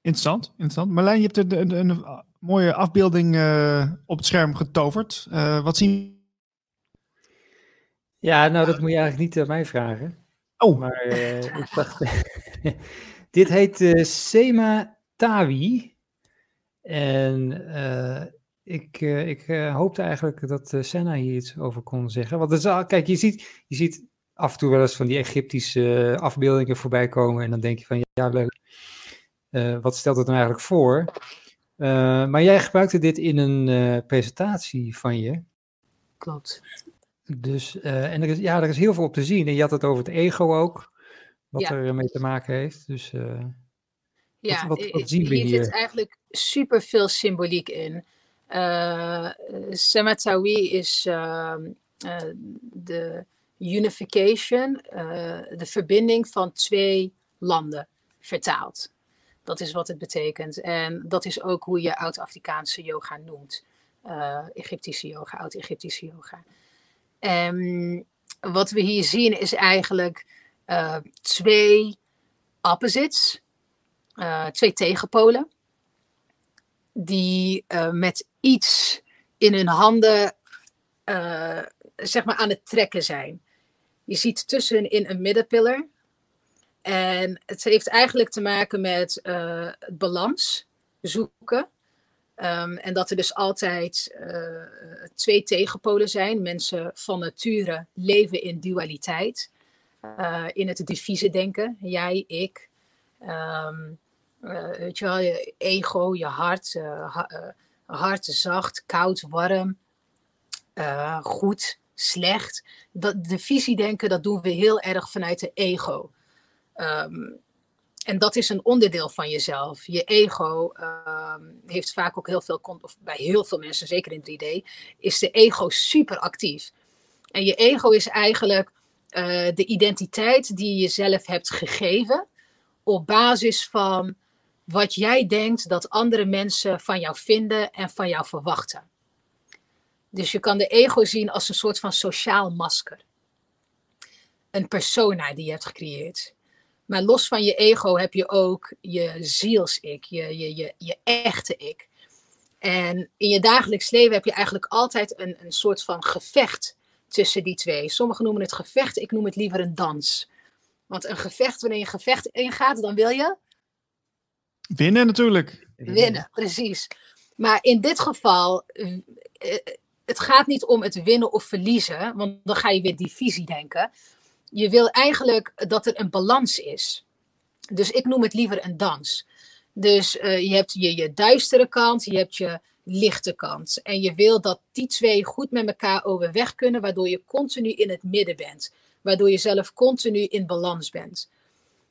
Interessant, interessant. Marlijn, je hebt een, een, een mooie afbeelding uh, op het scherm getoverd. Uh, wat zien Ja, nou dat moet je eigenlijk niet aan mij vragen. Oh. Maar uh, ik dacht... dit heet Sema Tawi. En uh, ik, uh, ik uh, hoopte eigenlijk dat Senna hier iets over kon zeggen. Want is, kijk, je ziet, je ziet af en toe wel eens van die Egyptische afbeeldingen voorbij komen. En dan denk je van, ja, leuk. wat stelt het nou eigenlijk voor? maar jij gebruikte dit in een presentatie van je. Klopt. Dus, en er is, ja, er is heel veel op te zien. En je had het over het ego ook, wat ja. er mee te maken heeft. Dus... Ja, wat, wat, wat zien we hier, hier zit eigenlijk super veel symboliek in. Uh, Sematawi is uh, de unification, de verbinding van twee landen vertaald. Dat is wat het betekent. En dat is ook hoe je Oud-Afrikaanse yoga noemt. Egyptische yoga, Oud-Egyptische yoga. En wat we hier zien is eigenlijk twee opposites uh, twee tegenpolen. Die uh, met iets in hun handen zeg maar aan het trekken zijn. Je ziet tussenin een middenpiller. En het heeft eigenlijk te maken met het balans zoeken. Um, en dat er dus altijd twee tegenpolen zijn. Mensen van nature leven in dualiteit. in het diffuse denken. Jij, ik. Um, uh, weet je wel, je ego, je hart, ha, hard, zacht, koud, warm, goed, slecht. Dat, de visie denken, dat doen we heel erg vanuit de ego. Um, en dat is een onderdeel van jezelf. Je ego um, heeft vaak ook heel veel, of bij heel veel mensen, zeker in 3D, is de ego super actief. En je ego is eigenlijk de identiteit die je jezelf hebt gegeven op basis van wat jij denkt dat andere mensen van jou vinden en van jou verwachten. Dus je kan de ego zien als een soort van sociaal masker. Een persona die je hebt gecreëerd. Maar los van je ego heb je ook je ziels-ik, je, je, je, je echte ik. En in je dagelijks leven heb je eigenlijk altijd een, een soort van gevecht tussen die twee. Sommigen noemen het gevecht, ik noem het liever een dans. Want een gevecht, wanneer je een gevecht ingaat, dan wil je Winnen natuurlijk. Winnen, precies. Maar in dit geval, eh, het gaat niet om het winnen of verliezen, want dan ga je weer divisie denken. Je wil eigenlijk dat er een balans is. Dus ik noem het liever een dans. Dus uh, je hebt je, je duistere kant, je hebt je lichte kant. En je wil dat die twee goed met elkaar overweg kunnen, waardoor je continu in het midden bent. Waardoor je zelf continu in balans bent.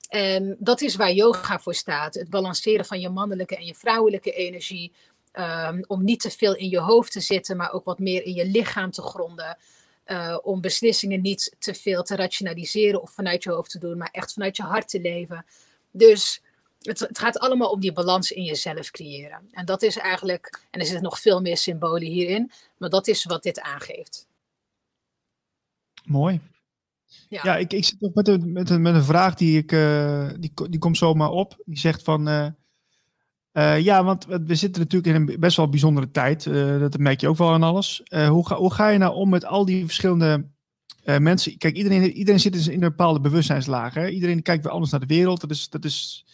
En dat is waar yoga voor staat. Het balanceren van je mannelijke en je vrouwelijke energie. Um, om niet te veel in je hoofd te zitten, maar ook wat meer in je lichaam te gronden. Uh, om beslissingen niet te veel te rationaliseren of vanuit je hoofd te doen, maar echt vanuit je hart te leven. Dus het, het, gaat allemaal om die balans in jezelf creëren. En dat is eigenlijk, en er zitten nog veel meer symbolen hierin, maar dat is wat dit aangeeft. Mooi. Ja, ja ik, ik zit nog met een, met een, met een vraag die, ik, uh, die, die komt zomaar op. Die zegt van, uh, uh, ja, want we zitten natuurlijk in een best wel bijzondere tijd. dat merk je ook wel aan alles. hoe, ga, hoe ga je nou om met al die verschillende mensen? Kijk, iedereen, iedereen zit in een bepaalde bewustzijnslaag. Iedereen kijkt weer anders naar de wereld. Dat is, dat is,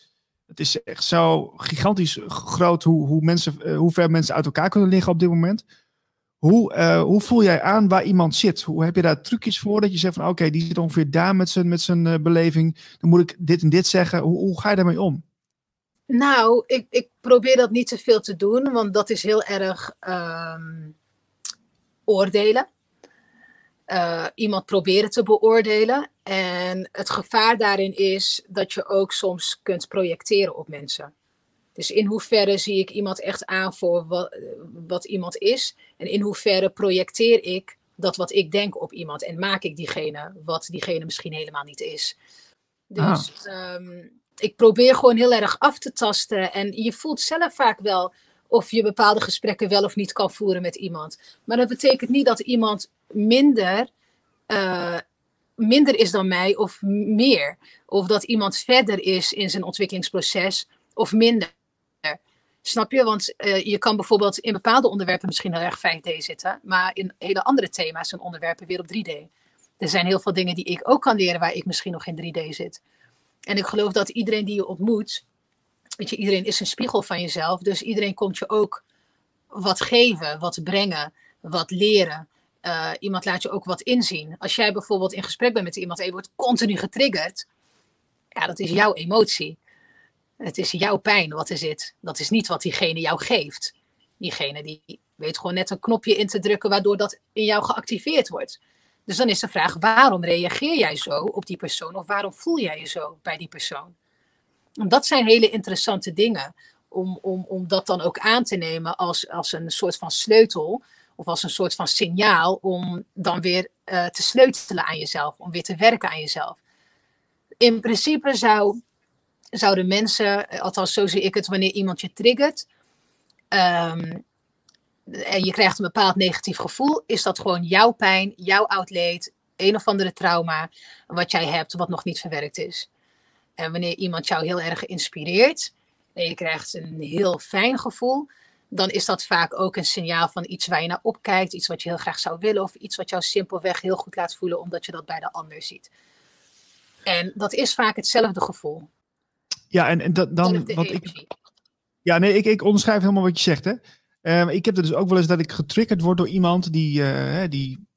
het is echt zo gigantisch groot hoe, hoe, mensen, hoe ver mensen uit elkaar kunnen liggen op dit moment. Hoe, hoe voel jij aan waar iemand zit? Hoe heb je daar trucjes voor dat je zegt van oké, die zit ongeveer daar met zijn, met zijn beleving. Dan moet ik dit en dit zeggen. Hoe, hoe ga je daarmee om? Nou, ik, ik probeer dat niet te veel te doen, want dat is heel erg. Um, oordelen. Uh, iemand proberen te beoordelen. En het gevaar daarin is dat je ook soms kunt projecteren op mensen. Dus in hoeverre zie ik iemand echt aan voor wat, wat iemand is? En in hoeverre projecteer ik dat wat ik denk op iemand en maak ik diegene wat diegene misschien helemaal niet is? Dus ah. Ehm, ik probeer gewoon heel erg af te tasten. En je voelt zelf vaak wel of je bepaalde gesprekken wel of niet kan voeren met iemand. Maar dat betekent niet dat iemand minder, uh, minder is dan mij of meer. Of dat iemand verder is in zijn ontwikkelingsproces of minder. Snap je? Want uh, je kan bijvoorbeeld in bepaalde onderwerpen misschien heel erg 5D zitten, maar in hele andere thema's en onderwerpen weer op 3D. Er zijn heel veel dingen die ik ook kan leren waar ik misschien nog in 3D zit. En ik geloof dat iedereen die je ontmoet, weet je, iedereen is een spiegel van jezelf. Dus iedereen komt je ook wat geven, wat brengen, wat leren. Uh, iemand laat je ook wat inzien. Als jij bijvoorbeeld in gesprek bent met iemand en je wordt continu getriggerd, ja, dat is jouw emotie. Het is jouw pijn wat er zit. Dat is niet wat diegene jou geeft. Diegene die weet gewoon net een knopje in te drukken waardoor dat in jou geactiveerd wordt. Dus dan is de vraag, waarom reageer jij zo op die persoon? Of waarom voel jij je zo bij die persoon? Dat zijn hele interessante dingen. Om, om, om dat dan ook aan te nemen als, als een soort van sleutel. Of als een soort van signaal om dan weer uh, te sleutelen aan jezelf. Om weer te werken aan jezelf. In principe zou, zouden mensen, althans zo zie ik het, wanneer iemand je triggert. Um, en je krijgt een bepaald negatief gevoel, is dat gewoon jouw pijn, jouw oud leed, een of andere trauma wat jij hebt, wat nog niet verwerkt is. En wanneer iemand jou heel erg inspireert en je krijgt een heel fijn gevoel, dan is dat vaak ook een signaal van iets waar je naar opkijkt, iets wat je heel graag zou willen of iets wat jou simpelweg heel goed laat voelen omdat je dat bij de ander ziet. En dat is vaak hetzelfde gevoel. Ja, en, en dat, dan wat ik. Ja, nee, ik, ik onderschrijf helemaal wat je zegt. Hè. Um, ik heb er dus ook wel eens dat ik getriggerd word door iemand die, uh, die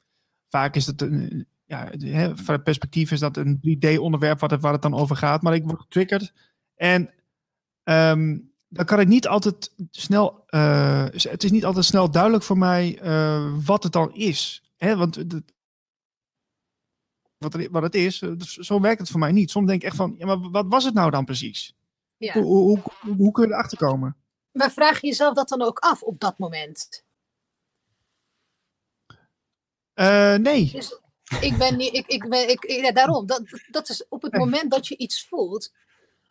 vaak is het een, ja, van het perspectief is dat een 3D-onderwerp waar het, waar het dan over gaat, maar ik word getriggerd en um, dan kan ik niet altijd snel, uh, het is niet altijd snel duidelijk voor mij uh, wat het dan is. Hè? Want de, wat, wat het is, zo werkt het voor mij niet. Soms denk ik echt van, ja, maar wat was het nou dan precies? Ja. Hoe, hoe, hoe, hoe kun je erachter komen? Maar vraag je jezelf dat dan ook af op dat moment? Uh, nee. Dus ik ben niet, ik, ik ben, ik, ja, daarom, dat, dat is op het moment dat je iets voelt,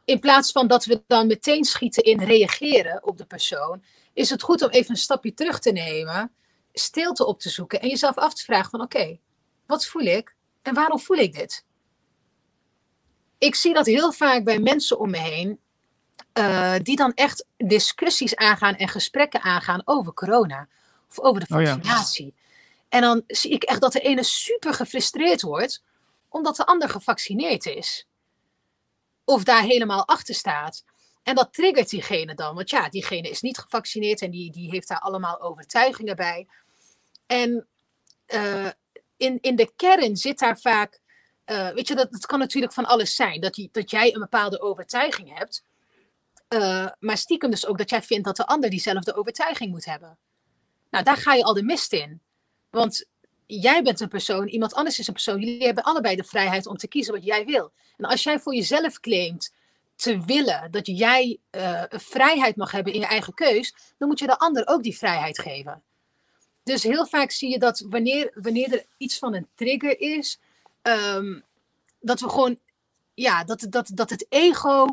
in plaats van dat we dan meteen schieten in reageren op de persoon, is het goed om even een stapje terug te nemen, stilte op te zoeken en jezelf af te vragen van oké, wat voel ik en waarom voel ik dit? Ik zie dat heel vaak bij mensen om me heen uh, die dan echt discussies aangaan en gesprekken aangaan over corona. Of over de oh vaccinatie. En dan zie ik echt dat de ene super gefrustreerd wordt, omdat de ander gevaccineerd is. Of daar helemaal achter staat. En dat triggert diegene dan. Want ja, diegene is niet gevaccineerd en die, die heeft daar allemaal overtuigingen bij. En uh, in, in de kern zit daar vaak. Uh, weet je, dat, dat kan natuurlijk van alles zijn. Dat, je, dat jij een bepaalde overtuiging hebt. Uh, maar stiekem dus ook dat jij vindt dat de ander diezelfde overtuiging moet hebben. Nou, daar ga je al de mist in. Want jij bent een persoon, iemand anders is een persoon. Jullie hebben allebei de vrijheid om te kiezen wat jij wil. En als jij voor jezelf claimt te willen dat jij uh, vrijheid mag hebben in je eigen keus, dan moet je de ander ook die vrijheid geven. Dus heel vaak zie je dat wanneer, wanneer er iets van een trigger is, um, dat we gewoon, ja, dat, dat, dat het ego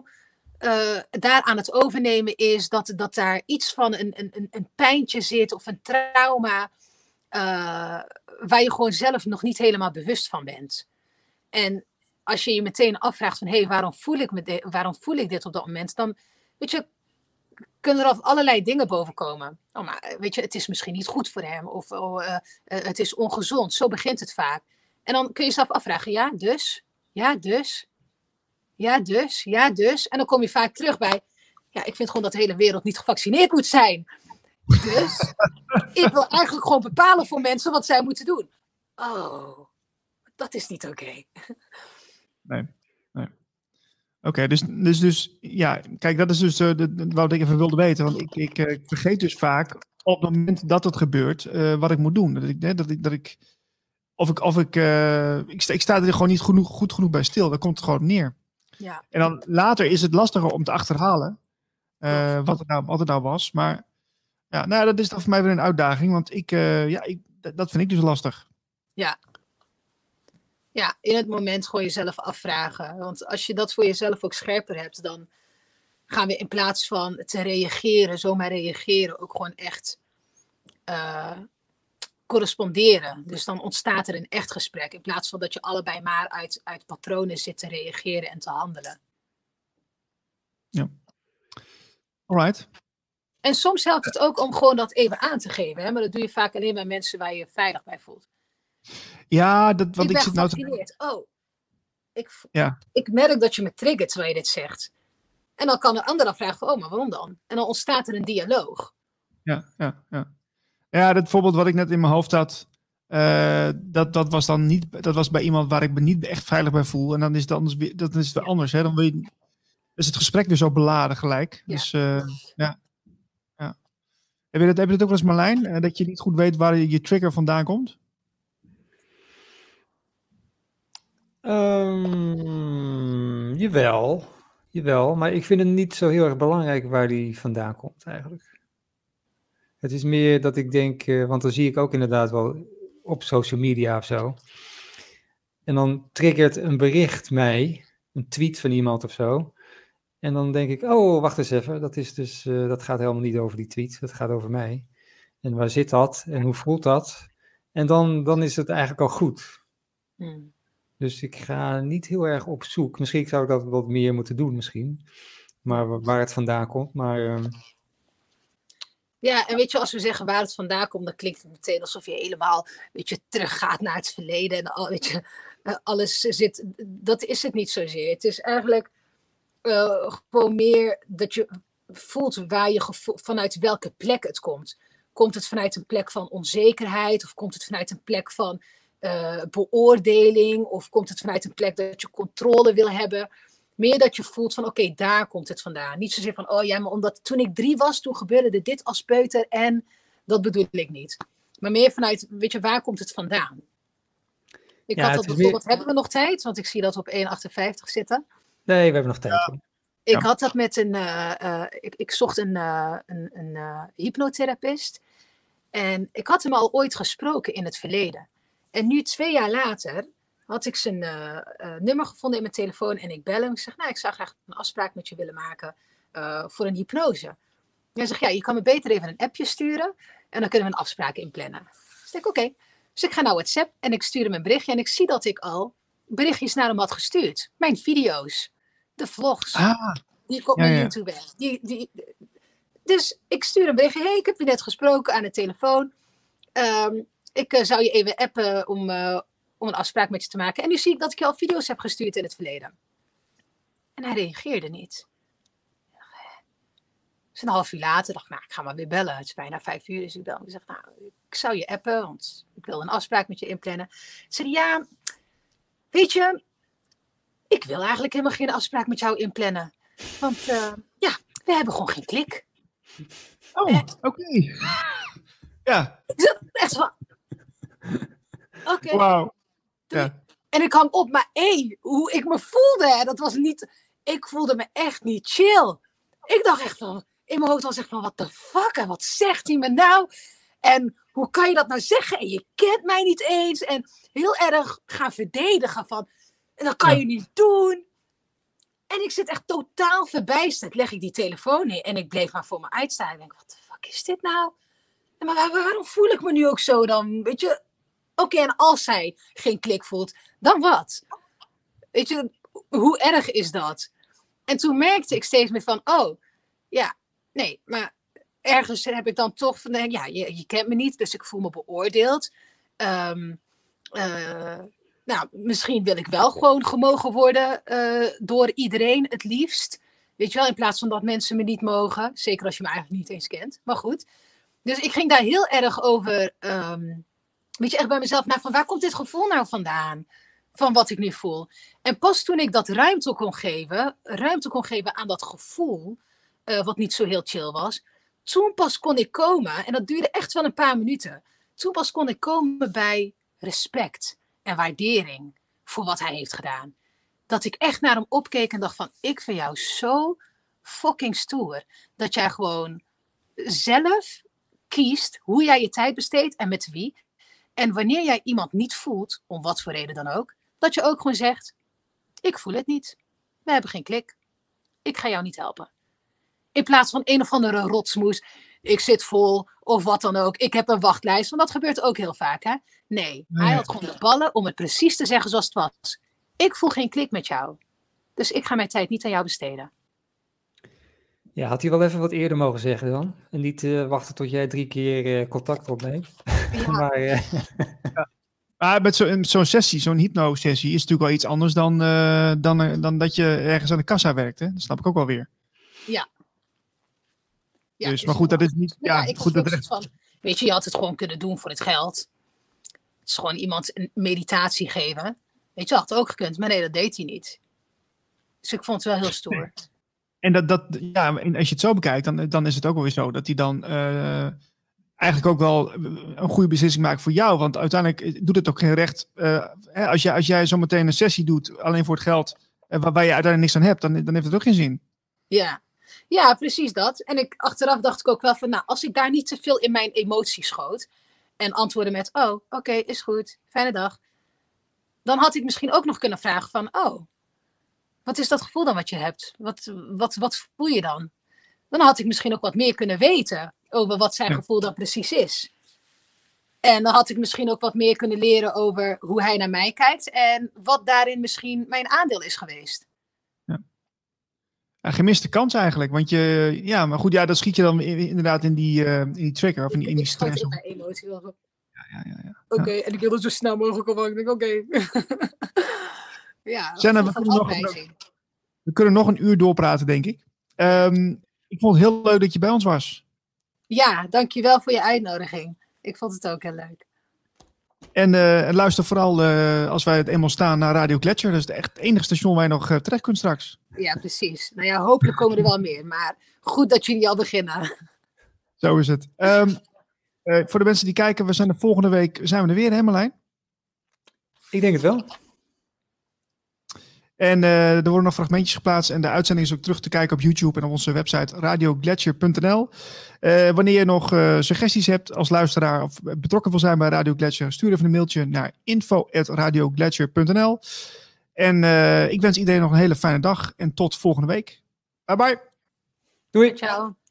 uh, daar aan het overnemen is dat, dat daar iets van een, een, een pijntje zit of een trauma uh, waar je gewoon zelf nog niet helemaal bewust van bent. En als je je meteen afvraagt van hé, hey, waarom, voel ik waarom voel ik dit op dat moment, dan weet je, kunnen er allerlei dingen boven komen. Oh, maar weet je, het is misschien niet goed voor hem of oh, uh, het is ongezond. Zo begint het vaak. En dan kun je jezelf afvragen, ja, dus, ja, dus. Ja, dus, ja, dus. En dan kom je vaak terug bij, ja, ik vind gewoon dat de hele wereld niet gevaccineerd moet zijn. Dus ik wil eigenlijk gewoon bepalen voor mensen wat zij moeten doen. Oh, dat is niet oké. Nee, nee. Oké, dus, dus, dus ja, kijk, dat is dus uh, de, wat ik even wilde weten. Want ik, ik, uh, vergeet dus vaak op het moment dat het gebeurt, eh, wat ik moet doen. Dat ik, hè, dat ik, dat ik of ik, of ik, eh, ik, sta, ik sta er gewoon niet genoeg, goed genoeg bij stil. Daar komt het gewoon neer. Ja. En dan later is het lastiger om te achterhalen eh, wat, het nou, wat het nou was. Maar ja, nou, dat is dan voor mij weer een uitdaging. Want ik, eh, ja, ik, dat dat vind ik dus lastig. Ja. Ja, in het moment gewoon jezelf afvragen. Want als je dat voor jezelf ook scherper hebt, dan gaan we in plaats van te reageren, zomaar reageren, ook gewoon echt eh, corresponderen. Dus dan ontstaat er een echt gesprek. In plaats van dat je allebei maar uit, uit patronen zit te reageren en te handelen. Alright. En soms helpt het ook om gewoon dat even aan te geven. Hè? Maar dat doe je vaak alleen bij mensen waar je je veilig bij voelt. Ja, dat, want ik zit nou te... Oh, ik, Ja. ik merk dat je me triggert terwijl je dit zegt. En dan kan een ander dan vragen van, oh, maar waarom dan? En dan ontstaat er een dialoog. Ja, ja, ja. Ja, dat voorbeeld wat ik net in mijn hoofd had, eh, dat, dat was dan niet, dat was bij iemand waar ik me niet echt veilig bij voel. En dan is het anders dat is het weer anders. Hè? Dan wil je, is het gesprek weer zo beladen gelijk. Ja. Dus eh, ja. ja. Heb, je dat, heb je dat ook wel eens Marlijn? Eh, dat je niet goed weet waar je, je trigger vandaan komt? Ehm, jawel, jawel, maar ik vind het niet zo heel erg belangrijk waar die vandaan komt eigenlijk. Het is meer dat ik denk, eh, want dan zie ik ook inderdaad wel op social media of zo. En dan triggert een bericht mij, een tweet van iemand of zo. En dan denk ik, oh, wacht eens even, dat, is dus, eh, dat gaat helemaal niet over die tweet, dat gaat over mij. En waar zit dat en hoe voelt dat? En dan, dan is het eigenlijk al goed. Hmm. Dus ik ga niet heel erg op zoek. Misschien zou ik dat wat meer moeten doen, misschien. Maar wa- waar het vandaan komt. Maar ehm, Ja, en weet je, als we zeggen waar het vandaan komt, dan klinkt het meteen alsof je helemaal, weet je, teruggaat naar het verleden en al, weet je, eh, alles zit. Dat is het niet zozeer. Het is eigenlijk eh, gewoon meer dat je voelt waar je gevoel, vanuit welke plek het komt. Komt het vanuit een plek van onzekerheid of komt het vanuit een plek van eh, beoordeling of komt het vanuit een plek dat je controle wil hebben? Meer dat je voelt van oké, daar komt het vandaan. Niet zozeer van oh ja, maar omdat toen ik drie was, toen gebeurde er dit als peuter en dat bedoel ik niet. Maar meer vanuit, weet je, waar komt het vandaan? Ik Ja, had dat bijvoorbeeld, hebben we nog tijd? Want ik zie dat op 1,58 zitten. nee, we hebben nog tijd. Ik Ja. had dat met een. eh, eh, ik, ik zocht een, eh, een, een eh, hypnotherapist. En ik had hem al ooit gesproken in het verleden. En nu, twee jaar later, had ik zijn eh, eh, nummer gevonden in mijn telefoon. En ik bel hem. Ik zeg: Nou, ik zou graag een afspraak met je willen maken eh, voor een hypnose. En hij zegt: Ja, je kan me beter even een appje sturen. En dan kunnen we een afspraak inplannen. Dus ik denk: Oké. Dus ik ga naar WhatsApp en ik stuur hem een berichtje. En ik zie dat ik al berichtjes naar hem had gestuurd. Mijn video's, de vlogs Ah, die ik op Ja, mijn. YouTube heb. Die, die, dus ik stuur een berichtje. Hey, ik heb je net gesproken aan de telefoon. Ehm, ik zou je even appen om, om een afspraak met je te maken. En nu zie ik dat ik je al video's heb gestuurd in het verleden. En hij reageerde niet. Dus een half uur later dacht ik, nou, ik ga maar weer bellen. Het is bijna vijf uur, dus ik bel. Ik zeg, nou, ik zou je appen, want ik wil een afspraak met je inplannen. Ik zei, ja, weet je, ik wil eigenlijk helemaal geen afspraak met jou inplannen. Want eh, ja, we hebben gewoon geen klik. oh, oké. ja, Ik zat echt van. Oké. wauw. Ja. En ik hang op, maar hé, hoe ik me voelde, dat was niet. Ik voelde me echt niet chill. Ik dacht echt van. In mijn hoofd was echt van: wat de fuck? En wat zegt hij me nou? En hoe kan je dat nou zeggen? En je kent mij niet eens. En heel erg gaan verdedigen van. En dat kan Ja. je niet doen. En ik zit echt totaal verbijsterd. Leg ik die telefoon neer en ik bleef maar voor me uitstaan. Ik denk, wat de fuck is dit nou? En maar waar- waarom voel ik me nu ook zo dan? Weet je, oké, en als hij geen klik voelt, dan wat? Weet je, hoe erg is dat? En toen merkte ik steeds meer van, oh, ja, nee, maar ergens heb ik dan toch van, ja, je, je kent me niet, dus ik voel me beoordeeld. Ehm, eh, nou, misschien wil ik wel gewoon gemogen worden eh, door iedereen het liefst. Weet je wel, in plaats van dat mensen me niet mogen. Zeker als je me eigenlijk niet eens kent. Maar goed. Dus ik ging daar heel erg over, ehm, weet je, echt bij mezelf naar van waar komt dit gevoel nou vandaan? Van wat ik nu voel. En pas toen ik dat ruimte kon geven, ruimte kon geven aan dat gevoel, eh, wat niet zo heel chill was, toen pas kon ik komen, en dat duurde echt wel een paar minuten. Toen pas kon ik komen bij respect en waardering voor wat hij heeft gedaan. Dat ik echt naar hem opkeek en dacht van, ik vind jou zo fucking stoer. Dat jij gewoon zelf kiest hoe jij je tijd besteedt en met wie. En wanneer jij iemand niet voelt, om wat voor reden dan ook, dat je ook gewoon zegt: Ik voel het niet. We hebben geen klik. Ik ga jou niet helpen. In plaats van een of andere rotsmoes. Ik zit vol of wat dan ook. Ik heb een wachtlijst. Want dat gebeurt ook heel vaak. Hè? Nee, hij had gewoon de ballen om het precies te zeggen zoals het was. Ik voel geen klik met jou. Dus ik ga mijn tijd niet aan jou besteden. Ja, had hij wel even wat eerder mogen zeggen dan? En niet uh, wachten tot jij drie keer uh, contact opneemt. Ja. maar, uh... ja. maar met zo'n zo sessie, zo'n hypno-sessie, is natuurlijk wel iets anders dan, dan, dan dat je ergens aan de kassa werkt. Hè? Dat snap ik ook wel weer. Ja. ja dus, maar goed, dat is niet. Ja, ik goed, dat van, weet je, je had het gewoon kunnen doen voor het geld. Het is gewoon iemand een meditatie geven. Weet je, had het ook gekund, maar nee, dat deed hij niet. Dus ik vond het wel heel stoer. En dat, dat, ja, als je het zo bekijkt, dan, dan is het ook wel weer zo dat hij dan uh, eigenlijk ook wel een goede beslissing maakt voor jou. Want uiteindelijk doet het ook geen recht. Hè, als, jij, als jij zometeen een sessie doet alleen voor het geld, uh, waarbij je uiteindelijk niks aan hebt, dan, dan heeft het ook geen zin. Ja. ja, precies dat. En ik, achteraf dacht ik ook wel van, nou, als ik daar niet te veel in mijn emoties schoot en antwoordde met, oh, oké, is goed, fijne dag. Dan had ik misschien ook nog kunnen vragen van, oh, wat is dat gevoel dan wat je hebt? Wat, wat, wat voel je dan? Dan had ik misschien ook wat meer kunnen weten over wat zijn gevoel dan precies is. En dan had ik misschien ook wat meer kunnen leren over hoe hij naar mij kijkt en wat daarin misschien mijn aandeel is geweest. Ja. ja gemiste kans eigenlijk, want je, ja, maar goed, ja, dat schiet je dan inderdaad in die, uh, in die trigger of in die, in die stress. Ik emotie wel. Ja, ja, ja. ja. Oké, okay, en ik wil het zo snel mogelijk op. Ik denk, oké. Okay. Ja, Senna, we, kunnen nog, we kunnen nog een uur doorpraten, denk ik. Um, ik vond het heel leuk dat je bij ons was. Ja, dankjewel voor je uitnodiging. Ik vond het ook heel leuk. En uh, luister vooral uh, als wij het eenmaal staan naar Radio Gletscher. Dat is het echt het enige station waar je nog uh, terecht kunt straks. Ja, precies. Nou ja, hopelijk komen er wel meer. Maar goed dat jullie al beginnen. Zo is het. Um, voor de mensen die kijken, we zijn de volgende week zijn we er weer, hè Marlijn? Ik denk het wel. En uh, er worden nog fragmentjes geplaatst. En de uitzending is ook terug te kijken op YouTube en op onze website radioglacier.nl. Uh, wanneer je nog uh, suggesties hebt als luisteraar of betrokken wil zijn bij Radio Glacier, stuur even een mailtje naar info.radioglacier.nl. En ik wens iedereen nog een hele fijne dag en tot volgende week. Bye bye. Doei. Ciao.